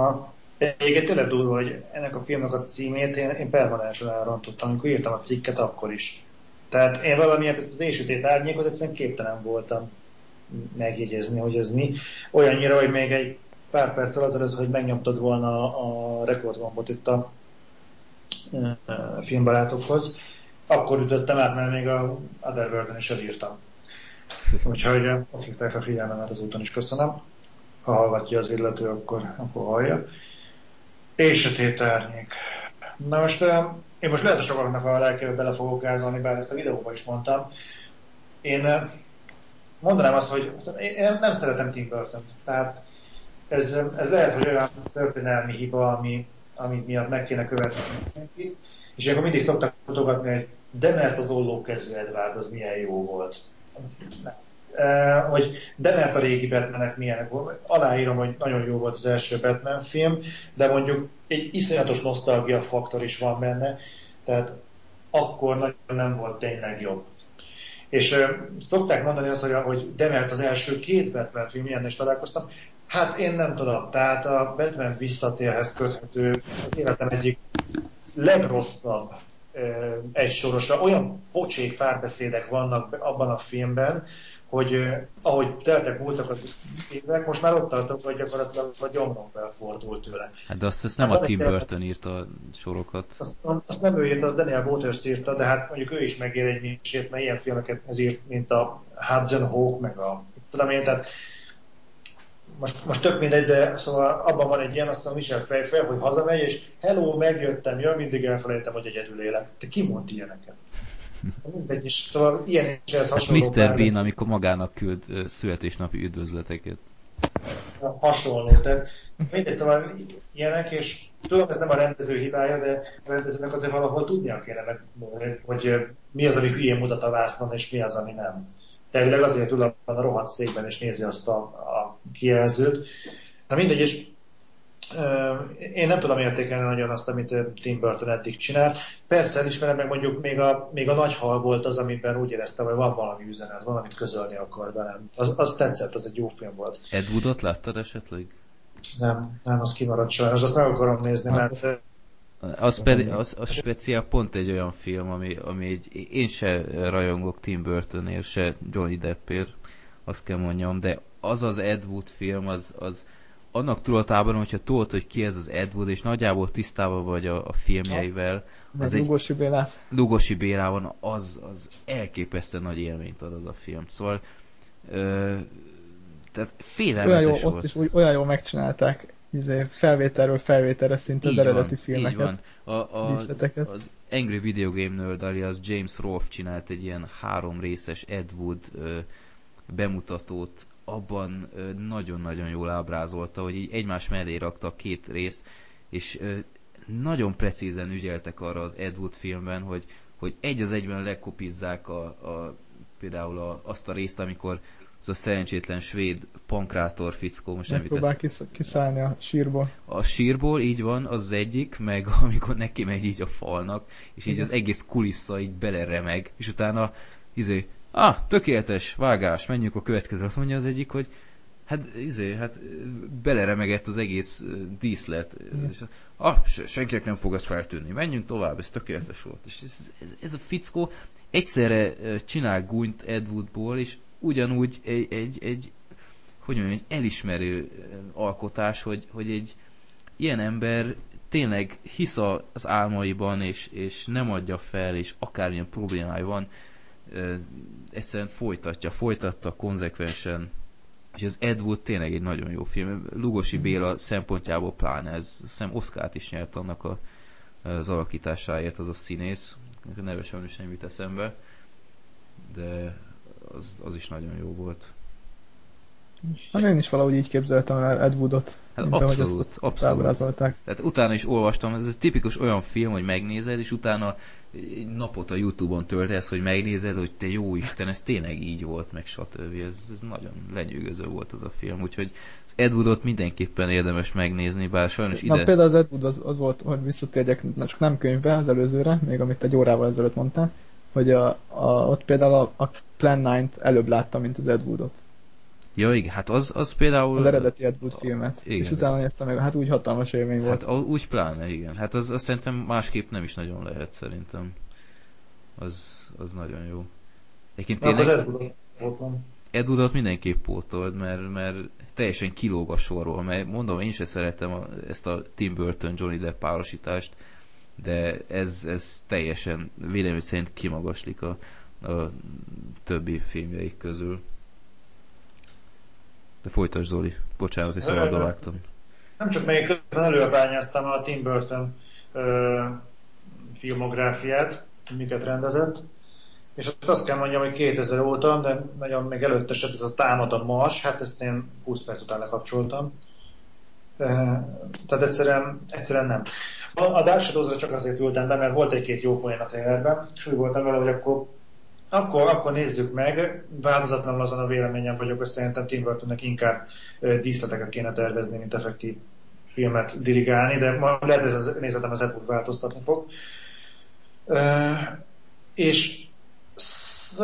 Speaker 2: A, egyébként tényleg durva, hogy ennek a filmnek a címét én, én permanensen elrontottam, amikor írtam a cikket, akkor is. Tehát én valamiért ezt az éjsütét árnyékot egyszerűen képtelen voltam megjegyezni, hogy ez mi. Olyannyira, hogy még egy pár perccel azelőtt, hogy megnyomtad volna a rekordgombot itt a filmbarátokhoz, akkor ütöttem át, mert még a Otherworld-en is elírtam. Úgyhogy eh, akiknek a figyelmemet ezúton is köszönöm. Ha hallgatja az illető, akkor, akkor hallja. És sötét árnyék. Na most eh, én most lehet, hogy sokaknak a lelkébe bele fogok gázolni, bár ezt a videóban is mondtam. Én eh, mondanám azt, hogy én nem szeretem Tim burton Tehát ez, ez lehet, hogy olyan történelmi hiba, ami, ami miatt meg kéne követni. És akkor mindig szoktak mutogatni, hogy de mert az olló kezű Edward az milyen jó volt. Hogy de mert a régi Batmanek milyenek volt. Aláírom, hogy nagyon jó volt az első Batman film, de mondjuk egy iszonyatos nosztalgia faktor is van benne, tehát akkor nagyon nem volt tényleg jobb. És ö, szokták mondani azt, hogy, hogy de mert az első két Batman film ilyen is találkoztam. Hát én nem tudom, tehát a Batman visszatérhez köthető az életem egyik legrosszabb ö, egysorosa. Olyan pocsék párbeszédek vannak abban a filmben, hogy ahogy teltek múltak az évek, most már ott tartok, hogy gyakorlatilag a gyomrom felfordult tőle.
Speaker 1: Hát de azt, azt nem
Speaker 2: Hát
Speaker 1: a Tim
Speaker 2: egy-
Speaker 1: Burton írta a sorokat.
Speaker 2: Azt, azt nem ő írta, az Daniel Waters írta, de hát mondjuk ő is megér egy misét, mert ilyen filmeket ez írt, mint a Hudson Hawk, meg a tudom én, tehát most, most tök mindegy, de szóval abban van egy ilyen, azt mondom, Michel Pfeiffer, hogy hazamegy, és hello, megjöttem, ja, mindig elfelejtem, hogy egyedül élek. Te ki mond ilyeneket? Mindegy, és szóval ilyen is ez hasonló.
Speaker 1: Mr. Bean, amikor magának küld születésnapi üdvözleteket.
Speaker 2: hasonló. Tehát mindegy, szóval ilyenek, és tudom, ez nem a rendező hibája, de a rendezőnek azért valahol tudnia kéne hogy mi az, ami hülyén mutat a vásznon, és mi az, ami nem. Elvileg azért ül a rohadt székben, és nézi azt a, a kijelzőt. Na mindegy, és én nem tudom értékelni nagyon azt, amit Tim Burton eddig csinál. Persze elismerem meg mondjuk még a, még a nagy hal volt az, amiben úgy éreztem, hogy van valami üzenet, valamit közölni akar velem. Az, az tetszett, az egy jó film volt.
Speaker 1: Ed Woodot láttad esetleg?
Speaker 2: Nem, nem, az kimaradt sajnos, azt meg akarom nézni,
Speaker 3: Hát
Speaker 2: mert
Speaker 1: Az, pedig, az, az speciál pont egy olyan film, ami, ami egy, én se rajongok Tim Burtonért, se Johnny Deppért, azt kell mondjam, de az az Ed Wood film, az, az annak tudatában, hogyha tudod, hogy ki ez az Ed Wood, és nagyjából tisztában vagy a, a filmjeivel, az egy
Speaker 3: Lugosi Bélát.
Speaker 1: Lugosi Bélában, az, az elképesztően nagy élményt ad az a film. Szóval ö, tehát
Speaker 3: Olyan jó,
Speaker 1: félelmetes
Speaker 3: ott
Speaker 1: volt.
Speaker 3: is úgy, olyan jól megcsinálták izé, felvételről felvételre szinte az
Speaker 1: Így
Speaker 3: eredeti
Speaker 1: van,
Speaker 3: filmeket.
Speaker 1: Van. A, a,
Speaker 3: díszleteket.
Speaker 1: az Angry Video Game Nerd alias James Rolfe csinált egy ilyen három részes Ed Wood ö, bemutatót, abban nagyon-nagyon jól ábrázolta, hogy így egymás mellé rakta a két részt, és ö, nagyon precízen ügyeltek arra az Ed Wood filmben, hogy, hogy egy az egyben lekopizzák a, a, például a, azt a részt, amikor az a szerencsétlen svéd pankrátor fickó, most nem eszembe.
Speaker 3: kisz, kiszállni a sírból.
Speaker 1: A sírból így van, az, egyik, meg *laughs* amikor neki megy így a falnak, és így
Speaker 3: Igen.
Speaker 1: az egész kulissza így beleremeg, és utána izé, ah, tökéletes, vágás, menjünk a következő. Azt mondja az egyik, hogy hát izé, hát beleremegett az egész díszlet.
Speaker 3: Igen.
Speaker 1: És, ah, se- senkinek nem fog ez feltűnni, menjünk tovább, ez tökéletes volt. És ez, ez, ez a fickó egyszerre csinál gúnyt Ed Woodból, és ugyanúgy egy, egy, egy hogy mondjam, egy elismerő alkotás, hogy, hogy egy ilyen ember tényleg hisz az álmaiban, és, és nem adja fel, és akármilyen problémája van, egyszerűen folytatja, folytatta konzekvensen, És az Ed Wood tényleg egy nagyon jó film. Lugosi Béla szempontjából pláne ez, hiszem Oszkárt is nyert annak a, az alakításáért az a színész. Neve sajnos nem jut eszembe, de az, az is nagyon jó volt.
Speaker 3: Hát én is valahogy így képzeltem el Ed Woodot,
Speaker 1: Hát
Speaker 3: mint ahogy
Speaker 1: abszolút,
Speaker 3: ezt
Speaker 1: abszolút. Tehát utána is olvastam, ez egy tipikus olyan film, hogy megnézed, és utána egy napot a Youtube-on töltesz, hogy megnézed, hogy te jó Isten, ez tényleg így volt, meg stb. Ez, ez nagyon lenyűgöző volt az a film, úgyhogy az Ed Woodot mindenképpen érdemes megnézni, bár sajnos
Speaker 3: Na
Speaker 1: ide...
Speaker 3: például az Ed Wood az, az volt, hogy visszatérjek, na, csak nem könyvbe, az előzőre, még amit egy órával ezelőtt mondtál, hogy a, a, ott például a, a Plan 9-t előbb láttam, mint az Ed Woodot.
Speaker 1: Ja, igen, hát az, az például...
Speaker 3: Az eredeti Ed Wood filmet.
Speaker 1: Igen.
Speaker 3: És utána néztem meg, hát úgy hatalmas élmény volt.
Speaker 1: Hát úgy pláne, igen. Hát az, az szerintem másképp nem is nagyon lehet, szerintem. Az, az nagyon jó. Egyébként tényleg...
Speaker 2: ez volt, volt nem.
Speaker 1: Ed Woodot mindenképp pótold, mert, mert teljesen kilóg a sorról, mert mondom, én sem szeretem a, ezt a Tim Burton Johnny Depp párosítást, de ez, ez teljesen vélemény szerint kimagaslik a, a többi filmjeik közül. De folytasd Zoli, bocsánat, hogy szabadba vágtam.
Speaker 2: Nem csak még közben előbányáztam a Tim Burton ö, filmográfiát, miket rendezett, és azt, azt kell mondjam, hogy 2000 óta, de nagyon még előtte se ez a Támad a Mars, hát ezt én 20 perc után lekapcsoltam. Tehát egyszerűen, egyszerűen nem. A, a Dark csak azért ültem be, mert volt egy-két jó poén a trailerben, és úgy voltam vele, hogy akkor akkor, akkor nézzük meg, változatlanul azon a véleményem vagyok, hogy szerintem Tim Burtonnek inkább díszleteket kéne tervezni, mint effektív filmet dirigálni, de ma lehet, ez az nézetem az Wood változtatni fog. Ö, és sz,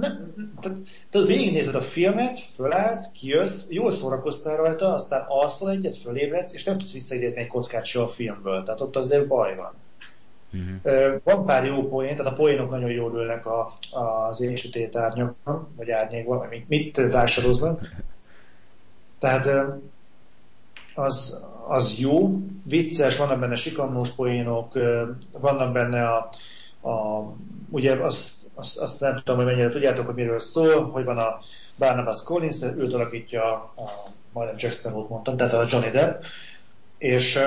Speaker 2: nem, tehát, tehát végignézed a filmet, fölállsz, kijössz, jól szórakoztál rajta, aztán alszol egyet, fölébredsz, és nem tudsz visszaidézni egy kockát se a filmből. Tehát ott azért baj van.
Speaker 1: Uh-huh.
Speaker 2: Van pár jó poén, tehát a poénok nagyon jól ülnek a, az én sötét árnyakban, vagy árnyékban, vagy mit, mit. Tehát az, az jó, vicces, vannak benne sikamlós poénok, vannak benne a, a ugye azt, azt, azt nem tudom, hogy mennyire tudjátok, hogy miről szól, hogy van a Barnabas Collins, őt alakítja a, a majdnem Jackson volt mondtam, tehát a Johnny Depp, és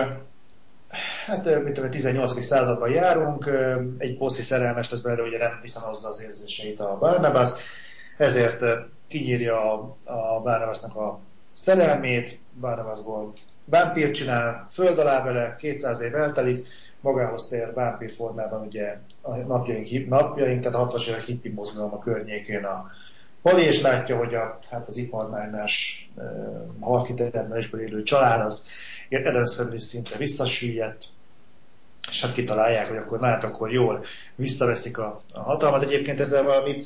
Speaker 2: hát ö, mit tudom, 18. században járunk, egy bosszi szerelmes lesz belőle, ugye nem viszonozza az érzéseit a Barnabas, ezért kinyírja a, a Barnabasnak a szerelmét, Barnabasból vámpírt csinál, föld alá vele, 200 év eltelik, magához tér vámpír formában ugye a napjaink, napjaink tehát a 60-as évek hippi mozgalom a környékén a Pali, és látja, hogy a, hát az iparmánynás uh, halkitermelésből élő család az Adams Family szinte visszasüllyedt, és hát kitalálják, hogy akkor hát akkor jól visszaveszik a, a hatalmat. Egyébként ezzel valami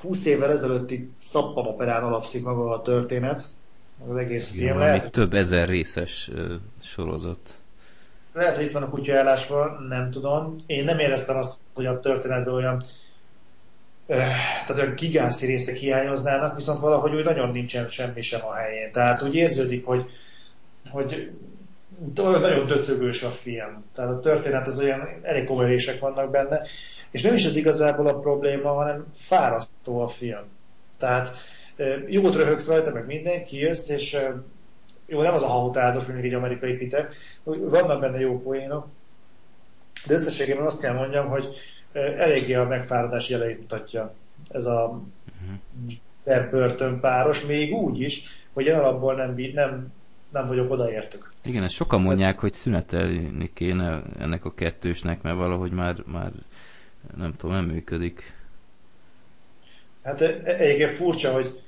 Speaker 2: 20 évvel ezelőtti szappanoperán alapszik maga a történet, az egész film. Lehet,
Speaker 1: több ezer részes ö, sorozat.
Speaker 2: Lehet, hogy itt van a kutya állásva, nem tudom. Én nem éreztem azt, hogy a történetben olyan eh, tehát olyan gigászi részek hiányoznának, viszont valahogy úgy nagyon nincsen semmi sem a helyén. Tehát úgy érződik, hogy, hogy nagyon döcögős a film. Tehát a történet az olyan, elég komoly rések vannak benne, és nem is ez igazából a probléma, hanem fárasztó a film. Tehát eh, jót röhögsz rajta, meg minden, kijössz, és jó, nem az a hahutázós, mint egy amerikai Peter, vannak benne jó poénok, de összességében azt kell mondjam, hogy eléggé a megfáradás jeleit mutatja ez a Depp Burton páros, még úgy is, hogy én alapból nem, nem, nem vagyok odaértük.
Speaker 1: Igen, ezt sokan mondják, hogy szünetelni kéne ennek a kettősnek, mert valahogy már, már nem tudom, nem működik.
Speaker 2: Hát eh, egyébként furcsa, hogy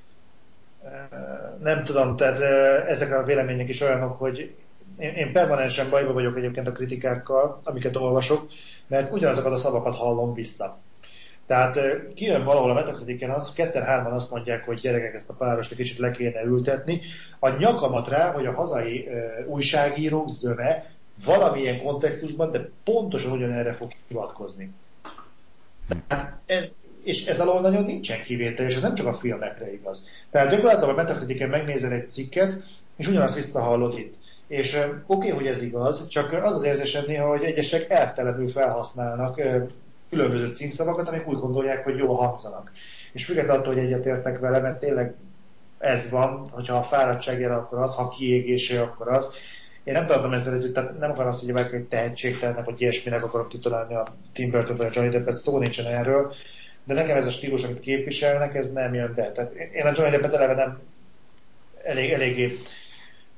Speaker 2: nem tudom, tehát eh, ezek a vélemények is olyanok, hogy én, én permanensen bajba vagyok egyébként a kritikákkal, amiket olvasok, mert ugyanazokat a szavakat hallom vissza. Tehát eh, kijön valahol a metakritiken az, ketten-hárman azt mondják, hogy gyerekek ezt a párost egy kicsit le kéne ültetni. A nyakamat rá, hogy a hazai uh, újságírók zöme valamilyen kontextusban, de pontosan ugyanerre fog hivatkozni. Tehát ez, és ez alól nagyon nincsen kivétel, és ez nem csak a filmekre igaz. Tehát gyakorlatilag a Metacritiken megnézel egy cikket, és ugyanazt visszahallod itt. És oké, okay, hogy ez igaz, csak az az érzésem néha, hogy egyesek eltelenül felhasználnak különböző címszavakat, amik úgy gondolják, hogy jól hangzanak. És függetlenül attól, hogy egyetértek vele, mert tényleg ez van, hogyha a fáradtság jel, akkor az, ha kiégésé, akkor az. Én nem tartom ezzel együtt, tehát nem akarom azt, hogy egy tehetségtelennek, vagy ilyesminek akarok titulálni a Tim Burton vagy a Johnny Deppet, szó nincsen erről, de nekem ez a stílus, amit képviselnek, ez nem jön be. Tehát én a Johnny Deppet eleve nem elég, eléggé,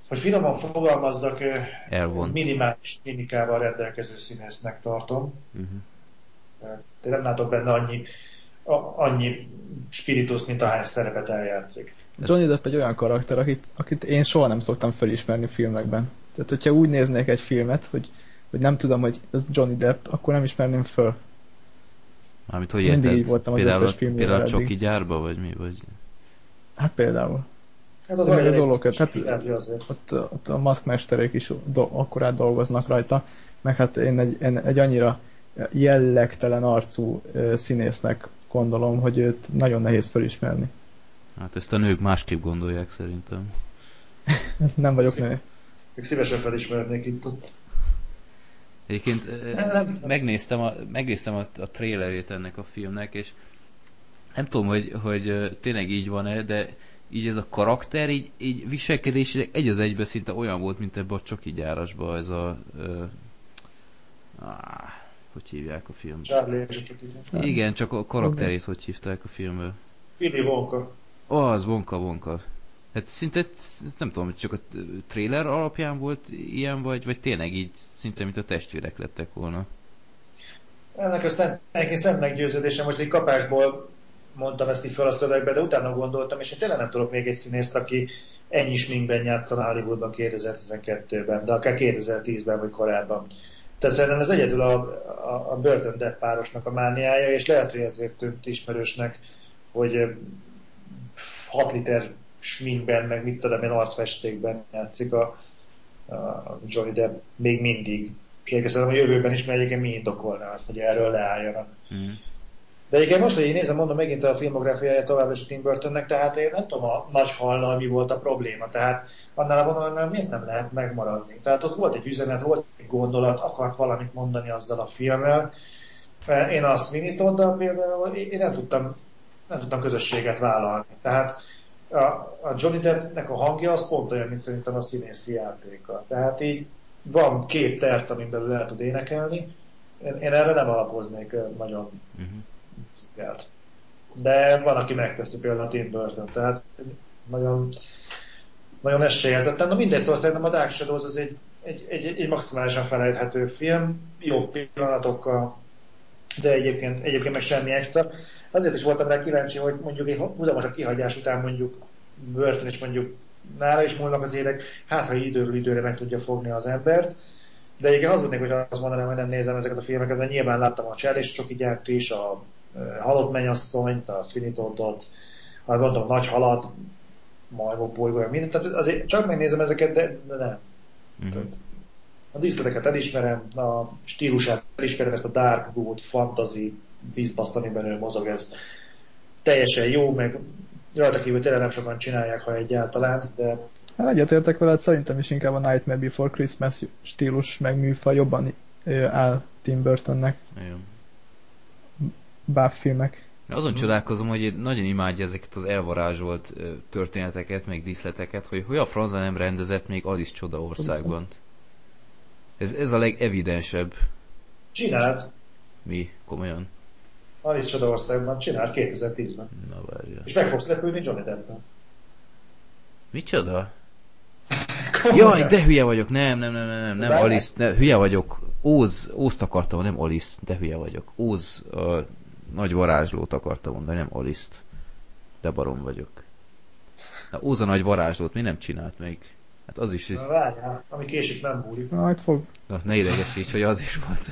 Speaker 2: hogy finoman fogalmazzak,
Speaker 1: Elvont.
Speaker 2: minimális mimikával rendelkező színésznek tartom.
Speaker 1: Uh-huh.
Speaker 2: De nem látok benne annyi, a, annyi spiritus, mint ahány szerepet eljátszik.
Speaker 3: Johnny Depp egy olyan karakter, akit, akit én soha nem szoktam felismerni filmekben. Tehát, hogyha úgy néznék egy filmet, hogy, hogy nem tudom, hogy ez Johnny Depp, akkor nem ismerném föl.
Speaker 1: Mármint hogy
Speaker 3: Mindig
Speaker 1: érted?
Speaker 3: így voltam az
Speaker 1: például,
Speaker 3: összes
Speaker 1: például a. Csoki gyárba, vagy mi? Vagy...
Speaker 3: Hát például.
Speaker 2: Hát
Speaker 3: De még az
Speaker 2: elég
Speaker 3: ollóköt, hát-. Ott, ott a maszkmesterék is do, akkorát dolgoznak rajta, meg hát én egy, én egy annyira jellegtelen arcú színésznek gondolom, hogy őt nagyon nehéz felismerni.
Speaker 1: Hát ezt a nők másképp gondolják szerintem. *laughs*
Speaker 3: Nem vagyok nő.
Speaker 2: Még szívesen felismernék itt ott.
Speaker 1: Egyébként
Speaker 2: Nem, nem.
Speaker 1: megnéztem, a, megnéztem a, a trailerét ennek a filmnek, és nem tudom, hogy, hogy tényleg így van-e, de így ez a karakter, így, így viselkedésileg egy az egybe szinte olyan volt, mint ebbe a Csoki gyárasba, ez a... Ö, áh, hogy hívják a film?
Speaker 2: Charlie és.
Speaker 1: Igen, csak a karakterét hogy hívták a filmből.
Speaker 2: Willy Wonka.
Speaker 1: Ó, az Wonka Wonka. Hát szinte, nem tudom, hogy csak a trailer alapján volt ilyen, vagy, vagy tényleg így szinte, mint a testvérek lettek volna.
Speaker 2: Ennek a szent, egyébként szent meggyőződésem, most egy kapásból mondtam ezt így fel a szövegbe, de utána gondoltam, és én tényleg nem tudok még egy színészt, aki ennyi sminkben játszana Hollywoodban 2012-ben, de akár 2010-ben vagy korábban. Tehát szerintem ez egyedül a, a, a Burton Depp párosnak a mániája, és lehet, hogy ezért tűnt ismerősnek, hogy ö, 6 liter sminkben, meg mit tudom én, arcfestékben játszik a, a Johnny Depp még mindig. Szerintem a jövőben is, mert egyébként mi indokolná azt, hogy erről leálljanak.
Speaker 1: Mm.
Speaker 2: De egyébként most, hogy én nézem, mondom megint a filmográfiáját tovább is a Tim Burtonnek, tehát én nem tudom a nagy hallal mi volt a probléma. Tehát annál a vonalnál miért nem lehet megmaradni? Tehát ott volt egy üzenet, volt egy gondolat, akart valamit mondani azzal a filmmel. Én azt Minitoddal például, én nem tudtam, nem tudtam közösséget vállalni. Tehát a, Johnny Deppnek a hangja az pont olyan, mint szerintem a színészi játéka. Tehát így van két terc, amin belül el tud énekelni. Én, én erre nem alapoznék nagyon
Speaker 1: Uh-huh.
Speaker 2: De van, aki megteszi például a Tim Burton, tehát nagyon, nagyon esélyeltettem. Na mindegy, szóval szerintem a Dark Shadows az egy, egy, egy, egy maximálisan felejthető film, jó pillanatokkal, de egyébként, egyébként meg semmi extra. Azért is voltam rá kíváncsi, hogy mondjuk egy Budapest a kihagyás után mondjuk Burton és mondjuk nála is múlnak az évek, hát ha időről időre meg tudja fogni az embert. De egyébként hazudnék, hogy azt mondanám, hogy nem nézem ezeket a filmeket, mert nyilván láttam a Charlie Csoki gyárt is, a Halott mennyasszonyt, a Toddot, a gondolom Nagy Halat, Majmok bolygója, mindent. Tehát azért csak megnézem ezeket, de, de nem.
Speaker 1: Uh-huh.
Speaker 2: A díszleteket elismerem, a stílusát elismerem, ezt a dark good, fantasy vízbaszt, amiben ő mozog, ez teljesen jó, meg rajta kívül tényleg nem sokan csinálják, ha egyáltalán, de
Speaker 3: Hát egyetértek veled, szerintem is inkább a Nightmare Before Christmas stílus meg műfaj jobban áll Tim Burtonnek,
Speaker 1: Igen.
Speaker 3: Buff filmek.
Speaker 1: Azon csodálkozom, hogy én nagyon imádja ezeket az elvarázsolt történeteket, meg díszleteket, hogy hogy a franza nem rendezett még Alice Csoda országban. Ez, ez a legevidensebb.
Speaker 2: csinált,
Speaker 1: Mi? Komolyan?
Speaker 2: Alice Csodaországban csinált 2010-ben.
Speaker 1: Na várja.
Speaker 2: És meg fogsz lepődni Johnny Deppen.
Speaker 1: Micsoda? Jaj, de hülye vagyok. Nem, nem, nem, nem, nem, nem. Alice, ne, hülye vagyok. Óz, Ózt akartam, nem Alice, de hülye vagyok. Óz a nagy varázslót akartam mondani, nem Alice-t. De barom vagyok. Na, Óz a nagy varázslót mi nem csinált még? Hát az is,
Speaker 2: Na, Várjál, ami késik nem múlik.
Speaker 3: Majd fog.
Speaker 1: na, ne idegesíts, hogy az is volt.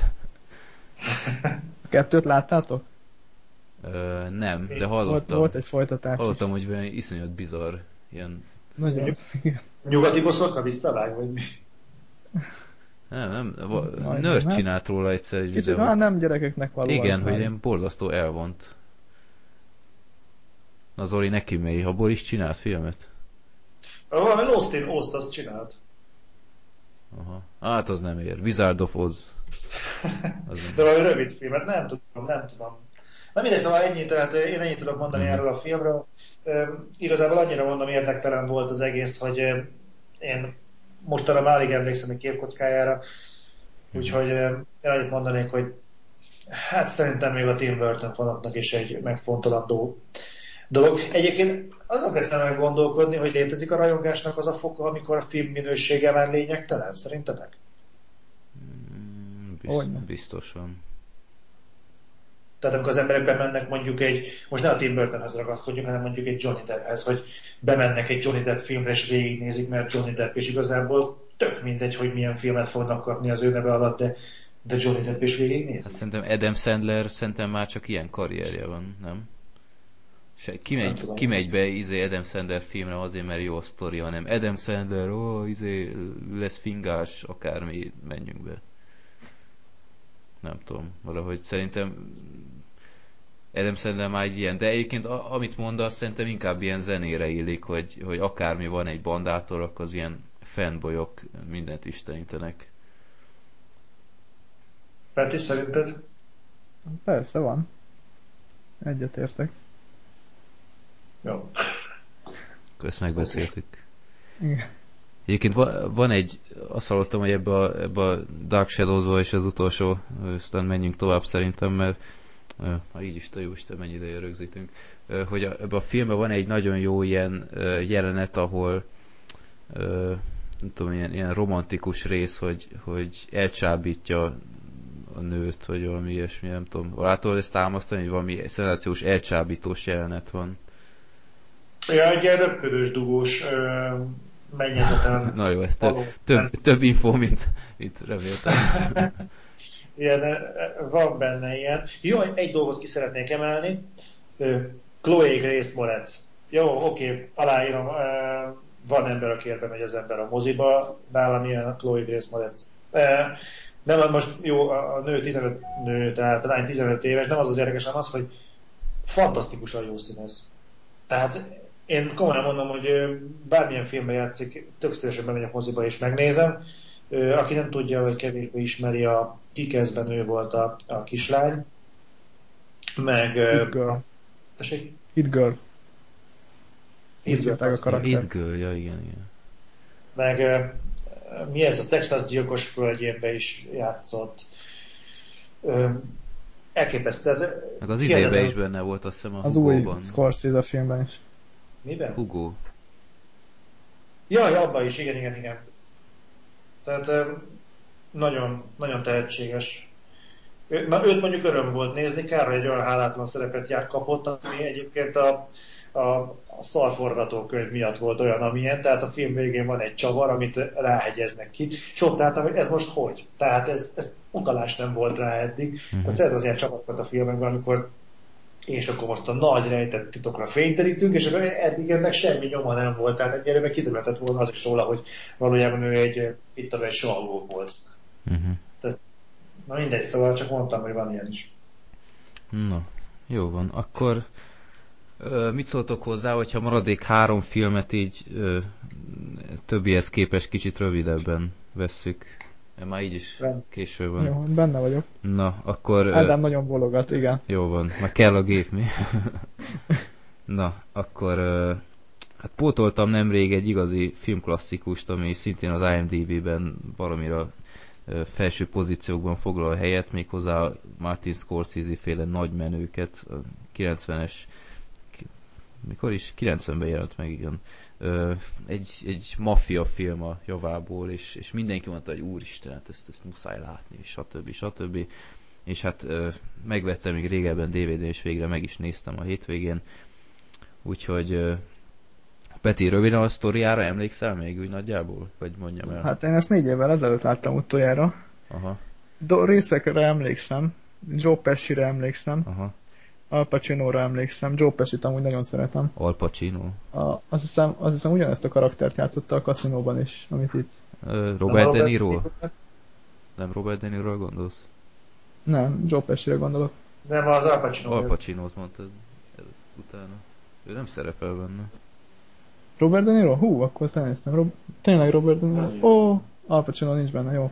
Speaker 3: A kettőt láttátok?
Speaker 1: Ö, nem, de
Speaker 3: Volt,
Speaker 1: hallottam.
Speaker 3: volt egy folytatás. is.
Speaker 1: Hallottam, hogy valami iszonyat bizarr, ilyen
Speaker 3: Nagyon.
Speaker 2: Nyugati boszorka visszavág, vagy mi?
Speaker 1: nem, nem, nerd csinált róla egyszer egy
Speaker 3: Kicsit,
Speaker 1: videót.
Speaker 3: hát nem gyerekeknek való.
Speaker 1: Igen, hogy ilyen borzasztó elvont. Na Zoli, neki megy, abból is csinált filmet?
Speaker 2: Valami Lost in Ost azt csinált.
Speaker 1: Aha. Hát az nem ér. Wizard of Oz. *laughs* Az
Speaker 2: De valami rövid filmet, nem tudom, nem tudom. Na mindegy, szóval ennyit, tehát én ennyit tudok mondani mm. erről a filmről. Igazából annyira mondom érdektelen volt az egész, hogy én mostanra már alig emlékszem a képkockájára, úgyhogy én annyit mondanék, hogy hát szerintem még a Tim Burton fanoknak is egy megfontolandó dolog. Egyébként azon kezdtem el gondolkodni, hogy létezik a rajongásnak az a foka, amikor a film minősége már lényegtelen, szerintetek?
Speaker 1: Mm, Bizt, biztosan.
Speaker 2: Tehát amikor az emberek bemennek mondjuk egy, most ne a Tim Burtonhez ragaszkodjunk, hanem mondjuk egy Johnny Depphez, hogy bemennek egy Johnny Depp filmre és végignézik, mert Johnny Depp, és igazából tök mindegy, hogy milyen filmet fognak kapni az ő neve alatt, de, de Johnny Depp is végignézik. Hát
Speaker 1: szerintem Adam Sandler szerintem már csak ilyen karrierje van, nem? Se, kimegy, kimegy be izé Adam Sandler filmre azért, mert jó a sztori, hanem Adam Sandler, ó, izé lesz fingás, akármi, menjünk be. Nem tudom, valahogy szerintem Adam Sandler már egy ilyen, de egyébként a, amit mondasz, szerintem inkább ilyen zenére illik, hogy, hogy akármi van egy bandátor, akkor az ilyen fanboyok mindent istenítenek.
Speaker 2: Peti, szerinted?
Speaker 3: Persze van. Egyetértek.
Speaker 2: Jó.
Speaker 1: Kösz megbeszéltük. Igen. Egyébként van egy, azt hallottam, hogy ebbe a, ebbe a Dark Shadows-ba az utolsó, aztán menjünk tovább szerintem, mert ha így is te jó Isten, mennyi ideje rögzítünk, hogy ebbe a filmben van egy nagyon jó ilyen jelenet, ahol nem tudom, ilyen, ilyen romantikus rész, hogy, hogy elcsábítja a nőt, vagy valami ilyesmi, nem tudom. Látod ezt támasztani, hogy valami szenzációs elcsábítós jelenet van.
Speaker 2: Ja, egy ilyen röpködős, dugós mennyezeten. *laughs*
Speaker 1: Na jó, ez több, több, több info, mint itt reméltem. *laughs*
Speaker 2: ilyen, van benne ilyen. Jó, egy dolgot ki szeretnék emelni. Chloe Grace Moretz. Jó, oké, aláírom. Van ember, aki érbe megy az ember a moziba, nálam ilyen a Chloe Grace Moretz. Nem, most jó, a nő 15 nő, tehát a lány 15 éves, nem az az érdekes, hanem az, hogy fantasztikusan jó színész. Tehát én komolyan mondom, hogy bármilyen filmben játszik, tök szívesen bemegyek moziba és megnézem. Aki nem tudja, vagy kevésbé ismeri, a Kikeszben ő volt a, a kislány. Meg...
Speaker 3: It Girl.
Speaker 2: Tessék?
Speaker 3: It Girl.
Speaker 1: It Girl, a karakter. It Girl, ja igen, igen.
Speaker 2: Meg mi ez a Texas gyilkos földjénbe is játszott. Elképesztő.
Speaker 1: Meg az izébe is benne volt, azt hiszem a
Speaker 3: Az új Scorsese filmben is.
Speaker 2: Miben?
Speaker 1: Hugo.
Speaker 2: Jaj, abban is, igen, igen, igen. Tehát nagyon, nagyon tehetséges. Na, őt mondjuk öröm volt nézni, kár, egy olyan hálátlan szerepet jár kapott, ami egyébként a, a, a szarforgatókönyv miatt volt olyan, amilyen, tehát a film végén van egy csavar, amit ráhegyeznek ki, és ott álltam, hogy ez most hogy? Tehát ez, ez utalás nem volt rá eddig. Uh-huh. Az az ilyen csavarokat a filmekben, amikor és akkor most a nagy rejtett titokra fényterítünk, és eddig ennek semmi nyoma nem volt, tehát ennyire meg kiderülhetett volna az is róla, hogy valójában ő egy, itt egy salgó volt. Uh-huh. Tehát, na mindegy, szóval csak mondtam, hogy van ilyen is.
Speaker 1: Na, jó van. Akkor ö, mit szóltok hozzá, hogyha maradék három filmet így ö, többihez képest kicsit rövidebben vesszük? Már így is ben. késő van.
Speaker 3: Jó, benne vagyok.
Speaker 1: Na, akkor...
Speaker 3: Ádám uh, nagyon bologat, igen.
Speaker 1: Jó van, már kell a gép, mi? *laughs* Na, akkor... Uh, hát pótoltam nemrég egy igazi filmklasszikust, ami szintén az IMDb-ben valamira felső pozíciókban foglal a helyet, méghozzá Martin Scorsese féle nagy menőket, 90-es mikor is? 90-ben jelent meg, igen egy, egy maffia film a javából, és, és mindenki mondta, hogy úristen, hát ezt, ezt muszáj látni, és stb. stb. És hát megvettem még régebben DVD-n, és végre meg is néztem a hétvégén. Úgyhogy Peti, röviden a sztoriára emlékszel még úgy nagyjából? Vagy mondjam el?
Speaker 3: Hát én ezt négy évvel ezelőtt láttam utoljára.
Speaker 1: Aha.
Speaker 3: Do- részekre emlékszem. Joe Pesci-re emlékszem.
Speaker 1: Aha.
Speaker 3: Al Pacino-ra emlékszem, Joe Pesci-t amúgy nagyon szeretem.
Speaker 1: Al Pacino?
Speaker 3: A, azt, hiszem, azt hiszem ugyanezt a karaktert játszotta a kaszinóban is, amit itt.
Speaker 1: Uh, Robert De Niro? Nem Robert De Niro gondolsz?
Speaker 3: Nem, Joe Pesci-re gondolok.
Speaker 2: Nem, az Al Pacino.
Speaker 1: Al Pacino-t mondtad utána. Ő nem szerepel benne.
Speaker 3: Robert De Niro? Hú, akkor azt elnéztem. Rob... Tényleg Robert De Niro? Ó, oh, Al Pacino nincs benne, jó.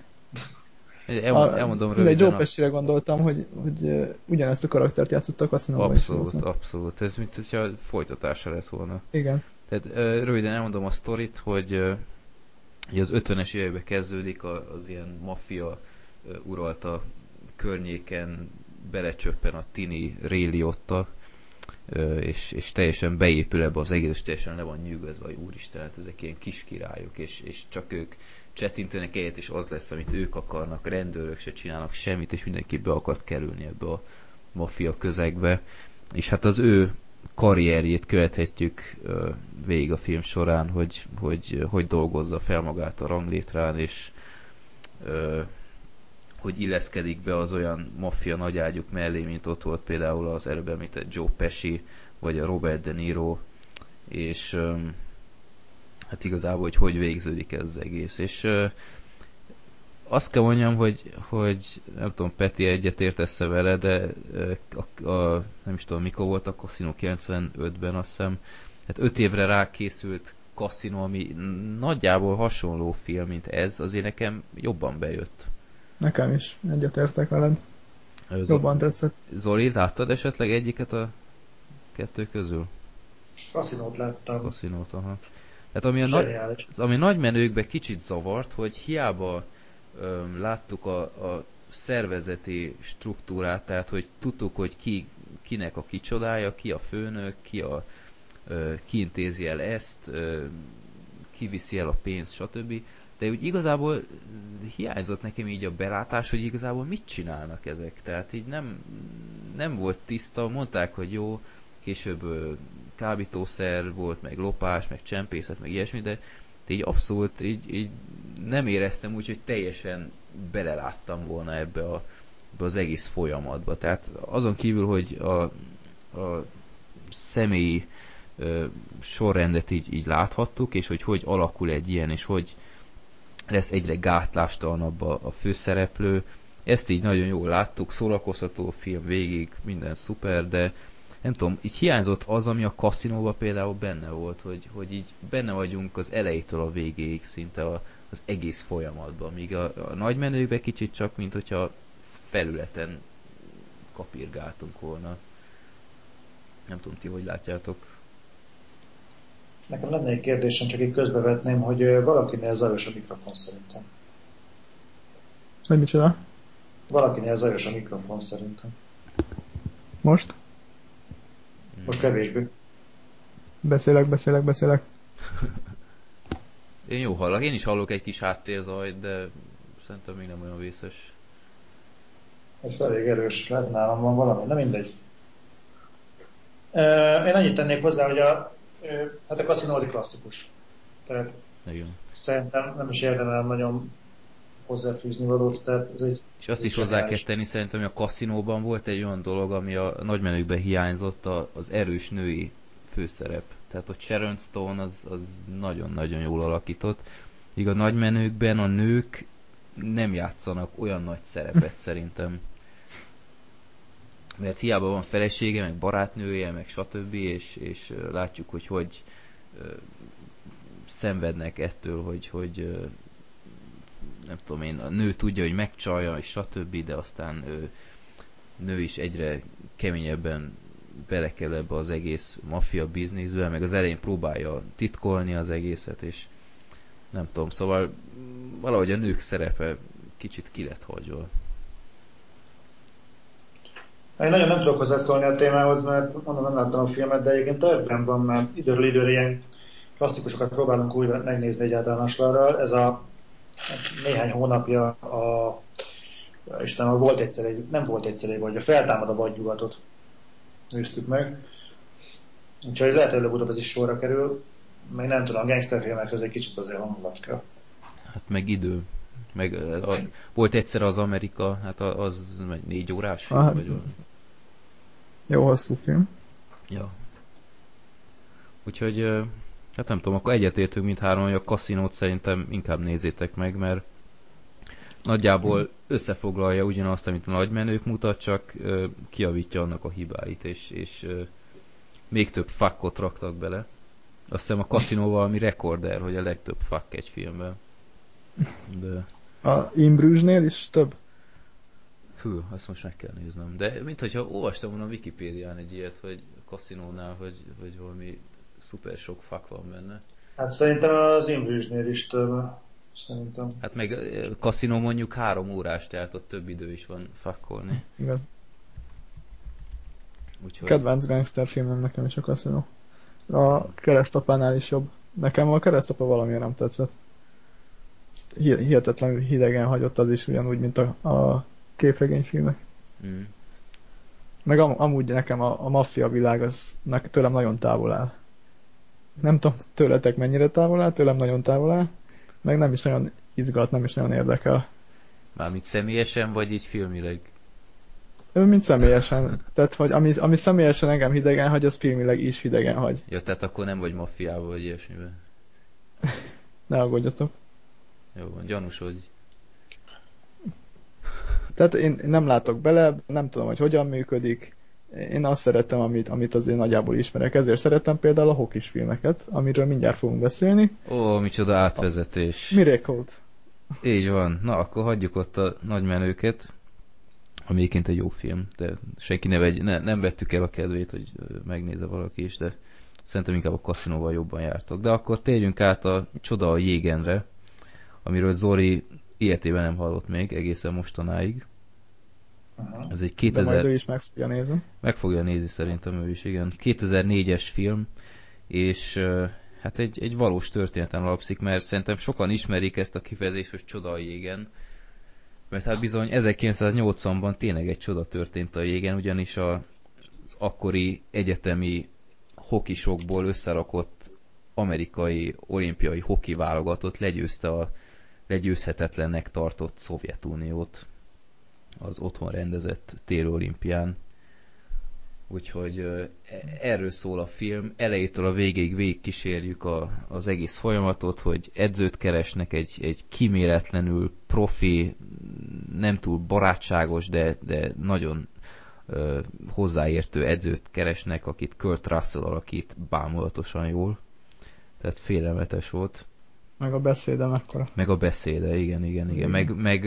Speaker 1: El, elmondom röviden.
Speaker 3: Egy Joe Pesci-re gondoltam, hogy, hogy ugyanezt a karaktert játszottak, azt mondom,
Speaker 1: Abszolút, hogy abszolút. Ez mint hogyha folytatása lett volna.
Speaker 3: Igen.
Speaker 1: Tehát röviden elmondom a sztorit, hogy az 50-es években kezdődik az ilyen maffia uralta környéken belecsöppen a Tini Réliotta, és, és teljesen beépül ebbe az egész, és teljesen le van nyűgözve, hogy úristen, hát ezek ilyen kis királyok, és, és csak ők csetintenek egyet, és az lesz, amit ők akarnak, rendőrök se csinálnak semmit, és mindenki be akart kerülni ebbe a maffia közegbe. És hát az ő karrierjét követhetjük végig a film során, hogy, hogy hogy dolgozza fel magát a ranglétrán, és hogy illeszkedik be az olyan maffia nagyágyuk mellé, mint ott volt például az előbb említett Joe Pesci, vagy a Robert De Niro, és um, hát igazából, hogy hogy végződik ez az egész. És azt kell mondjam, hogy, hogy nem tudom, Peti egyet értesz vele, de a, a, nem is tudom, mikor volt a Casino 95-ben, azt hiszem, hát 5 évre rá készült Casino, ami nagyjából hasonló film, mint ez, azért nekem jobban bejött.
Speaker 3: Nekem is, egyetértek veled. Ez jobban tetszett.
Speaker 1: Zoli, láttad esetleg egyiket a kettő közül?
Speaker 2: Kaszinót láttam.
Speaker 1: Kaszinót, aha. Tehát ami a, nagy, ami nagy menőkbe kicsit zavart, hogy hiába öm, láttuk a, a szervezeti struktúrát, tehát hogy tudtuk, hogy ki, kinek a kicsodája, ki a főnök, ki, a, ö, ki intézi el ezt, ö, ki viszi el a pénzt, stb. De úgy igazából hiányzott nekem így a belátás, hogy igazából mit csinálnak ezek. Tehát így nem, nem volt tiszta, mondták, hogy jó, később kábítószer volt, meg lopás, meg csempészet, meg ilyesmi, de így abszolút így, így nem éreztem úgy, hogy teljesen beleláttam volna ebbe, a, ebbe az egész folyamatba. Tehát azon kívül, hogy a, a személyi ö, sorrendet így, így láthattuk, és hogy hogy alakul egy ilyen, és hogy lesz egyre gátlástalanabb a, a főszereplő. Ezt így nagyon jól láttuk, szórakoztató film végig, minden szuper, de nem tudom, így hiányzott az, ami a kaszinóban például benne volt, hogy, hogy így benne vagyunk az elejétől a végéig szinte a, az egész folyamatban, míg a, a nagy menőkben kicsit csak, mint hogyha felületen kapirgáltunk volna. Nem tudom, ti hogy látjátok?
Speaker 2: Nekem lenne egy kérdésem, csak így közbevetném, hogy valakinél zajos a mikrofon szerintem.
Speaker 3: Hogy micsoda?
Speaker 2: Valakinél zajos a mikrofon szerintem.
Speaker 3: Most?
Speaker 2: Most kevésbé.
Speaker 3: Beszélek, beszélek, beszélek.
Speaker 1: Én jó hallok, én is hallok egy kis háttérzajt, de szerintem még nem olyan vészes.
Speaker 2: Ez elég erős, lehet nálam van valami, nem mindegy. Én annyit tennék hozzá, hogy a, hát a kaszinó az egy klasszikus. Tehát
Speaker 1: Igen.
Speaker 2: Szerintem nem is érdemel nagyon hozzáfűzni valót, tehát ez egy...
Speaker 1: És azt is hozzá kell tenni, szerintem, hogy a kaszinóban volt egy olyan dolog, ami a nagymenőkben hiányzott, az erős női főszerep. Tehát hogy Sharon Stone az, az nagyon-nagyon jól alakított. Míg a nagymenőkben a nők nem játszanak olyan nagy szerepet *laughs* szerintem. Mert hiába van felesége, meg barátnője, meg stb. És, és látjuk, hogy hogy szenvednek ettől, hogy, hogy nem tudom én, a nő tudja, hogy megcsalja, és stb., de aztán ő, nő is egyre keményebben bele kell ebbe az egész maffia bizniszbe, meg az elején próbálja titkolni az egészet, és nem tudom, szóval valahogy a nők szerepe kicsit ki lett hagyva.
Speaker 2: Én nagyon nem tudok hozzászólni a témához, mert mondom, nem láttam a filmet, de egyébként többen van már időről időre ilyen klasszikusokat próbálunk újra megnézni egy általánoslarral. Ez a néhány hónapja a Istenem, volt egyszer egy, nem volt egyszer egy vagy, a feltámad a vadnyugatot néztük meg. Úgyhogy lehet, hogy előbb-utóbb ez is sorra kerül. Még nem tudom, a gangsterfilmekhez egy kicsit azért hangulat kell.
Speaker 1: Hát meg idő. Meg a, volt egyszer az Amerika, hát az négy órás film,
Speaker 3: hát, vagy Jó hosszú film.
Speaker 1: Ja. Úgyhogy Hát nem tudom, akkor egyetértünk mindhárom, hogy a kaszinót szerintem inkább nézzétek meg, mert nagyjából összefoglalja ugyanazt, amit a nagymenők mutat, csak ö, kiavítja annak a hibáit, és, és ö, még több fakkot raktak bele. Azt hiszem a kaszinó valami rekorder, hogy a legtöbb fakk egy filmben. De...
Speaker 3: A Imbrüzsnél is több?
Speaker 1: Hű, azt most meg kell néznem. De mint hogyha olvastam volna a Wikipédián egy ilyet, hogy kaszinónál, hogy, hogy valami szuper sok fak van benne.
Speaker 2: Hát szerintem az Imbrüzsnél is több. Szerintem.
Speaker 1: Hát meg kaszinó mondjuk három órás, tehát ott több idő is van fakkolni.
Speaker 3: Igaz.
Speaker 1: Úgyhogy...
Speaker 3: Kedvenc gangster filmem nekem is a kaszinó. A keresztapánál is jobb. Nekem a keresztapa valamiért nem tetszett. Ezt hihetetlenül hidegen hagyott az is ugyanúgy, mint a, a képregényfilmek. Mm. Meg am, amúgy nekem a, a maffia világ az ne, tőlem nagyon távol áll. Nem tudom tőletek mennyire távol áll, tőlem nagyon távol áll, meg nem is nagyon izgat, nem is nagyon érdekel.
Speaker 1: Mármint személyesen, vagy így filmileg?
Speaker 3: Ő mint személyesen. Tehát, hogy ami, ami személyesen engem hidegen hagy, az filmileg is hidegen hagy.
Speaker 1: Ja, tehát akkor nem vagy maffiával, vagy ilyesmiben.
Speaker 3: ne aggódjatok.
Speaker 1: Jó van, gyanús, hogy...
Speaker 3: Tehát én nem látok bele, nem tudom, hogy hogyan működik. Én azt szeretem, amit, amit azért nagyjából ismerek. Ezért szeretem például a hokis filmeket, amiről mindjárt fogunk beszélni.
Speaker 1: Ó, micsoda átvezetés.
Speaker 3: Miracle-t.
Speaker 1: Így van. Na, akkor hagyjuk ott a nagy menőket ami egyébként egy jó film, de senki ne vegy, ne, nem vettük el a kedvét, hogy megnézze valaki is, de szerintem inkább a kaszinóval jobban jártok. De akkor térjünk át a Csoda a jégenre, amiről Zori ilyetében nem hallott még egészen mostanáig.
Speaker 3: Aha. Ez egy 2000... De majd ő is meg fogja nézni.
Speaker 1: Meg fogja nézni szerintem ő is, igen. 2004-es film, és hát egy, egy valós történetem alapszik, mert szerintem sokan ismerik ezt a kifejezést, hogy csoda a jégen, mert hát bizony 1980-ban tényleg egy csoda történt a jégen, ugyanis a, az akkori egyetemi hokisokból összerakott amerikai olimpiai hoki válogatott legyőzte a legyőzhetetlennek tartott Szovjetuniót az otthon rendezett téli olimpián. Úgyhogy erről szól a film. Elejétől a végéig végig kísérjük a, az egész folyamatot, hogy edzőt keresnek, egy, egy kiméletlenül profi, nem túl barátságos, de, de nagyon ö, hozzáértő edzőt keresnek, akit Kurt Russell alakít bámulatosan jól. Tehát félelmetes volt.
Speaker 3: Meg a beszéde mekkora.
Speaker 1: Meg a beszéde, igen, igen, igen. Meg, meg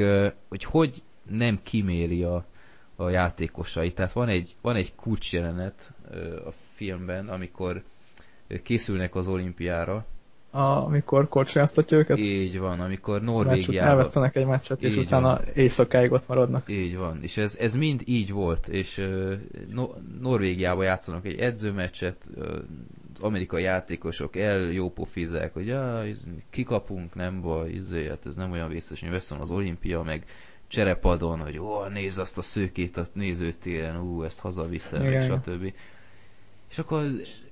Speaker 1: hogy hogy nem kiméri a, a játékosai. Tehát van egy, van egy kulcsjelenet a filmben, amikor készülnek az olimpiára.
Speaker 3: A, amikor korcsolyáztatja őket?
Speaker 1: Így van, amikor Norvégiában...
Speaker 3: Elvesztenek egy meccset, és utána van. éjszakáig ott maradnak.
Speaker 1: Így van, és ez, ez mind így volt, és no, Norvégiában játszanak egy edzőmeccset, az amerikai játékosok el jópofizák, hogy ja, kikapunk, nem baj, izé, hát ez nem olyan vészes, hogy veszem az olimpia, meg cserepadon, hogy ó, nézd azt a szőkét a nézőtéren, ú, ezt hazaviszem, meg stb. És akkor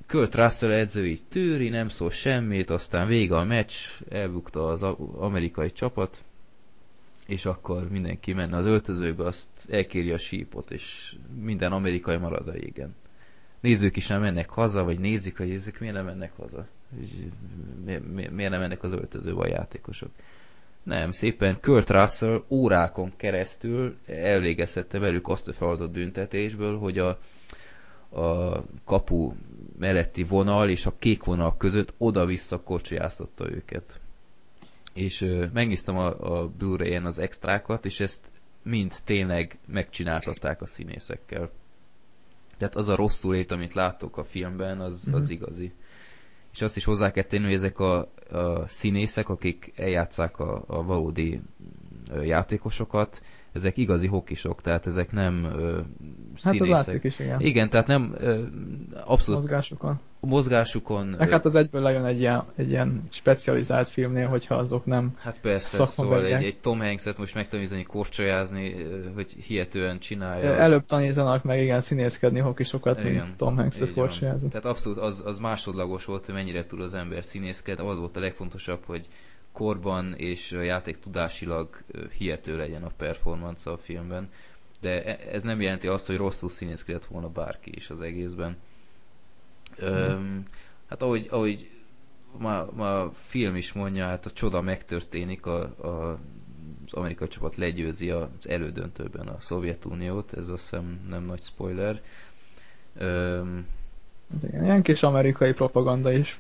Speaker 1: Kurt Russell edző így tűri, nem szól semmit, aztán vége a meccs, elbukta az amerikai csapat, és akkor mindenki menne az öltözőbe, azt elkéri a sípot, és minden amerikai marad a égen. Nézők is nem mennek haza, vagy nézik, hogy ezek miért nem mennek haza. Miért nem mennek az öltözőbe a játékosok. Nem, szépen Kurt Russell órákon keresztül elvégezhette velük azt a feladatot büntetésből, hogy a, a kapu melletti vonal és a kék vonal között oda-vissza kocsijáztatta őket. És ö, megnéztem a, a Blu-ray-en az extrákat, és ezt mind tényleg megcsináltatták a színészekkel. Tehát az a rosszul lét, amit látok a filmben, az, mm-hmm. az mhm. igazi és azt is hozzá kell tenni, hogy ezek a, a színészek, akik eljátszák a, a valódi játékosokat, ezek igazi hokisok, tehát ezek nem ö,
Speaker 3: Hát az látszik is, igen.
Speaker 1: Igen, tehát nem ö, abszolút...
Speaker 3: Mozgásukon.
Speaker 1: Mozgásukon.
Speaker 3: Meg hát az egyből lejön egy ilyen, egy ilyen specializált filmnél, hogyha azok nem
Speaker 1: Hát persze, szóval egy, egy Tom Hanks-et most megtanítani korcsolyázni, hogy hihetően csinálja.
Speaker 3: Előbb tanítanak meg igen színészkedni hokisokat, igen, mint Tom Hanks-et korcsolyázni.
Speaker 1: Tehát abszolút az, az másodlagos volt, hogy mennyire tud az ember színészkedni, az volt a legfontosabb, hogy korban és játék tudásilag hihető legyen a performance a filmben. De e, ez nem jelenti azt, hogy rosszul színészkedett volna bárki is az egészben. Öm, hát ahogy, ahogy ma, ma a film is mondja, hát a csoda megtörténik, a, a, az amerikai csapat legyőzi az elődöntőben a Szovjetuniót, ez azt hiszem nem nagy spoiler. Öm,
Speaker 3: igen, ilyen kis amerikai propaganda is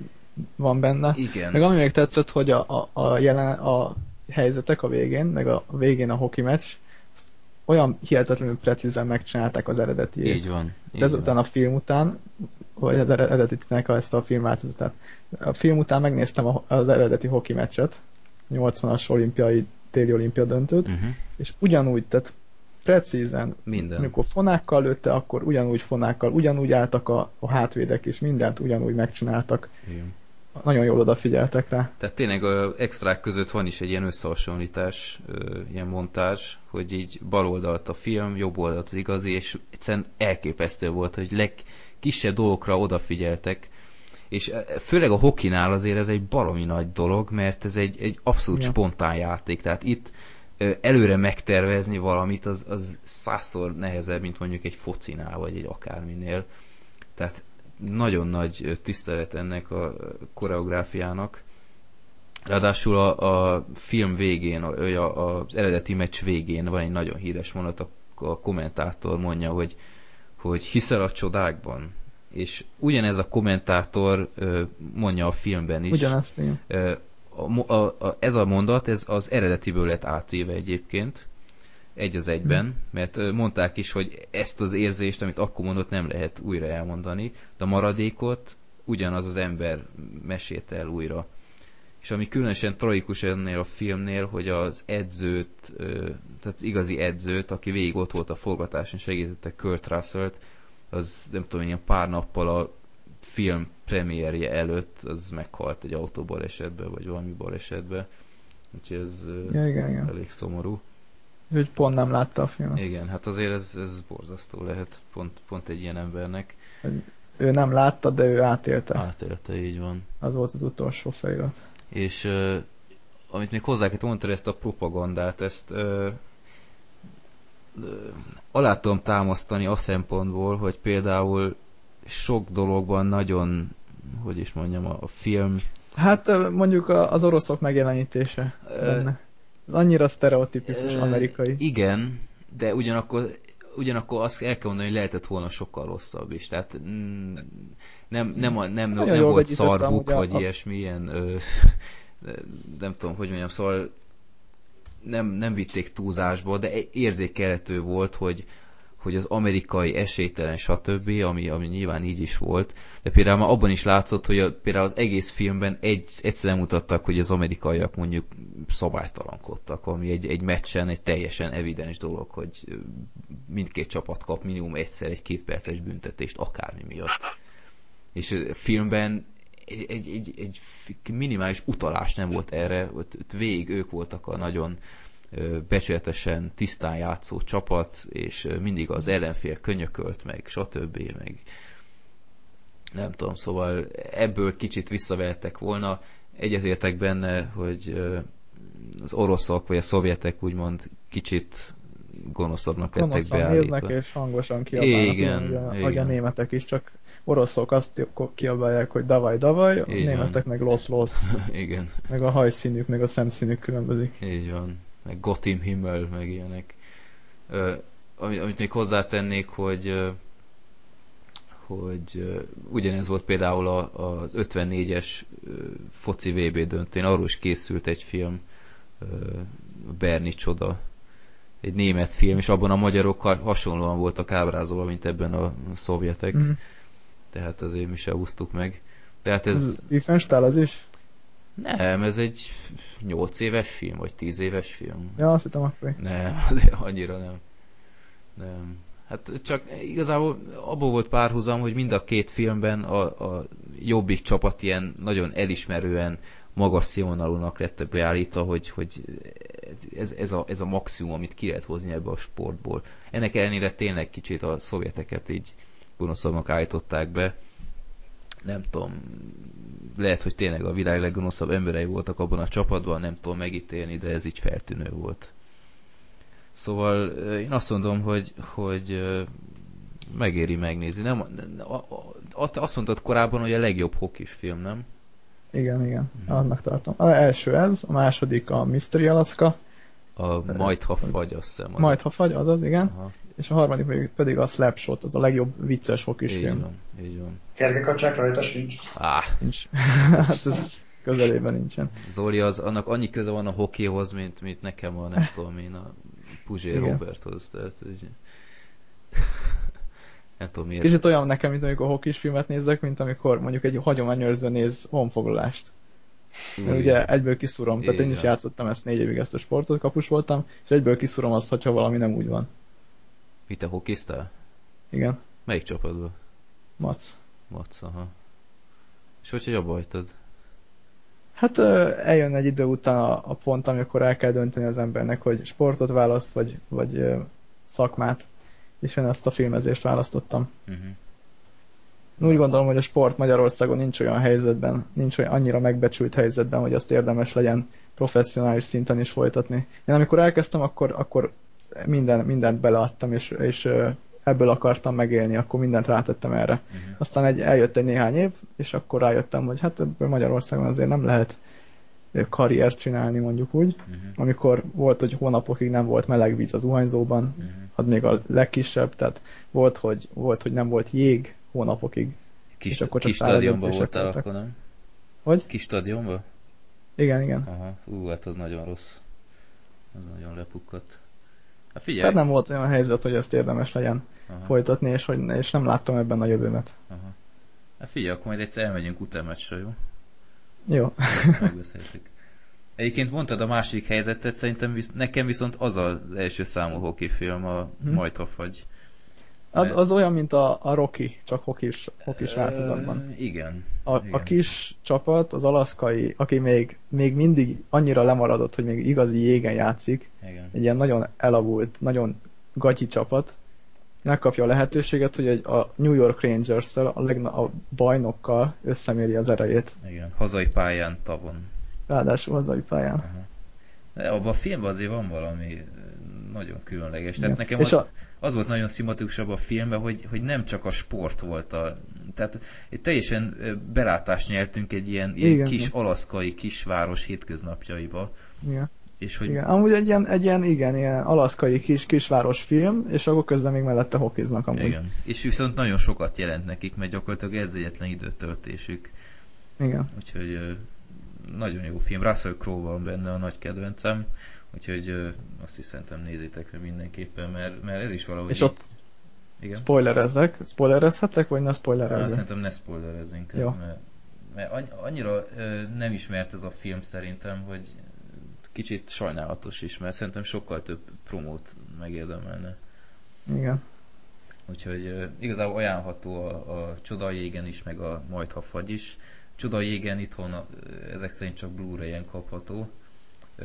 Speaker 3: van benne.
Speaker 1: Igen.
Speaker 3: Meg ami még tetszett, hogy a, a, a, jelen, a helyzetek a végén, meg a végén a hoki meccs, olyan hihetetlenül precízen megcsinálták az eredeti
Speaker 1: Így van. Így
Speaker 3: ezután a film után, vagy az eredetinek ezt a filmváltozatát. A film után megnéztem az eredeti hoki meccset, 80-as olimpiai, téli olimpia döntőt,
Speaker 1: uh-huh.
Speaker 3: és ugyanúgy, tehát precízen,
Speaker 1: Minden.
Speaker 3: amikor fonákkal lőtte, akkor ugyanúgy fonákkal, ugyanúgy álltak a, a hátvédek, és mindent ugyanúgy megcsináltak.
Speaker 1: Igen.
Speaker 3: Nagyon jól odafigyeltek rá.
Speaker 1: Tehát tényleg a extrák között van is egy ilyen összehasonlítás, ilyen montázs, hogy így bal oldalt a film, jobb oldalt az igazi, és egyszerűen elképesztő volt, hogy legkisebb dolgokra odafigyeltek, és e, főleg a hokinál azért ez egy baromi nagy dolog, mert ez egy, egy abszolút
Speaker 3: Ja.
Speaker 1: spontán játék, tehát itt előre megtervezni valamit, az, az százszor nehezebb, mint mondjuk egy focinál, vagy egy akárminél. Tehát nagyon nagy tisztelet ennek a koreográfiának. Ráadásul a, a film végén, a, az eredeti meccs végén van egy nagyon híres mondat, a, a kommentátor mondja, hogy, hogy hiszel a csodákban. És ugyanez a kommentátor mondja a filmben is.
Speaker 3: Ugyanezt én.
Speaker 1: A, a, a, ez a mondat, ez az eredetiből lett átvéve egyébként, egy az egyben, mert mondták is, hogy ezt az érzést, amit akkor mondott, nem lehet újra elmondani, de a maradékot ugyanaz az ember mesélte el újra. És ami különösen tragikus ennél a filmnél, hogy az edzőt, tehát az igazi edzőt, aki végig ott volt a forgatáson, segítette Kurt Russell-t, az nem tudom, ilyen pár nappal a film premierje előtt az meghalt egy autóbalesetben, vagy valami balesetben. Úgyhogy ez
Speaker 3: Ja, igen, igen.
Speaker 1: elég szomorú.
Speaker 3: Úgyhogy pont nem látta a filmet.
Speaker 1: Igen, hát azért ez, ez borzasztó lehet, pont, pont egy ilyen embernek.
Speaker 3: Ő nem látta, de ő átélte.
Speaker 1: Átélte, így van.
Speaker 3: Az volt az utolsó felirat.
Speaker 1: És uh, amit még hozzá kell mondani, ezt a propagandát, ezt uh, uh, alá tudom támasztani a szempontból, hogy például sok dologban nagyon, hogy is mondjam, a, a film
Speaker 3: Hát mondjuk az oroszok megjelenítése benne. Az annyira sztereotipikus amerikai.
Speaker 1: Igen, de ugyanakkor ugyanakkor azt el kell mondani, hogy lehetett volna sokkal rosszabb is. Tehát mm, nem, nem, a- nem,
Speaker 3: Nagyon
Speaker 1: nem volt szarvuk,
Speaker 3: ugye a-
Speaker 1: vagy ilyesmi, ilyen, ö, *laughs* nem tudom, hogy mondjam, szóval nem, nem vitték túlzásba, de érzékelhető volt, hogy, hogy az amerikai esélytelen, stb., ami, ami nyilván így is volt, de például már abban is látszott, hogy a, például az egész filmben egy, egyszer mutattak, hogy az amerikaiak mondjuk szabálytalankodtak, ami egy, egy meccsen egy teljesen evidens dolog, hogy mindkét csapat kap minimum egyszer egy két perces büntetést akármi miatt. És ö, filmben egy, egy, egy, egy minimális utalás nem volt erre, ott, ott végig ők voltak a nagyon becsületesen, tisztán játszó csapat, és mindig az ellenfél könyökölt, meg stb. meg nem tudom, szóval ebből kicsit visszavehettek volna. Egyetértek benne, hogy az oroszok vagy a szovjetek úgymond kicsit gonoszabbnak lettek beállítva.
Speaker 3: néznek és hangosan kiabálnak,
Speaker 1: Igen,
Speaker 3: ugye, ahogy
Speaker 1: igen.
Speaker 3: a németek is, csak oroszok azt kiabálják, hogy davaj, davaj, a németek meg losz, losz, *laughs*
Speaker 1: Igen,
Speaker 3: meg a hajszínük, meg a szemszínük különbözik.
Speaker 1: így van. Meg Gotim Himmel, meg ilyenek. Ö, ami- amit még hozzátennék, hogy hogy ugyanez volt például a, az 54-es ö, foci VB döntén, arról is készült egy film, Berni Csoda, egy német film, és abban a magyarok ha- hasonlóan voltak ábrázolva, mint ebben a szovjetek,
Speaker 3: Mm.
Speaker 1: tehát azért mi se úsztuk meg. Tehát ez...
Speaker 3: Ez Riefenstahl az is?
Speaker 1: Nem, ez egy 8 éves film, vagy 10 éves film.
Speaker 3: Ja, azt hittem akkor.
Speaker 1: Nem, *laughs* annyira nem. Nem. Hát csak igazából abból volt párhuzam, hogy mind a két filmben a, a jobbik csapat ilyen nagyon elismerően magas színvonalúnak lett beállítva, hogy, hogy ez, ez, a, ez a maximum, amit ki lehet hozni ebből a sportból. Ennek ellenére tényleg kicsit a szovjeteket így gonoszabbnak állították be. Nem tudom, lehet, hogy tényleg a világ leggonoszabb emberei voltak abban a csapatban, nem tudom megítélni, de ez így feltűnő volt. Szóval én azt mondom, hogy, hogy megéri megnézni. Nem, a- a- azt mondtad korábban, hogy a legjobb hokis film, nem?
Speaker 3: Igen, igen,
Speaker 1: Mhm.
Speaker 3: annak tartom. A első ez, a második a Mystery Alaska,
Speaker 1: A Majd, ha fagy, azt hiszem. Az
Speaker 3: majd ha fagy, az az, igen,
Speaker 1: Aha,
Speaker 3: és a harmadik pedig, a Slapshot, az a legjobb vicces hokis
Speaker 1: így
Speaker 3: film.
Speaker 1: van, így van.
Speaker 2: Kergekacsák rajta sincs.
Speaker 1: Á,
Speaker 3: Nincs. *laughs* hát ez közelében nincsen.
Speaker 1: Zoli, az, annak annyi köze van a hokéhoz, mint, mint nekem a, nem tudom én, a Puzsé Roberthoz. Tehát, hogy... *laughs* nem tudom miért.
Speaker 3: Kicsit olyan nekem, mint amikor hokis filmet nézek, mint amikor mondjuk egy hagyományőrző néz honfoglalást. Mert ugye egyből kiszúrom, tehát én is játszottam ezt négy évig ezt a sportot, kapus voltam, és egyből kiszúrom azt, hogyha valami nem úgy van.
Speaker 1: Mi te hokiztál?
Speaker 3: Igen.
Speaker 1: Melyik csapatban?
Speaker 3: Mac.
Speaker 1: Mac, aha. És hogy abba hagytad?
Speaker 3: Hát eljön egy idő után a, a pont, amikor el kell dönteni az embernek, hogy sportot választ, vagy, vagy szakmát. És én ezt a filmezést választottam. Uh-huh. Úgy gondolom, hogy a sport Magyarországon nincs olyan helyzetben, nincs olyan annyira megbecsült helyzetben, hogy azt érdemes legyen professzionális szinten is folytatni. Én amikor elkezdtem, akkor, akkor minden, mindent beleadtam, és, és ebből akartam megélni, akkor mindent rátettem erre. Uh-huh. Aztán egy, eljött egy néhány év, és akkor rájöttem, hogy hát ebből Magyarországon azért nem lehet karriert csinálni, mondjuk úgy. Uh-huh. Amikor volt, hogy hónapokig nem volt meleg víz az uhányzóban, uh-huh. az még a legkisebb, tehát volt, hogy, volt, hogy nem volt jég hónapokig.
Speaker 1: Kis, és akkor kis stadionban voltál voltak. akkor, nem?
Speaker 3: Hogy?
Speaker 1: Kis stadionban?
Speaker 3: Igen, igen.
Speaker 1: Aha, ú, hát az nagyon rossz. Az nagyon lepukkadt.
Speaker 3: Hát figyelj. Tehát nem volt olyan helyzet, hogy ezt érdemes legyen Aha. folytatni, és, hogy, és nem láttam ebben a jövőmet. Aha.
Speaker 1: Hát figyelj, akkor majd egyszer elmegyünk utánmeccsre, jó?
Speaker 3: Jó.
Speaker 1: Megbeszéltük. Egyébként mondtad a másik helyzetet, szerintem visz, nekem viszont az az első számú hoki film, a hm. Majd ha fagy.
Speaker 3: Az, az olyan, mint a, a Rocky, csak hokis, hokis változatban.
Speaker 1: Igen.
Speaker 3: A,
Speaker 1: igen.
Speaker 3: a kis csapat, az alaszkai, aki még, még mindig annyira lemaradott, hogy még igazi jégen játszik, igen. egy ilyen nagyon elavult, nagyon gagyi csapat, megkapja a lehetőséget, hogy egy, a New York Rangers-szel, a, legna, a bajnokkal összeméri az erejét.
Speaker 1: Igen, hazai pályán tavon.
Speaker 3: Ráadásul hazai pályán. Uh-huh.
Speaker 1: De abban a filmben azért van valami nagyon különleges. Tehát Igen. nekem az, a... az volt nagyon szimatikusabb a filmben, hogy, hogy nem csak a sport volt a... Tehát egy teljesen belátást nyertünk egy ilyen, ilyen Igen. kis alaszkai kisváros hétköznapjaiba.
Speaker 3: Igen.
Speaker 1: És hogy...
Speaker 3: Igen, amúgy egy ilyen, egy ilyen, igen, ilyen alaszkai kis, kisváros film, és akkor közben még mellette hokiznak amúgy. Igen,
Speaker 1: és viszont nagyon sokat jelent nekik, mert gyakorlatilag ez egyetlen időtöltésük.
Speaker 3: Igen.
Speaker 1: Úgyhogy nagyon jó film. Russell Crowe van benne a nagy kedvencem. Úgyhogy azt is szerintem nézzétek meg mindenképpen, mert, mert ez is valahogy...
Speaker 3: És ott igen? spoilerezzek? Spoilerezhetek, vagy ne spoilerezzek?
Speaker 1: Szerintem ne spoilerezzünk, Jó. mert, mert annyira nem ismert ez a film szerintem, hogy kicsit sajnálatos is, mert szerintem sokkal több promót megérdemelne.
Speaker 3: Igen.
Speaker 1: Úgyhogy ö, igazából ajánlható a, a Csoda jégen is, meg a Majd ha fagy is. Csoda jégen itthon a, ezek szerint csak Blu-ray-en kapható,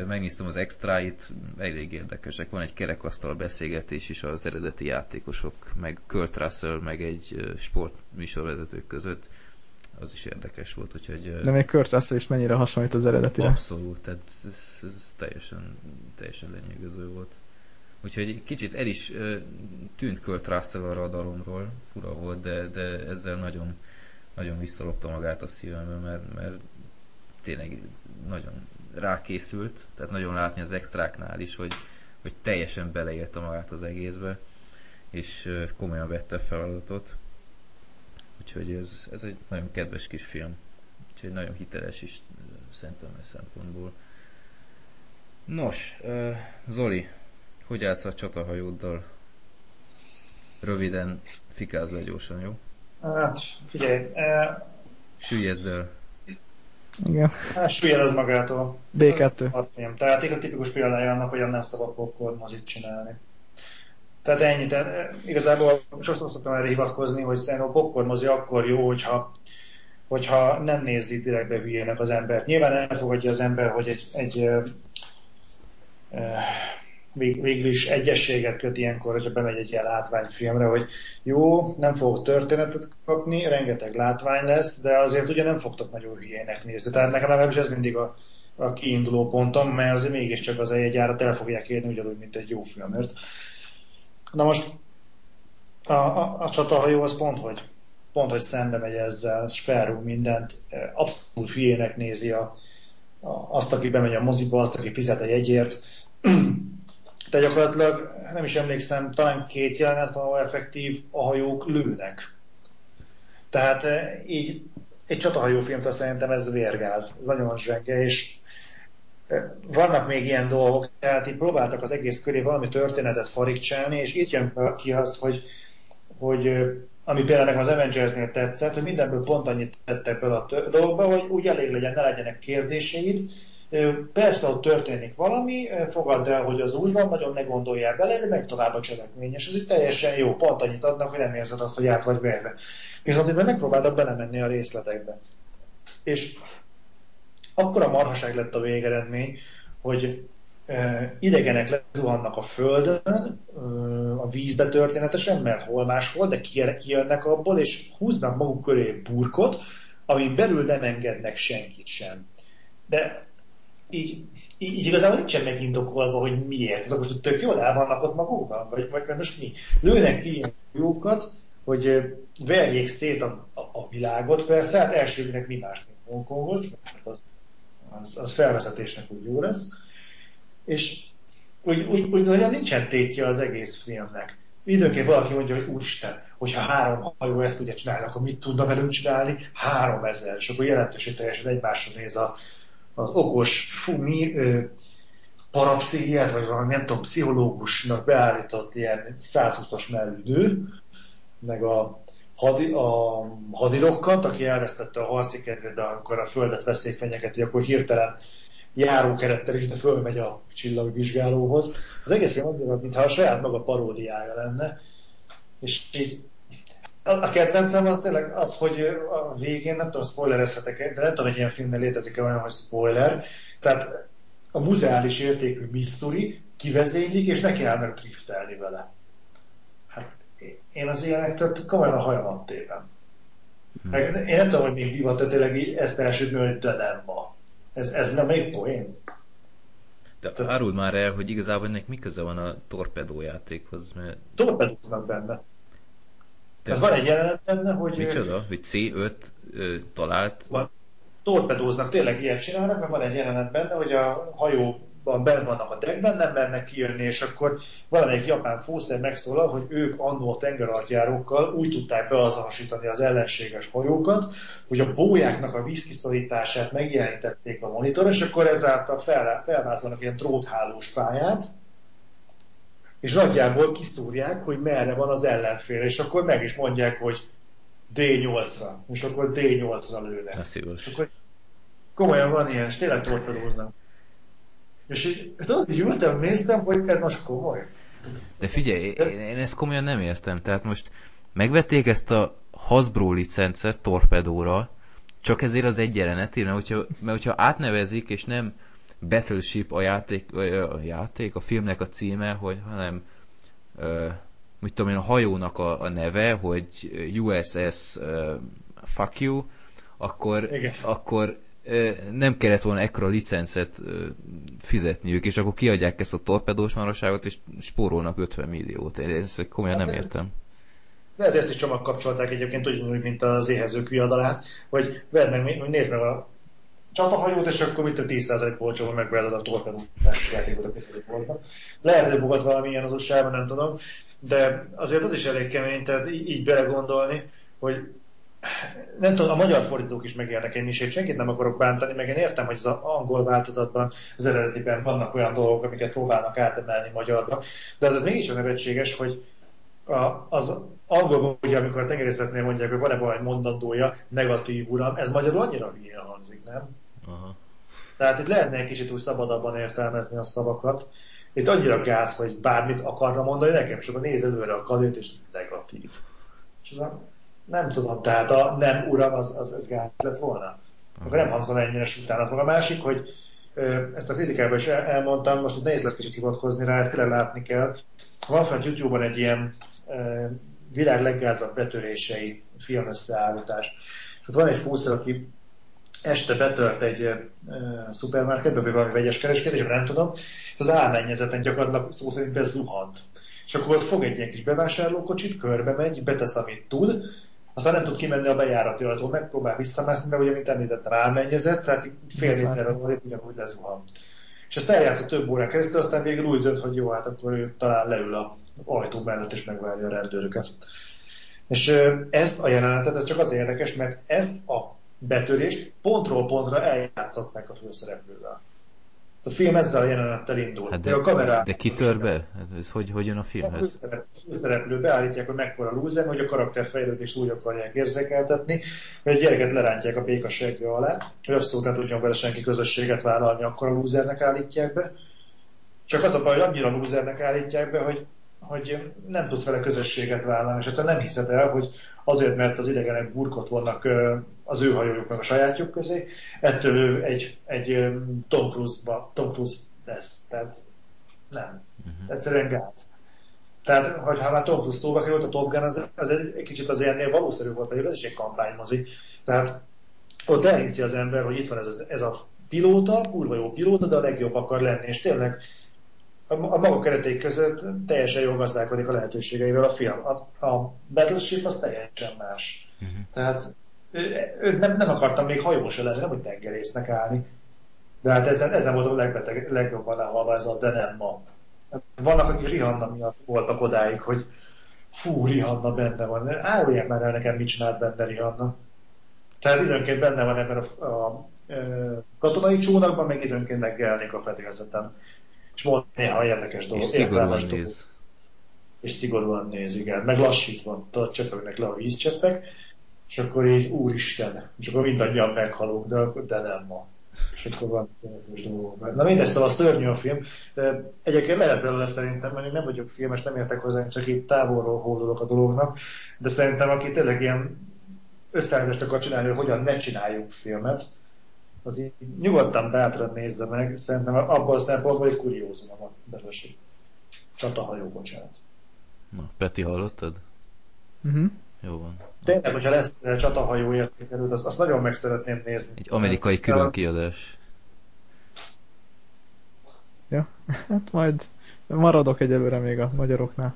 Speaker 1: megnéztem az extráit, elég érdekesek. Van egy kerekasztal beszélgetés is az eredeti játékosok, meg Kurt Russell, meg egy sportműsorvezetők között. Az is érdekes volt, úgyhogy...
Speaker 3: De még Kurt Russell is mennyire hasonlít az eredetire?
Speaker 1: Abszolút, tehát ez, ez teljesen, teljesen lenyűgöző volt. Úgyhogy kicsit el is tűnt Kurt Russell a radaromról, fura volt, de, de ezzel nagyon, nagyon visszalopta magát a szívembe, mert, mert tényleg nagyon rákészült, tehát nagyon látni az extráknál is, hogy, hogy teljesen beleérte magát az egészbe, és komolyan vette a feladatot. Úgyhogy ez, ez egy nagyon kedves kis film. Úgyhogy nagyon hiteles is szerintem ez szempontból. Nos, Zoli, hogy állsz a csatahajóddal? Röviden, fikáz le gyorsan, jó?
Speaker 2: Hát, figyelj. E...
Speaker 1: Süllyezd el.
Speaker 3: Igen.
Speaker 2: Hát az magától.
Speaker 3: B2.
Speaker 2: Film. Tehát a tipikus példája annak, hogy nem szabad popcorn mozit csinálni. Tehát ennyi. Tehát eh, igazából sokszor szoktam erre hivatkozni, hogy szerintem a popcorn mozi akkor jó, hogyha hogyha nem nézi direktbe hülyének az ember. Nyilván elfogadja az ember, hogy egy, egy e, e, végül is egyességet köt ilyenkor, hogyha bemegy egy ilyen látványfilmre, hogy jó, nem fogok történetet kapni, rengeteg látvány lesz, de azért ugye nem fogtok nagyon hülyének nézni. Tehát nekem legalábbis ez mindig a, a kiinduló pontom, mert azért mégiscsak az egy árat el fogják érni ugyanúgy, mint egy jó filmért. Na most a, a, a csatahajó az pont, hogy pont, hogy szembe megy ezzel, és felrúg mindent, abszolút hülyének nézi a, a, azt, aki bemegy a moziba, azt, aki fizet egy egyért, de gyakorlatilag nem is emlékszem, talán két jelenet van, ahol effektív a hajók lőnek. Tehát eh, így egy csatahajó filmtől szerintem ez vérgáz, ez nagyon zsenge, és vannak még ilyen dolgok, tehát így próbáltak az egész köré valami történetet farigcsálni, és itt jön ki az, hogy, hogy ami például nekem az Avengers-nél tetszett, hogy mindenből pont annyit tettek bele a dolgokba, hogy úgy elég legyen, ne legyenek kérdéseid, Persze ott történik valami, fogadd el, hogy az úgy van, nagyon ne gondoljál bele, de megy tovább a cselekmény, és ez egy teljesen jó, pont annyit adnak, hogy nem érzed azt, hogy át vagy verve. Viszont itt megpróbáltak belemenni a részletekbe. És akkor a marhaság lett a végeredmény, hogy idegenek lezuhannak a földön, a vízbe történetesen, mert hol máshol, de kijönnek abból, és húznak maguk köré burkot, amin belül nem engednek senkit sem. De így, így igazából nincsen megindokolva, hogy miért. Ezek most tök jól el vannak ott magukban, vagy, vagy most mi? Lőnek ki ilyen jókat, hogy verjék szét a, a, a világot, persze, hát elsőnek mi más, mint Hongkongot, mert az, az, az felvezetésnek úgy jó lesz, és úgy, úgy, úgy nagyon nincsen tétje az egész filmnek. Időnként valaki mondja, hogy úristen, hogyha három hajó ezt tudja csinálni, akkor mit tudna velünk csinálni? Három ezer, és akkor jelentősen teljesen egymásra néz a, az okos fumi parapszichiát, vagy valami nem tudom, pszichológusnak beállított ilyen 120-as mellű meg a, hadi, a hadirokat, aki elvesztette a harci kedvét, de akkor a földet veszély fenyegeti, akkor hirtelen járókerettel is, de fölmegy a csillagvizsgálóhoz. Az egész annyira, mintha a saját maga paródiája lenne, és így a kedvencem az tényleg az, hogy a végén, nem tudom, spoilerezhetek de nem tudom, hogy ilyen filmnél létezik-e olyan, hogy spoiler. Tehát a muzeális értékű Missouri kivezénylik, és neki állnak driftelni vele. Hát én az ilyenektől komolyan a hajamat tévem. Hmm. Én nem tudom, hogy még divat, de tényleg ezt elsődni, hogy de nem ma. Ez, ez nem egy poén.
Speaker 1: De Tehát... áruld már el, hogy igazából ennek mi köze van a torpedójátékhoz, mert...
Speaker 2: Torpedóznak benne. Ez van egy jelenet benne, hogy...
Speaker 1: Micsoda? Hogy C5 ö, talált... Van.
Speaker 2: Torpedóznak, tényleg ilyet csinálnak, mert van egy jelenet benne, hogy a hajóban benn vannak a deckben, nem mernek kijönni, és akkor valamelyik japán fószer megszólal, hogy ők annó a tengeralattjárókkal úgy tudták beazonosítani az ellenséges hajókat, hogy a bójáknak a vízkiszorítását megjelenítették a monitor, és akkor ezáltal fel, felvázolnak ilyen dróthálós pályát, és nagyjából kiszúrják, hogy merre van az ellenfél, és akkor meg is mondják, hogy D8-ra, és akkor D8-ra lőnek. És akkor komolyan van ilyen, és tényleg torpedóznak. És így, tudod, így ültem, néztem, hogy ez most komoly.
Speaker 1: De figyelj, én, én ezt komolyan nem értem. Tehát most megvették ezt a Hasbro licencet torpedóra, csak ezért az egy jelenetére, mert hogyha, mert hogyha átnevezik, és nem Battleship a játék, a játék, a filmnek a címe, hogy hanem uh, mit tudom én, a hajónak a, a neve, hogy USS Fuck You, akkor, akkor uh, nem kellett volna ekkora licencet fizetniük, és akkor kiadják ezt a torpedós maradságot, és spórolnak 50 milliót. Én ezt komolyan nem értem.
Speaker 2: Lehet, ezt is csomagkapcsolták egyébként ugyanúgy, mint az éhezők viadalát, hogy vedd meg, nézd meg a csatahajót, és akkor mit a 10% polcsóval megvered a torpedózás játékot a voltak. Lehet, hogy volt valami ilyen az usa nem tudom, de azért az is elég kemény, tehát így belegondolni, hogy nem tudom, a magyar fordítók is megérnek én is, én senkit nem akarok bántani, meg én értem, hogy az angol változatban, az eredetiben vannak olyan dolgok, amiket próbálnak átemelni magyarba, de az, mégis nevetséges, hogy a, az angolban, ugye, amikor a tengerészetnél mondják, hogy van-e valami mondandója, negatív uram, ez magyarul annyira hülye hangzik, nem? Aha. Tehát itt lehetne egy kicsit úgy szabadabban értelmezni a szavakat. Itt annyira gáz, hogy bármit akarna mondani nekem, akkor néz előre a kadét, és negatív. És az nem tudom, tehát a nem uram, az, az, az gáz lett volna. Akkor nem hangzom ennyire utána. A másik, hogy ezt a kritikában is elmondtam, most itt nehéz lesz kicsit hivatkozni rá, ezt tényleg látni kell. Van fent YouTube-on egy ilyen világ leggázabb betörései film összeállítás. És ott van egy fúszer, aki este betört egy uh, szupermarketbe, vagy valami vegyes kereskedésbe, nem tudom, az álmennyezeten gyakorlatilag szó szerint bezuhant. És akkor ott fog egy ilyen kis bevásárlókocsit, körbe megy, betesz, amit tud, aztán nem tud kimenni a bejárati ajtól, megpróbál visszamászni, de ugye, mint említettem, álmennyezett, tehát fél méterre ugyanúgy lezuhan. És ezt eljátszott több órán keresztül, aztán végül úgy dönt, hogy jó, hát akkor ő talán leül a ajtó mellett, és megvárja a rendőröket. És ezt a jelenetet, ez csak az érdekes, mert ezt a betörést pontról pontra eljátszották a főszereplővel. A film ezzel a jelenettel indul.
Speaker 1: Hát de,
Speaker 2: a kamerá...
Speaker 1: de ki tör be? Hát ez hogy, hogy jön a filmhez?
Speaker 2: A főszereplő beállítják, hogy mekkora lúzer, hogy a karakterfejlődést úgy akarják érzékeltetni, hogy a gyereket lerántják a béka segge alá, hogy abszolút nem tudjon vele senki közösséget vállalni, akkor a lúzernek állítják be. Csak az a baj, hogy annyira lúzernek állítják be, hogy, hogy nem tudsz vele közösséget vállalni, és egyszerűen nem hiszed el, hogy azért, mert az idegenek burkot vannak az ő hajójuk meg a sajátjuk közé, ettől ő egy, egy Tom Cruise-ba, Tom Cruise lesz. Tehát nem. Uh-huh. Egyszerűen gáz. Tehát, hogy ha már Tom Cruise szóba került, a Top Gun az, az egy, egy kicsit az ennél valószerű volt, pedig ez is egy kampánymozi. Tehát ott elhiszi az ember, hogy itt van ez, ez a pilóta, kurva jó pilóta, de a legjobb akar lenni, és tényleg a, a maga keretei között teljesen jól gazdálkodik a lehetőségeivel a film. A, a Battleship az teljesen más. Uh-huh. Tehát ő, nem, nem akartam még hajós lenni, nem hogy tengerésznek állni. De hát ezen, ezen volt a legbeteg, legjobban lehalva ez a de nem ma. Vannak, akik Rihanna miatt voltak odáig, hogy fú, Rihanna benne van. Árulják már el nekem, mit csinált benne Rihanna. Tehát időnként benne van ebben a, a, a katonai csónakban, meg időnként meggelnék a fedélzetem. És mond néha érdekes dolgok.
Speaker 1: És szigorúan néz.
Speaker 2: És szigorúan néz, igen. Meg lassítva, tudod, csöpögnek le a vízcseppek, és akkor így, úristen, és akkor mindannyian meghalunk, de, de nem ma. És akkor van dolgok. Na mindegy, szóval szörnyű a film. Egyébként lehet belőle szerintem, mert én nem vagyok filmes, nem értek hozzá, csak itt távolról hódolok a dolognak, de szerintem aki tényleg ilyen összeállítást akar csinálni, hogy hogyan ne csináljunk filmet, az így nyugodtan bátran nézze meg, szerintem abban a szempontból egy kuriózum a belőség. Csatahajó, bocsánat.
Speaker 1: Na, Peti, hallottad?
Speaker 3: Uh-huh.
Speaker 1: Jó van.
Speaker 2: Tényleg, hogyha lesz csatahajó értékelőd, azt, azt nagyon meg szeretném nézni.
Speaker 1: Egy amerikai külön kiadás.
Speaker 3: Ja, hát majd maradok egyelőre még a magyaroknál.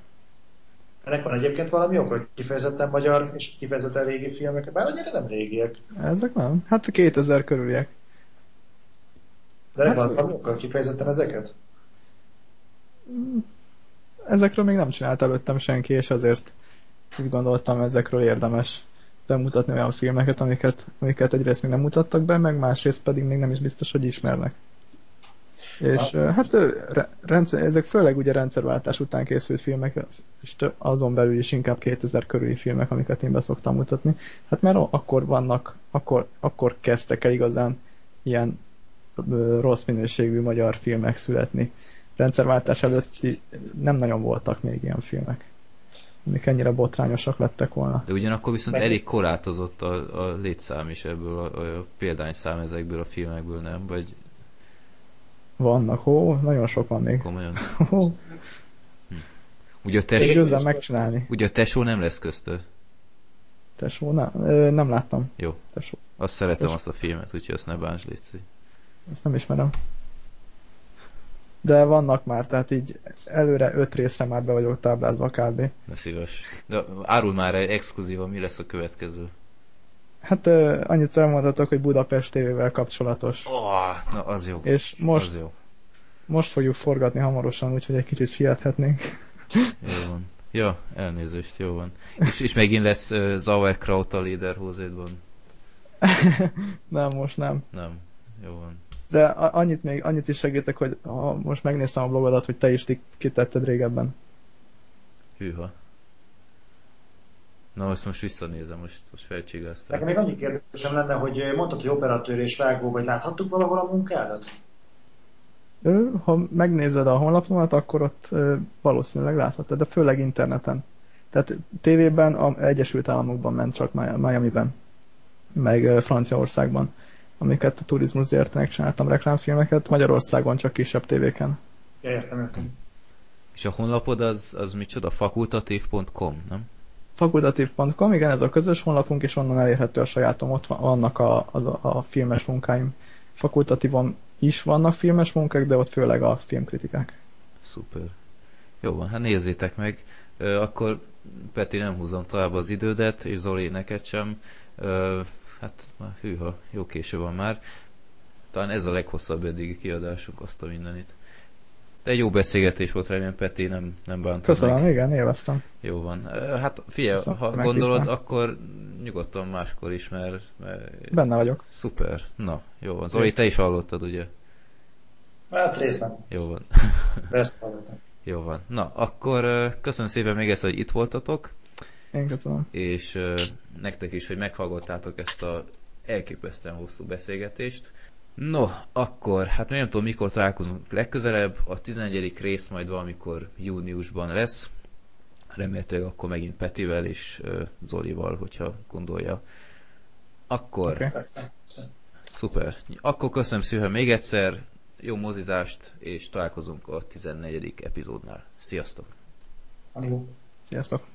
Speaker 2: Ennek van egyébként valami ok, hogy kifejezetten magyar és kifejezetten régi filmek, bár annyira nem régiek.
Speaker 3: Ezek nem? Hát 2000 körüliek.
Speaker 2: De hát, van valami okkal kifejezetten ezeket?
Speaker 3: Ezekről még nem csinált előttem senki, és azért úgy gondoltam, ezekről érdemes bemutatni olyan filmeket, amiket, amiket egyrészt még nem mutattak be, meg másrészt pedig még nem is biztos, hogy ismernek. És ha. hát rendszer, ezek főleg ugye rendszerváltás után készült filmek, és azon belül is inkább 2000 körüli filmek, amiket én be szoktam mutatni. Hát mert akkor vannak, akkor, akkor kezdtek el igazán ilyen rossz minőségű magyar filmek születni. Rendszerváltás előtti nem nagyon voltak még ilyen filmek amik ennyire botrányosak lettek volna.
Speaker 1: De ugyanakkor viszont Meg... elég korlátozott a, a létszám is ebből, a, a példányszám ezekből a filmekből, nem? Vagy...
Speaker 3: Vannak, ó, nagyon sok van még.
Speaker 1: Komolyan. hm. Ugye a tesó...
Speaker 3: megcsinálni.
Speaker 1: Ugye a tesó nem lesz köztő?
Speaker 3: Tesó? Nem, nem láttam.
Speaker 1: Jó. Tesó. Azt szeretem tesó. azt a filmet, úgyhogy azt ne bánts, Léci.
Speaker 3: Ezt nem ismerem de vannak már, tehát így előre öt részre már be vagyok táblázva kb.
Speaker 1: Na szíves. De árul már egy exkluzívan, mi lesz a következő?
Speaker 3: Hát uh, annyit elmondhatok, hogy Budapest TV-vel kapcsolatos.
Speaker 1: Oh, na az jó.
Speaker 3: És most, az jó. most fogjuk forgatni hamarosan, úgyhogy egy kicsit siethetnénk.
Speaker 1: Jó van. Ja, elnézést, jó van. És, és megint lesz uh, Sauerkraut a Lederhozédban? *laughs*
Speaker 3: nem, most nem.
Speaker 1: Nem, jó van.
Speaker 3: De annyit még, annyit is segítek, hogy ha most megnéztem a blogodat, hogy te is kitetted régebben.
Speaker 1: Hűha. Na, azt most visszanézem, most, most felcsigáztam.
Speaker 2: Nekem még annyi kérdésem lenne, hogy mondtad, hogy operatőr és vágó, vagy láthattuk valahol a munkádat?
Speaker 3: Ő, ha megnézed a honlapomat, akkor ott valószínűleg láthatod, de főleg interneten. Tehát tévében a Egyesült Államokban ment csak Miami-ben, meg Franciaországban amiket a turizmus értenek, csináltam reklámfilmeket, Magyarországon csak kisebb tévéken.
Speaker 2: Ja, értem, értem.
Speaker 1: És a honlapod az, az micsoda? fakultatív.com, nem?
Speaker 3: Fakultatív.com, igen, ez a közös honlapunk, és onnan elérhető a sajátom, ott vannak a, a, a filmes munkáim. Fakultatívon is vannak filmes munkák, de ott főleg a filmkritikák.
Speaker 1: Szuper. Jó van, hát nézzétek meg. Akkor Peti nem húzom tovább az idődet, és Zoli neked sem hát már hűha, jó késő van már. Talán ez a leghosszabb eddigi kiadásunk, azt a mindenit. De egy jó beszélgetés volt, remélem Peti nem, nem bántad
Speaker 3: Köszönöm, meg. igen, élveztem.
Speaker 1: Jó van. Hát figyelj, Köszönöm, ha gondolod, akkor nyugodtan máskor is, mert, mert...
Speaker 3: Benne vagyok.
Speaker 1: Szuper. Na, jó van. Zoli, te is hallottad, ugye?
Speaker 2: Hát részben.
Speaker 1: Jó van.
Speaker 2: Ezt hallottam.
Speaker 1: Jó van. Na, akkor köszönöm szépen még ezt, hogy itt voltatok,
Speaker 3: Én köszönöm.
Speaker 1: és ö, nektek is, hogy meghallgattátok ezt a elképesztően hosszú beszélgetést. No, akkor, hát még nem tudom, mikor találkozunk legközelebb. A 11. rész majd valamikor júniusban lesz. Remélhetőleg akkor megint Petivel és ö, Zolival, hogyha gondolja. Akkor,
Speaker 3: Oké.
Speaker 1: szuper. Akkor köszönöm szépen még egyszer, jó mozizást, és találkozunk a 14. epizódnál. Sziasztok!
Speaker 2: Annyit.
Speaker 3: Sziasztok.